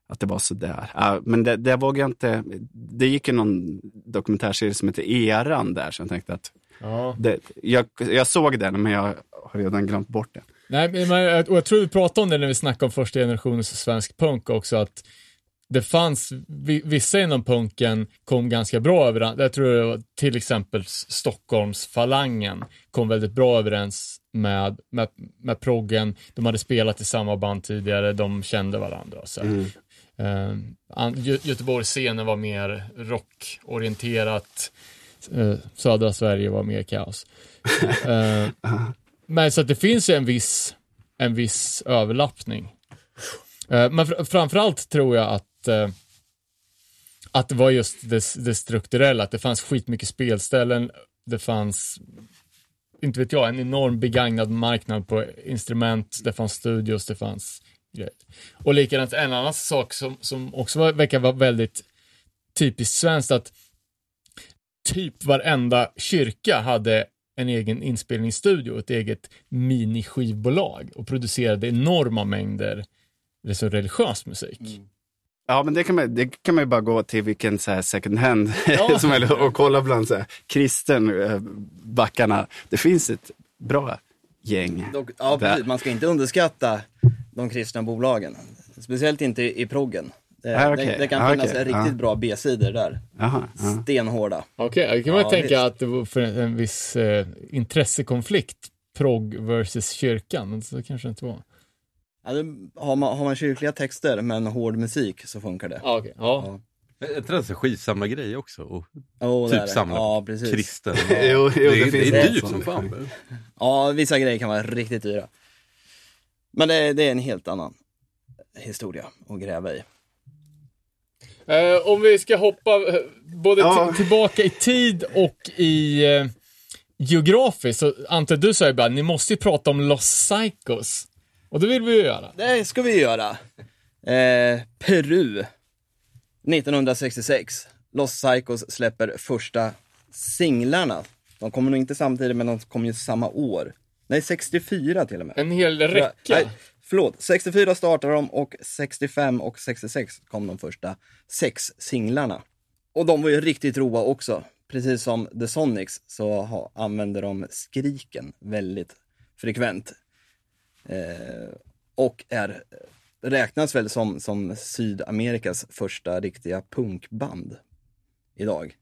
att det var sådär. Ja, men det, det vågar jag inte, det gick ju någon dokumentärserie som heter Eran där, så jag tänkte att Ja. det, jag, jag såg den, men jag har redan glömt bort den. Nej, men och jag tror vi pratade om det när vi snackade om första generationens svensk punk också, att det fanns, vi- vissa inom punken kom ganska bra överens. Jag tror det var till exempel Stockholmsfalangen kom väldigt bra överens med, med, med proggen. De hade spelat i samma band tidigare, de kände varandra. Så. här. Eh, an- Gö- Göteborgsscenen var mer rockorienterat. Eh, södra Sverige var mer kaos. *laughs* Eh, men så att det finns ju en viss, en viss överlappning. Eh, men fr- framförallt tror jag att, att det var just det, det strukturella, att det fanns skitmycket spelställen, det fanns, inte vet jag, en enorm begagnad marknad på instrument, det fanns studios, det fanns grejer. Och likadant en annan sak som, som också verkar vara väldigt typiskt svenskt, att typ varenda kyrka hade en egen inspelningsstudio, ett eget miniskivbolag och producerade enorma mängder liksom religiös musik. Ja, men det kan, man, det kan man ju bara gå till vilken så här second hand Ja. *laughs* som är, och kolla bland så här, kristen eh, backarna. Det finns ett bra gäng. Dock, ja, precis. Man ska inte underskatta de kristna bolagen. Speciellt inte i, i proggen. Det, Ah, okej. det, det kan Ah, finnas okej. riktigt Ah. bra B-sidor där. Jaha, ja. Stenhårda. Okej, då kan man Ja, tänka visst. att det var för en viss eh, intressekonflikt, prog versus kyrkan, men så kanske det inte var. Ja, det, har, man, har man kyrkliga texter men hård musik så funkar det. Ja, okej. Ja. Är inte det en sån skivsamlargrej också? Och Oh, typ samla Ja, precis. kristen. *laughs* Jo, jo, det, det är- det är dyrt som- som fan. *laughs* Ja, vissa grejer kan vara riktigt dyra. Men det, det är en helt annan historia att gräva i. Eh, om vi ska hoppa eh, både Ja. ti- tillbaka i tid och i eh, geografiskt, så Ante, du sa ju bara, ni måste ju prata om Los Psychos. Och det vill vi ju göra. Det ska vi göra. Eh, Peru. 1966. Los Psychos släpper första singlarna. De kommer nog inte samtidigt, men de kommer ju samma år. Nej, 64 till och med. En hel Nej, räcka förlåt, 64 startade de och 65 och 66 kom de första sex singlarna. Och de var ju riktigt roa också. Precis som The Sonics så ha, använder de skriken väldigt frekvent. Eh, och är, räknas väl som, som Sydamerikas första riktiga punkband idag.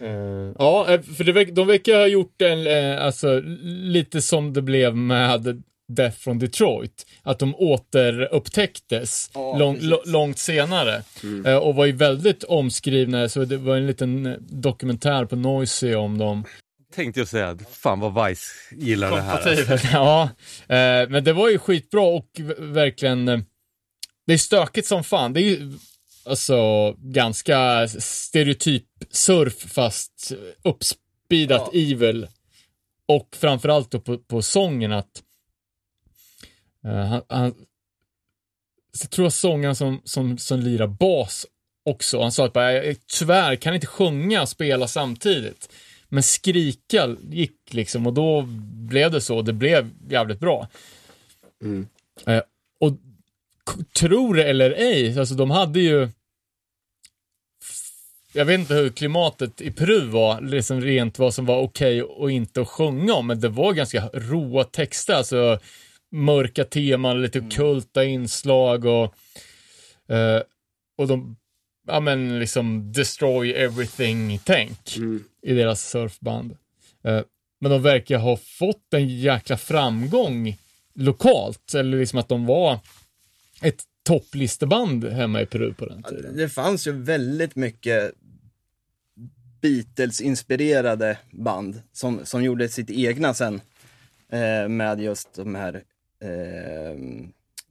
Eh, ja, eh, för det, de verkar ha gjort en, eh, alltså lite som det blev med Death from Detroit. Att de återupptäcktes Ja, lång, långt senare. Eh, och var ju väldigt omskrivna, så det var en liten eh, dokumentär på Noisy om dem. Tänkte jag säga, fan vad Vice gillar det här. *laughs* ja, eh, men det var ju skitbra och verkligen, eh, det är stökigt som fan. Det är ju alltså ganska stereotyp surf fast uppspeedat evil. Och framförallt då på, på sången att han, han så jag tror jag sångaren som, som, som lirar bas också, han sa att bara, jag tyvärr kan inte sjunga och spela samtidigt. Men skrika gick liksom och då blev det så, det blev jävligt bra. Eh, och tror det eller ej, alltså de hade ju jag vet inte hur klimatet i Peru var, liksom rent vad som var okej och inte att sjunga om, men det var ganska råa texter, alltså mörka teman, lite ockulta inslag och eh, och de, ja men liksom destroy everything-tänk i deras surfband. Eh, men de verkar ha fått en jäkla framgång lokalt, eller liksom att de var ett topplisteband hemma i Peru på den tiden. Det fanns ju väldigt mycket Beatles-inspirerade band som, som gjorde sitt egna sen eh, med just de här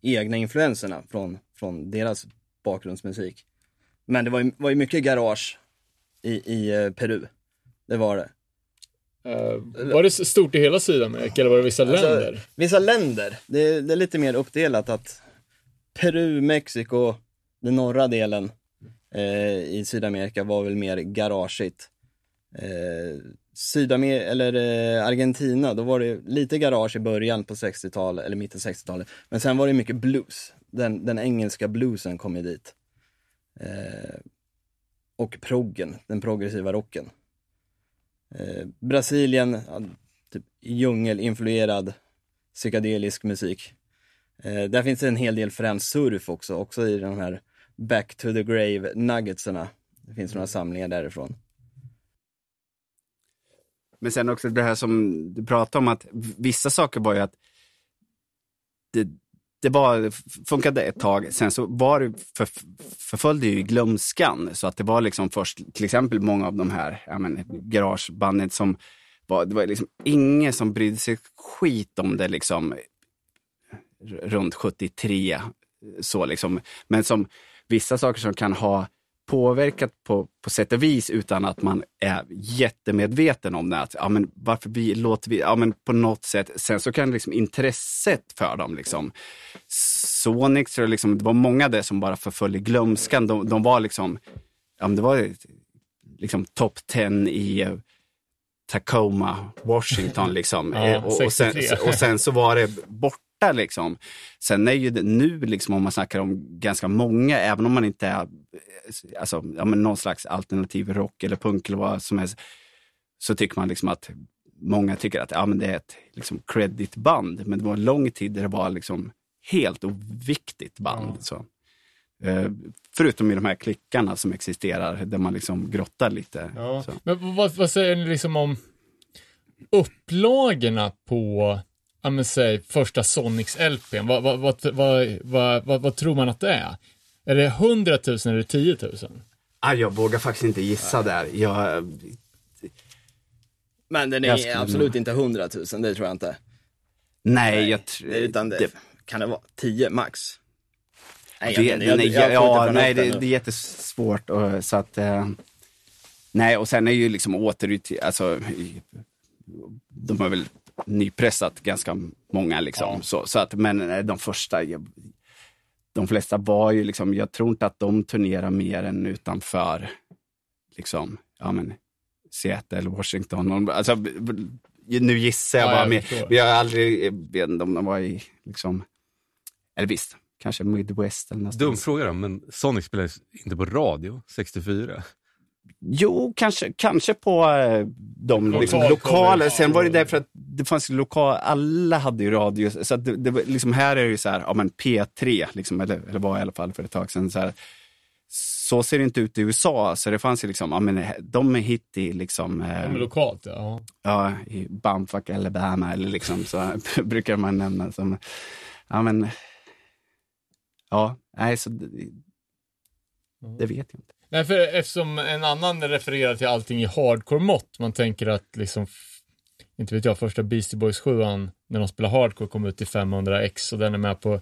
egna influenserna från, från deras bakgrundsmusik. Men det var ju, var ju mycket garage i, i eh, Peru. Det var det. Eh, var det stort i hela Sydamerika eller var det vissa Alltså, länder? Vissa länder, det, det är lite mer uppdelat att Peru, Mexiko, den norra delen eh, i Sydamerika var väl mer garageigt. Eh, Sydamer eller eh, Argentina, då var det lite garage i början på 60-talet, eller mitten 60-talet. Men sen var det mycket blues. Den, den engelska bluesen kom ju dit. Eh, och proggen, den progressiva rocken. Eh, Brasilien, ja, typ djungelinfluerad psykedelisk musik. Eh, där finns det en hel del främst surf också, också i de här Back to the Grave nuggetsarna. Det finns några samlingar därifrån. Men sen också det här som du pratade om, att vissa saker var ju att det, det var, funkade ett tag, sen så var det, för, förföljde ju glömskan. Så att det var liksom först, till exempel många av de här ja, men, garagebanden som var, det var liksom ingen som brydde sig skit om det liksom runt 73. Så liksom. Men som vissa saker som kan ha påverkat på, på sätt och vis utan att man är jättemedveten om det. Att, ja, men varför vi, låter vi, ja, men på något sätt, sen så kan liksom intresset för dem, liksom, Sonic, tror jag liksom, det var många där som bara förföljde glömskan. De, de var liksom, ja, men det var liksom top 10 i eh, Tacoma, Washington. Liksom. Ja, Eh, och, och, sen, 63. och sen så var det borta. Liksom. Sen är ju det nu, liksom, om man snackar om ganska många, även om man inte är eh, alltså, ja, någon slags alternativ rock eller punk eller vad som helst, så tycker man liksom att många tycker att ja, men det är ett liksom, creditband. Men det var en lång tid där det var liksom helt oviktigt band. Så. Eh, förutom i de här klickarna som existerar där man liksom grottar lite. Ja. Men vad, vad säger ni liksom om upplagorna på, ja men säg, första Sonics-LPn? Vad, vad, vad, vad, vad, vad, vad tror man att det är? Är det 100 000 eller 10 000? Ah, jag vågar faktiskt inte gissa där. Jag, Men den Jag är skulle absolut inte 100 000, det tror jag inte. nej, jag tror... Utan det, kan det vara 10 max? Nej, Det, jag, jag, jag, ja, nej, det, det är jättesvårt. Och, så att, eh, nej, och sen är ju liksom återut, alltså, de har väl nypressat ganska många liksom. Så, så att, men eh, de första, jag, de flesta var ju liksom, jag tror inte att de turnerar mer än utanför, liksom, ja men, Seattle, Washington. Alltså, nu gissar jag Ja, bara, jag men jag har aldrig, jag vet inte om de var i, liksom, eller visst, kanske Midwest eller. Dum fråga då, men Sonic spelades inte på radio 64? Jo, kanske, kanske på eh, de Lokal- liksom, lokal- lokaler. Sen var det därför att det fanns lokal, alla hade ju radio. Så det, det, liksom här är det ju så här, ja men P3, liksom, eller, eller var i alla fall för ett tag sedan. Så, här, så ser det inte ut i USA. Så det fanns ju liksom, ja men de är hit i liksom, eh, Ja, men lokalt, ja. ja, i Bumfuck Alabama eller liksom så *laughs* brukar man nämna som, ja men, ja, nej så det, det vet jag inte. Nej, för eftersom en annan refererar till allting i hardcore-mått, man tänker att liksom, inte vet jag, första Beastie Boys 7 när de spelar hardcore kom ut till 500x och den är med på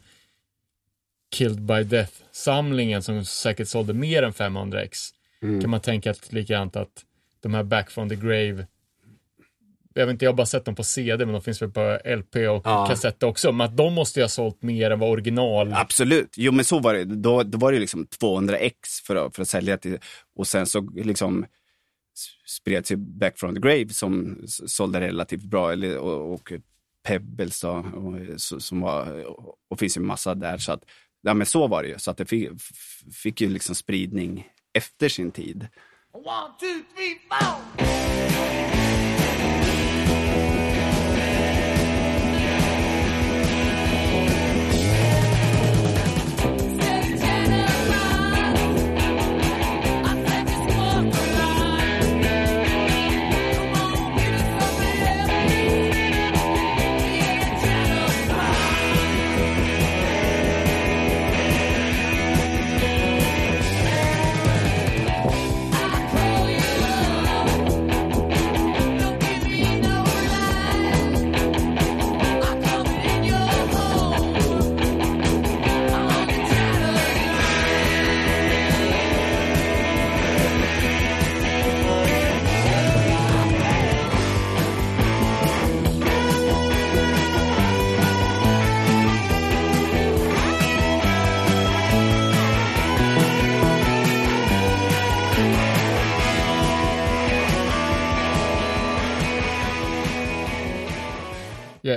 Killed by Death-samlingen som säkert sålde mer än 500x. Kan man tänka att likadant att de här Back from the Grave jag vet inte, jag har bara sett dem på CD, men de finns väl på LP och Ja. kassett också. Men att de måste ju ha sålt mer än vad original... Absolut, jo men så var det. Då, då var det liksom 200x för att, för att sälja till. Och sen så liksom spreds ju Back from the Grave som sålde relativt bra. Eller, och, och Pebbles då, och, som var, och, finns ju massa där. Så att, ja men så var det ju. Så att det fick, fick ju liksom spridning efter sin tid. One, two, three, four.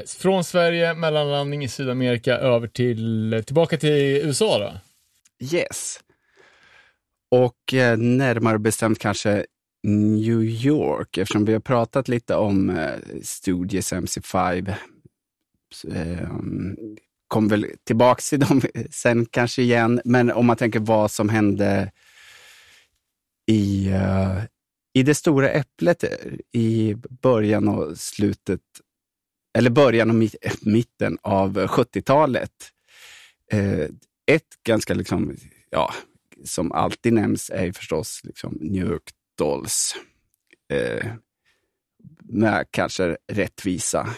Från Sverige, mellanlandning i Sydamerika, över till, tillbaka till USA då. Yes. Och eh, närmare bestämt kanske New York, eftersom vi har pratat lite om eh, Studios MC5, eh, kom väl tillbaks till dem *laughs* sen kanske igen. Men om man tänker vad som hände i, uh, i det stora äpplet i början och slutet, eller början och mitten av 70-talet. Eh, ett ganska, liksom, ja, som alltid nämns är ju förstås liksom New York Dolls. Eh, med kanske rättvisa.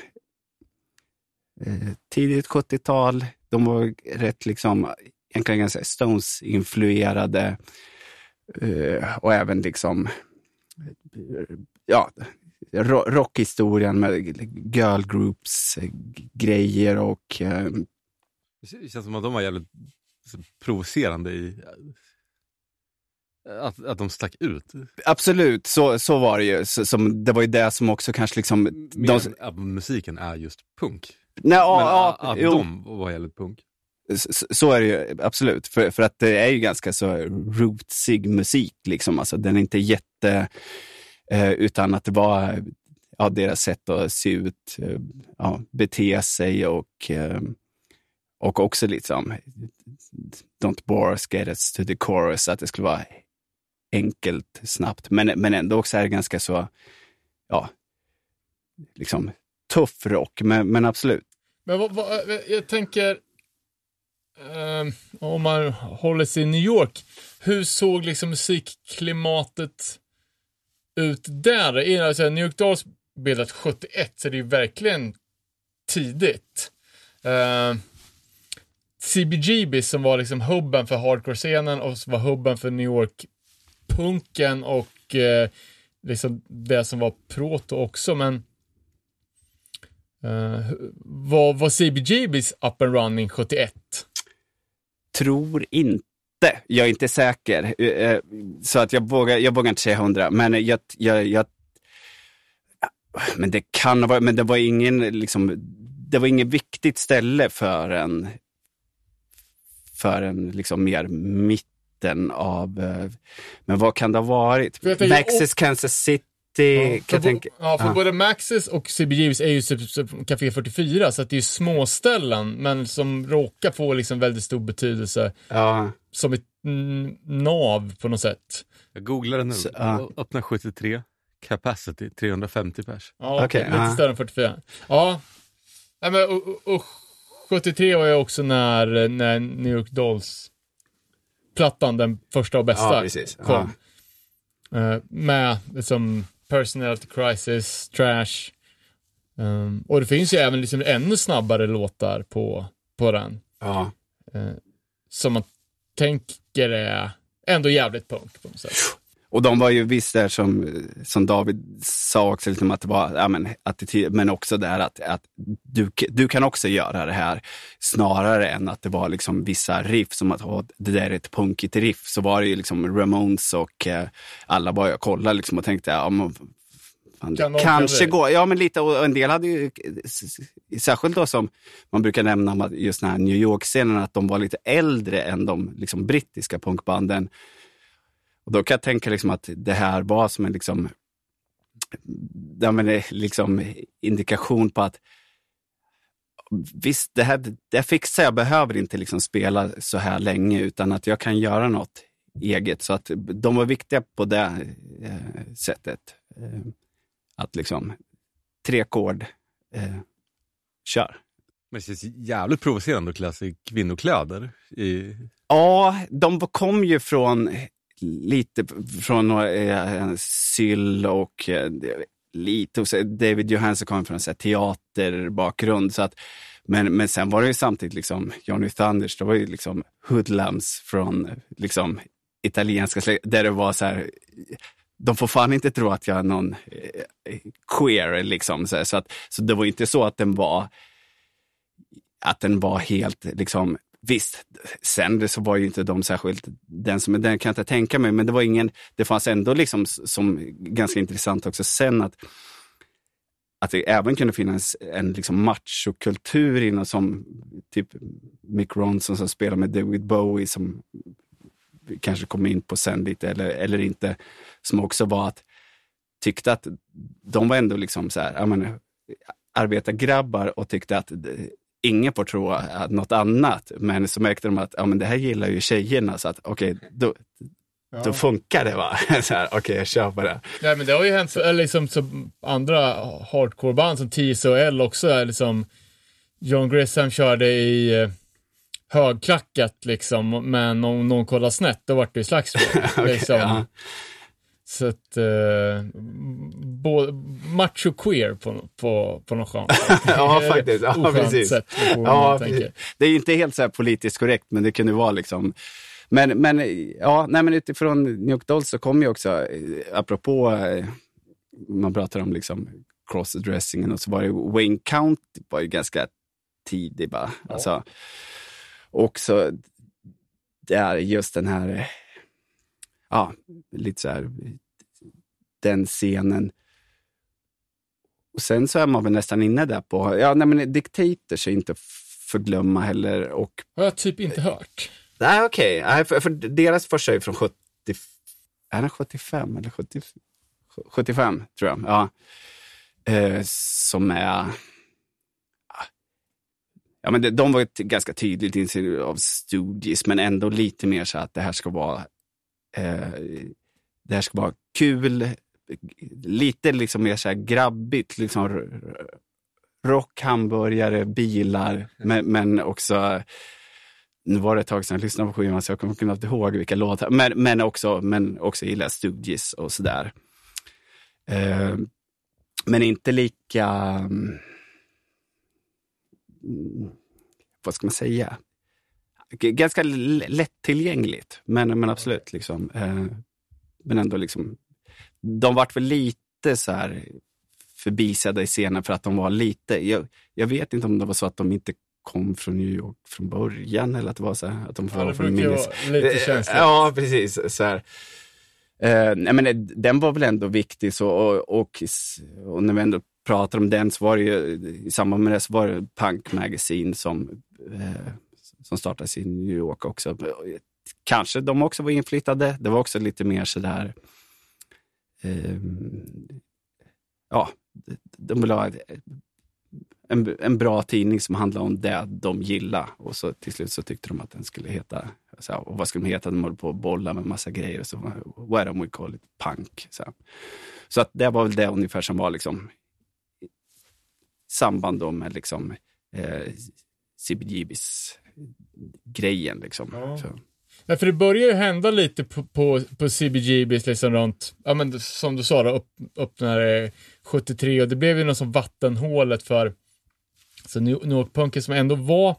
Eh, tidigt 70-tal, de var rätt liksom, egentligen ganska Stones-influerade. Eh, och även liksom, ja, rockhistorien med girl groups eh, grejer och eh, Det känns som att de var jävligt så, provocerande i att, att de stack ut. absolut, så, så var det ju. Så, som, det var ju det som också kanske liksom... Mer De, musiken är just punk. nej, Men ja, att jo. de var jävligt punk. Så, så är det ju absolut, för, för att det är ju ganska så rootsig musik. Liksom. Alltså, den är inte jätte... Eh, utan att det var ja, deras sätt att se ut, eh, ja, bete sig och, eh, och också liksom Don't bore us, get us to the chorus, att det skulle vara enkelt, snabbt, men, men ändå också är det ganska så, ja, liksom tuff rock, men, men absolut. Men vad, vad, jag tänker, eh, om man håller sig i New York, hur såg liksom musikklimatet ut där? Alltså, New York Dolls bildat 71, så det är ju verkligen tidigt. Eh, uh, CBGB som var liksom hubben för hardcore-scenen och som var hubben för New York-punken och uh, liksom det som var proto också, men Uh, var, var CBGBs up and running 71? tror inte. Jag är inte säker. Eh, Så att jag vågar, jag vågar inte säga hundra. Men jag, jag, jag men det kan ha varit, men det var ingen, liksom, det var inget viktigt ställe för en, för en liksom mer mitten av, eh, men vad kan det ha varit? Tänker- Maxis, Kansas City, för, kan tänka. ja, för Ja. både Maxis och CBGBs är ju Café 44, så det är ju småställen, men som råkar få liksom väldigt stor betydelse Ja, som ett nav på något sätt. Jag googlade nu. Så, ja. Öppna 73. Capacity 350 pers. Ja, Okej, lite ja. större än 44. Ja, Nej, men, och, och, och 73 var ju också när, när New York Dolls plattan, den första och bästa, Ja, precis. kom. Eh, med liksom Personality Crisis, Trash. Um, och det finns ju även liksom ännu snabbare låtar på, på den. ja. eh, som man tänker är ändå jävligt punk på något sätt. Och de var ju visst där som, som David sa också, liksom att det var ja, men, attityd, men också där att, att du, du kan också göra det här snarare än att det var liksom vissa riff som att oh, det där är ett punkigt riff. Så var det ju liksom Ramones och eh, alla var och kollade liksom och tänkte, ja, men, fan, Kan kanske går. Ja, men lite och en del hade ju, särskilt då som man brukar nämna just den här New York-scenen, att de var lite äldre än de liksom, brittiska punkbanden. Och då kan jag tänka liksom att det här var som en liksom, ja, men det är liksom indikation på att visst, det här, det här fixar jag, behöver inte liksom spela så här länge utan att jag kan göra något eget. Så att de var viktiga på det eh, sättet. Eh, att liksom, tre ackord, eh, kör. Men det känns jävligt provocerande att klä sig i kvinnokläder. I... Ja, de kom ju från lite från eh, Syl och eh, lite hos David Johansson kom från en teaterbakgrund. Så att, men, men sen var det ju samtidigt liksom Johnny Thunders, det var ju liksom hoodlums från liksom italienska släkt, där det var så här, de får fan inte tro att jag är någon eh, queer liksom. Så, så, att, så det var inte så att den var att den var helt liksom Visst, sen så var ju inte de särskilt, den som den kan jag inte tänka mig, men det var ingen, det fanns ändå liksom som ganska intressant också sen att, att det även kunde finnas en liksom machokultur inom som typ Mick Ronson som spelar med David Bowie som vi kanske kom in på sen lite eller, eller inte, som också var att tyckte att de var ändå liksom så här, ja, men, arbetargrabbar och tyckte att ingen får tro att något annat. Men så märkte de att ja, men det här gillar ju tjejerna, så att okej, då, då funkar det va. *laughs* Så här, Okej, jag kör på det. Nej men det har ju hänt, eller liksom andra hardcore-band som TSOL också liksom John Grisham körde i eh, högklackat liksom, men om någon kollar snett då vart det ju slagsmål. *laughs* liksom. ja. Så att, eh, bo, macho queer på, på, på något skönt. *laughs* Ja, faktiskt. Ja, precis. sätt, Ja, tänker. det är ju inte helt så här politiskt korrekt, men det kunde vara liksom men, men, ja, nej, men utifrån New York Dolls så kom ju också, eh, apropå, eh, man pratar om liksom crossdressingen och så var det Wayne County var ju ganska tidig bara. Alltså, också där just den här, ja, lite så här, den scenen. Och sen så är man väl nästan inne där på, ja nej men Dictators är inte förglömma heller och Har jag typ inte hört. Nej, okej. Nej, För, för deras första är från 70... Är den 75 eller 70, 75, tror jag. Ja. Eh, som är... Ja, men de, de var ett ganska tydligt inslag av Stooges, men ändå lite mer så att det här ska vara... Eh, det här ska vara kul, lite liksom mer så här grabbigt. Liksom rock, hamburgare, bilar, men, men också nu var det ett tag sedan jag lyssnade på skivan så jag kommer knappt ihåg vilka låtar, men, men, också, men också gillar Stooges och sådär. Eh, men inte lika, mm, vad ska man säga, ganska lättillgängligt, men, men absolut. Liksom, eh, men ändå liksom, de vart väl lite så här förbisedda i scenen för att de var lite, jag, jag vet inte om det var så att de inte kom från New York från början eller att det var så här, att de Ja, var det från minnes... lite känsligt. Ja, precis. Så här. Eh, nej, men det- den var väl ändå viktig så, och, och, och när vi ändå pratar om den så var det ju, i samband med det så var det Punk Magazine som, eh, som startades i New York också. Kanske de också var inflyttade. Det var också lite mer sådär, eh, ja, de ville ha en, en bra tidning som handlade om det de gillade. Och så till slut så tyckte de att den skulle heta, så här, och vad skulle de heta? De höll på att bolla med massa grejer. Och så, why don't we call it punk? Så, här. så att det var väl det ungefär som var liksom samband då med liksom eh, CBGBs grejen. Liksom. Ja. Så. Nej, för det börjar ju hända lite på, på, på CBGBs liksom runt, ja men som du sa då, upp, öppnade 73 och det blev ju något som vattenhålet för så New New York-punken som ändå var,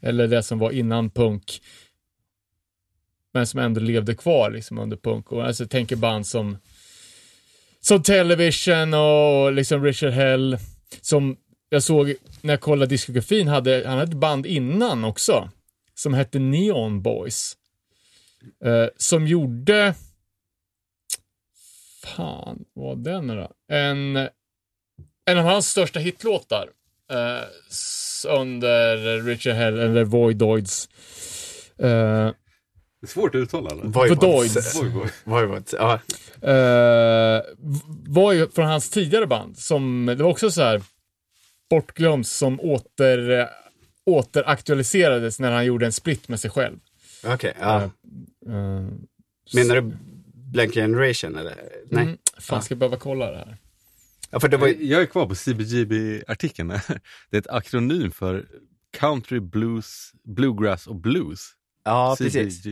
eller det som var innan punk, men som ändå levde kvar liksom under punk. Och alltså jag tänker band som som Television och liksom Richard Hell, som jag såg när jag kollade diskografin, hade, han hade ett band innan också som hette Neon Boys. Eh, som gjorde... Fan, vad var den nu då? En, en av hans största hitlåtar. eh, under Richard Hell, eller Voidoids. Uh, eh, det är svårt att uttala det. Voidoids. Voivods, ja. eh, var ju från hans tidigare band. Som, det var också så här bortglömt som åter, eh, återaktualiserades när han gjorde en split med sig själv. Okej, ja. Eh, Menar du Blank Generation eller? Nej. Mm, fan, ska jag behöva kolla det här? Ja, för det var. Jag är kvar på CBGB-artikeln. *laughs* Det är ett akronym för Country, Blues, Bluegrass och Blues. Ja, precis.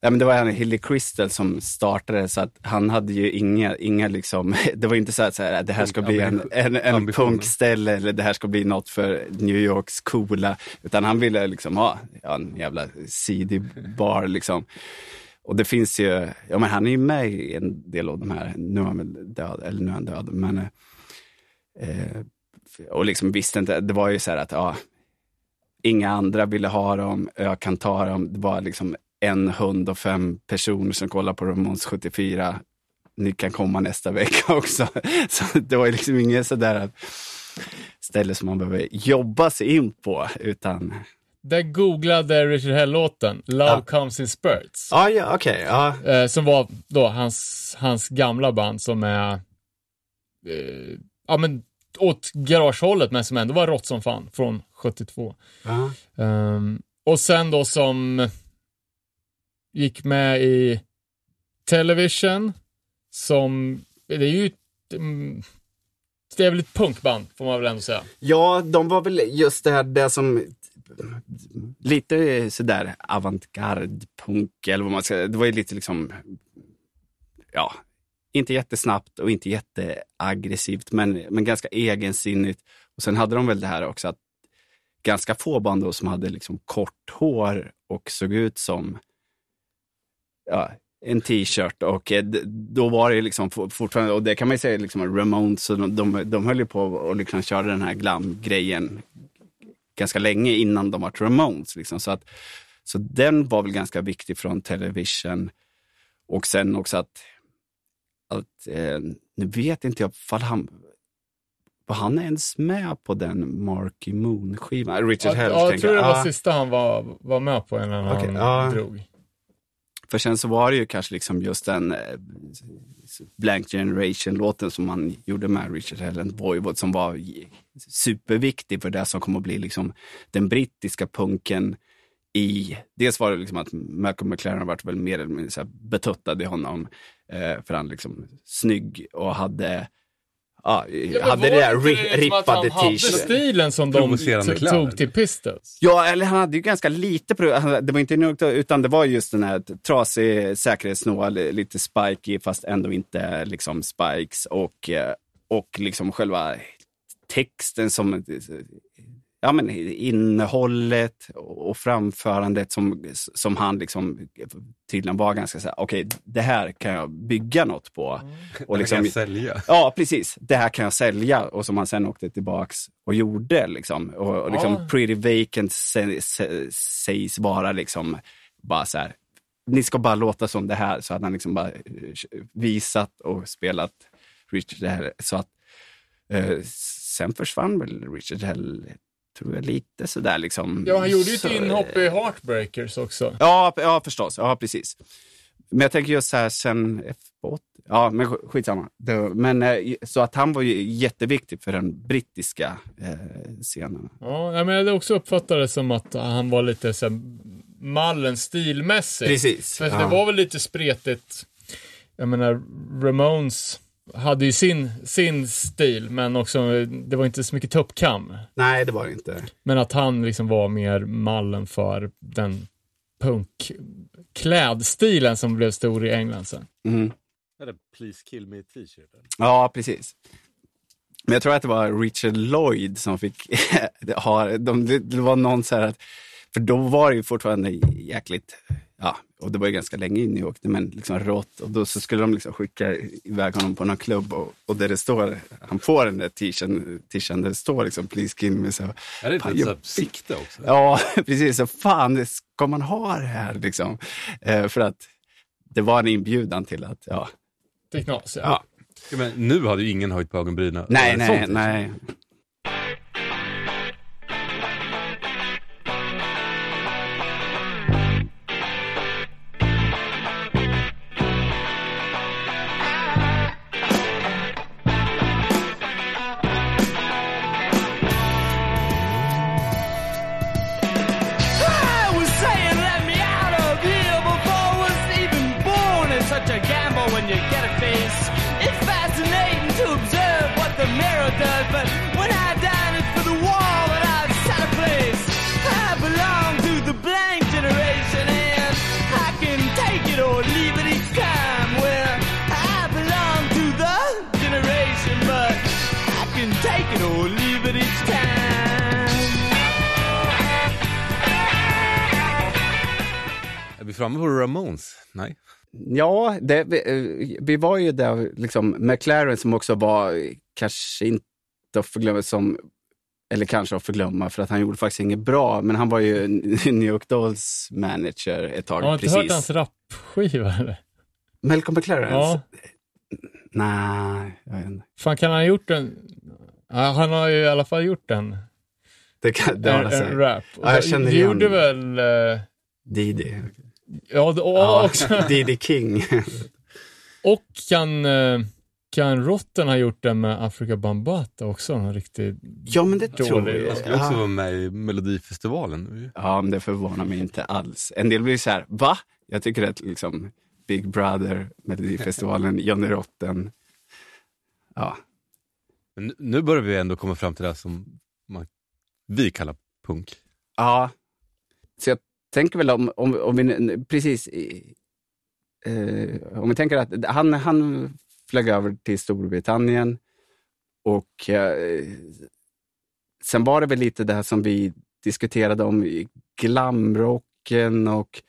Ja, men det var han Hilly Crystal som startade så att han hade ju inga, inga liksom, *laughs* det var inte så att så här, det här ska bli en, en, en punkställe eller det här ska bli något för New Yorks coola, utan han ville liksom ha ja, en jävla seedy bar liksom. Och det finns ju, ja men han är ju med i en del av de här, nu är han väl död, eller nu är han död, men eh, och liksom visste inte, det var ju så här att ja, inga andra ville ha dem, jag kan ta dem, det var liksom en hund och fem personer som kollar på Ramones 74. Ni kan komma nästa vecka *laughs* också. Så det var liksom inget sådär ställe som man behöver jobba sig in på, utan... Där googlade Richard Hell-låten Love Ja. comes in spurts. Ah, ja, okej. ja. Eh, som var då hans, hans gamla band som är, eh, ja men åt garagehållet men som ändå var rått som fan från 72. Ja. Ehm, och sen då som gick med i Television, som, det är ju mm, det är väl ett punkband får man väl ändå säga. Ja, de var väl just det här det som lite sådär avantgarde punk eller vad man ska Det var ju lite liksom, ja, inte jättesnabbt och inte jätteaggressivt men, men ganska egensinnigt. Och sen hade de väl det här också att ganska få band då som hade liksom kort hår och såg ut som ja, en t-shirt och eh, då var det liksom fortfarande, och det kan man ju säga liksom Ramones, så de, de, de höll ju på och liksom körde den här glam-grejen ganska länge innan de var Ramones. Liksom. Så, att, så den var väl ganska viktig från television. Och sen också att, att eh, nu vet inte jag fall han var han ens med på den Marky Moon-skivan? Richard Hell, ja, jag tror det var Ah. sista han var, var med på innan han ja. drog. För sen så var det ju kanske liksom just den eh, Blank Generation-låten som man gjorde med Richard Hell and Voivod som var superviktig för det som kommer att bli liksom den brittiska punken i... Dels var det liksom att Malcolm McLaren varit väl mer eller mindre betuttad i honom eh, för han liksom snygg och hade Ja, hade det där ri- rippade Han hade t-shirt. stilen som de tog till Pistols. Ja, eller han hade ju ganska lite, det var inte nog, utan det var just den här trasig säkerhetsnål, lite spiky fast ändå inte liksom spikes och, eh, och liksom själva texten som, ja men innehållet och framförandet som, som han liksom tydligen var ganska så här, okej det här kan jag bygga något på. Och liksom, liksom, sälja. Ja, precis. Det här kan jag sälja. Och som han sen åkte tillbaks och gjorde. Liksom. Och, och liksom Ja. Pretty Vacant sä- sä- sägs vara liksom bara så här. Ni ska bara låta som det här. Så hade han liksom bara eh, visat och spelat Richard Hell. Så att, eh, sen försvann väl Richard Hell, tror jag, lite sådär liksom. Ja, han gjorde ju ett Så- inhopp i Heartbreakers också. Ja, ja förstås. Ja, precis. Men jag tänker just så här sen F8. Ja, men sk- skitsamma. Men eh, så att han var ju jätteviktig för den brittiska eh, scenen. Ja, men jag också uppfattade det som att han var lite så här, mallen stilmässigt. Precis. För ja. det var väl lite spretigt. Jag menar, Ramones hade ju sin, sin stil, men också, det var inte så mycket tuppkam. Nej, det var det inte. Men att han liksom var mer mallen för den punkklädstilen som blev stor i England sen. Mm. Eller Please kill me t-shirten. Ja, precis. Men jag tror att det var Richard Lloyd som fick *laughs* ha, de, det, var någon så här att, för då var det ju fortfarande jäkligt, ja, och det var ju ganska länge in i New York, men liksom rått. Och då så skulle de liksom skicka iväg honom på någon klubb och, och där det står, han får den där t-shirten, där det står liksom please kill me. Så, Är det inte Fan, ett sikte också? Ja, *laughs* precis. Så fan, ska man ha det här liksom? Eh, för att det var en inbjudan till att, ja. Det är knas, ja. ja. Ja, men nu hade ju ingen höjt på ögonbrynen. Nej, Sånt nej, liksom. nej. Ja, det, vi, eh, vi var ju där, liksom, McLaren som också var, kanske inte att förglömma som, eller kanske att förglömma för att han gjorde faktiskt inget bra, men han var ju *laughs* New York Dolls manager ett tag. Har inte precis. hört hans rapskiva? Malcolm McLaren? Ja. Nej, jag vet inte. Fan, kan han ha gjort en... Ja, han har ju i alla fall gjort en, Det, kan, det en, en rap. Ja, jag känner igen. gjorde väl... eh, Didi. Ja, och, *laughs* Ja, också, Didi King. och kan... eh, Can Rotten har gjort det med Afrika Bambata också, en riktigt Ja, men det tror jag. Han skulle också Ja. vara med i Melodifestivalen. Ja, men det förvånar mig inte alls. En del blir så här, va? Jag tycker att liksom Big Brother, Melodifestivalen, *laughs* Johnny Rotten. Ja, Men nu- börjar vi ändå komma fram till det som man, vi kallar punk. ja. Så jag tänker väl om, om, om vi, precis, eh, om vi tänker att han, han flög över till Storbritannien och eh, sen var det väl lite det här som vi diskuterade om glamrocken och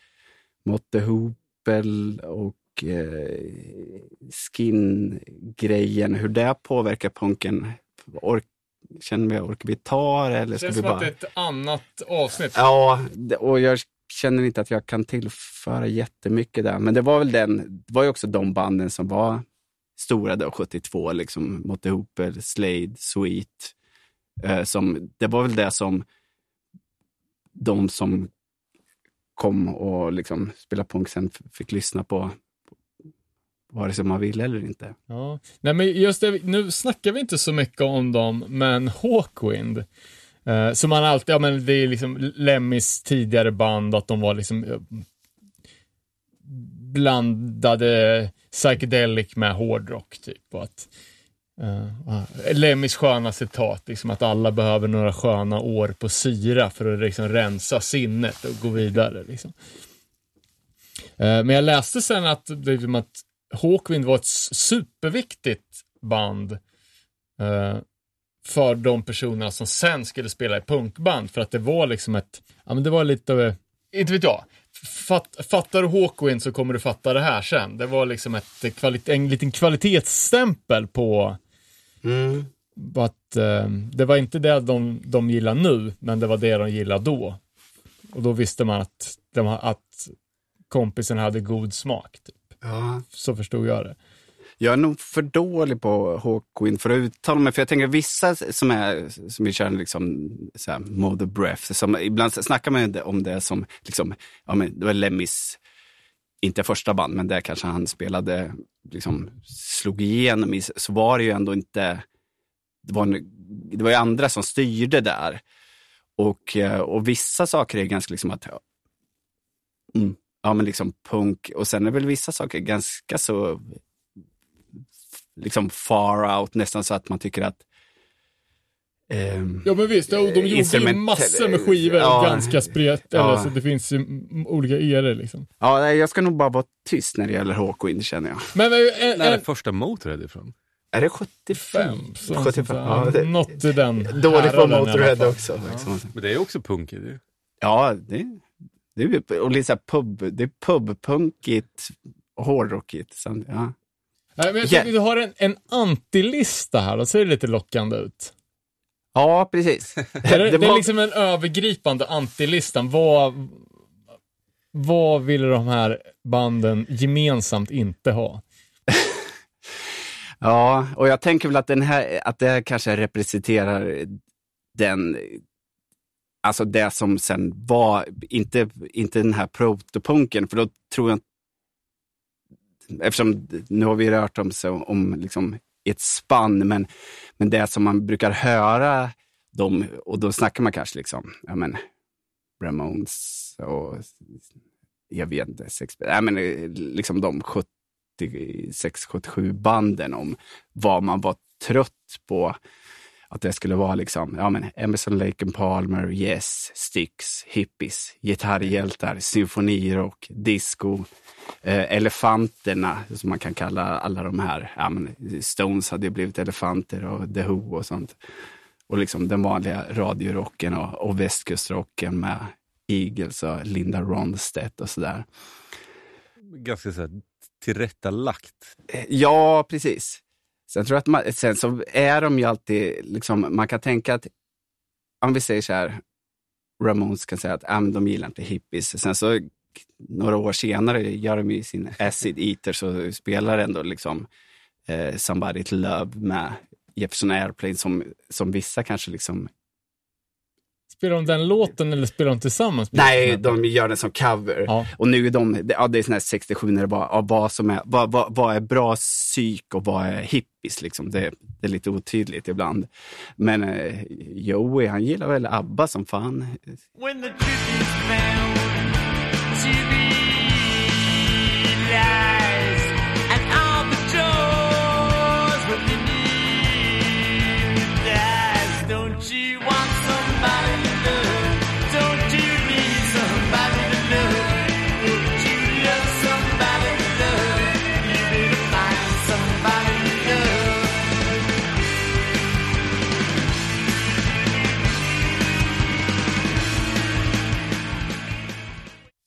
Motte Hoople och eh, skin-grejen, hur det påverkar punken. Ork, känner vi, orkar vi ta det eller Det ska känns vi som att bara... det är ett annat avsnitt. Ja, det- och jag känner inte att jag kan tillföra jättemycket där. Men det var väl den, det var ju också de banden som var stora då, 72, liksom Motte Hoople, Slade, Sweet. Eh, som, det var väl det som de som kom och liksom spelade punk sen fick lyssna på, vare sig man ville eller inte. Ja. Nej, men just det, nu snackar vi inte så mycket om dem, men Hawkwind, Eh, uh, som man alltid, ja men det är liksom Lemmys tidigare band, att de var liksom eh, blandade psychedelic med hårdrock typ. Och att, eh, ah, uh, Lemmys sköna citat, liksom att alla behöver några sköna år på syra för att liksom rensa sinnet och gå vidare. Liksom. Uh, Men jag läste sen att, liksom att Hawkwind var ett superviktigt band uh, för de personerna som sen skulle spela i punkband. För att det var liksom ett, ja men det var lite av, inte vet jag, Fatt, fattar du Hawkwind så kommer du fatta det här sen. Det var liksom ett, kvalit, en liten kvalitetsstämpel på, på att eh, det var inte det de, de gillar nu, men det var det de gillade då. Och då visste man att, de, att kompisen hade god smak. Typ. Ja. Så förstod jag det. Jag är nog för dålig på Hawkwind för att uttala mig, för jag tänker vissa som är, som vi kör liksom så här, mother breath, som ibland snackar man om det som, liksom, ja men det var Lemmys, inte första band, men där kanske han spelade, liksom slog igenom i, så var det ju ändå inte, det var, en, det var ju andra som styrde där. Och, eh, och vissa saker är ganska liksom att, mm, ja men liksom punk, och sen är väl vissa saker ganska så liksom far out, nästan så att man tycker att ehm, Ja men visst, de gjorde ju Instrument- massor med skivor, Ja. ganska spret, Ja. eller så det finns ju olika eror liksom. Ja, jag ska nog bara vara tyst när det gäller Hawkwind känner jag. Men, men en, När är en, första Motörhead ifrån? Är det 75? fem, så, 75, ja, det- något i den Dåligt på fall. också. Liksom. Men det är också punk i det. Ja, det, det är ju- och lite pub, det är pubpunkigt hårdrockigt. Så, ja. Nej, men jag Ja. tycker du har en, en antilista här, och ser det lite lockande ut. ja, precis. *laughs* Är *laughs* det, Det är liksom en övergripande antilistan. Vad, vad vill de här banden gemensamt inte ha? *laughs* Ja, och jag tänker väl att, den här, att det här kanske representerar den, alltså det som sen var, inte, inte den här protopunken, för då tror jag eftersom nu har vi rört om, så, om liksom ett spann, men, men det som man brukar höra dem, och då snackar man kanske liksom, ja men, Ramones och jag vet inte, sex, nej, men, liksom de 76-77 banden om vad man var trött på. Att det skulle vara liksom, ja men Emerson, Lake and Palmer, Yes, Styx, Hippies, Gitarrhjältar, symfonirock, disco, eh, Elefanterna, som man kan kalla alla de här. Ja, men Stones hade ju blivit elefanter och The Who och sånt. Och liksom den vanliga radiorocken och, och västkustrocken med Eagles och Linda Ronstedt och sådär. Ganska så här, tillrättalagt. Eh, Ja, precis. Sen tror jag att man, sen så är de ju alltid, liksom, man kan tänka att, om vi säger så här, Ramones kan säga att äh, men de gillar inte hippies. Sen så några år senare gör de ju sin Acid Eaters och spelar ändå liksom eh, Somebody to Love med Jefferson Airplane som, som vissa kanske liksom Spelar de den låten eller spelar de tillsammans? Nej, de gör den som cover. Ja. Och nu är de, ja, det är sån här 67 när det bara, ja, vad, som är, vad, vad, vad är bra psyk och vad är hippies liksom. Det, det är lite otydligt ibland. Men eh, Joey, han gillar väl ABBA som fan. When the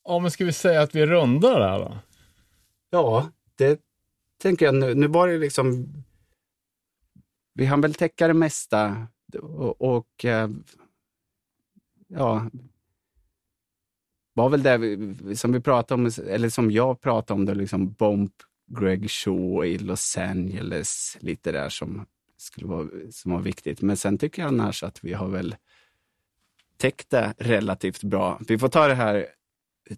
Ja, men ska vi säga att vi rundar där då? Ja, det tänker jag nu. Nu var det liksom, vi hann väl täcka det mesta och, och eh, ja, var väl det vi, som vi pratade om, eller som jag pratade om, då, liksom Bomb Greg Shaw i Los Angeles, lite där som skulle vara, som var viktigt. Men sen tycker jag annars att vi har väl täckt det relativt bra. Vi får ta det här,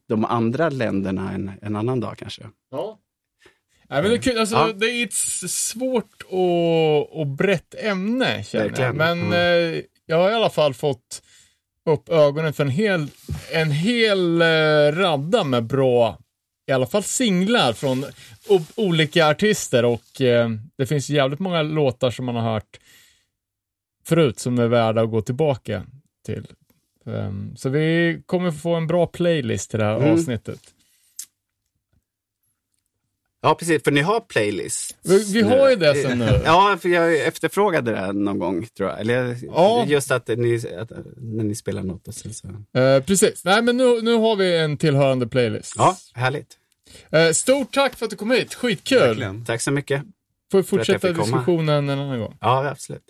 de andra länderna en, en annan dag kanske. Ja. Nej, men det, är kul. alltså, Ja. det är ett svårt och, och brett ämne, känner jag. Men Mm. eh, jag har i alla fall fått upp ögonen för en hel, en hel eh, radda med bra, i alla fall singlar från o- olika artister och eh, det finns jävligt många låtar som man har hört förut som är värda att gå tillbaka till. Ehm, så vi kommer få en bra playlist till det här Mm. avsnittet. Ja, precis, för ni har playlist. Vi, vi har ju det sen nu. *laughs* Ja, för jag efterfrågade det någon gång, tror jag. Eller Ja. just att ni, att, när ni spelar något och sen så... Eh, precis. Nej, men nu, nu har vi en tillhörande playlist. Ja, härligt. Eh, stort tack för att du kom hit. Skitkul. Verkligen. Tack så mycket. Får vi fortsätta fick komma. diskussionen en annan gång. Ja, absolut.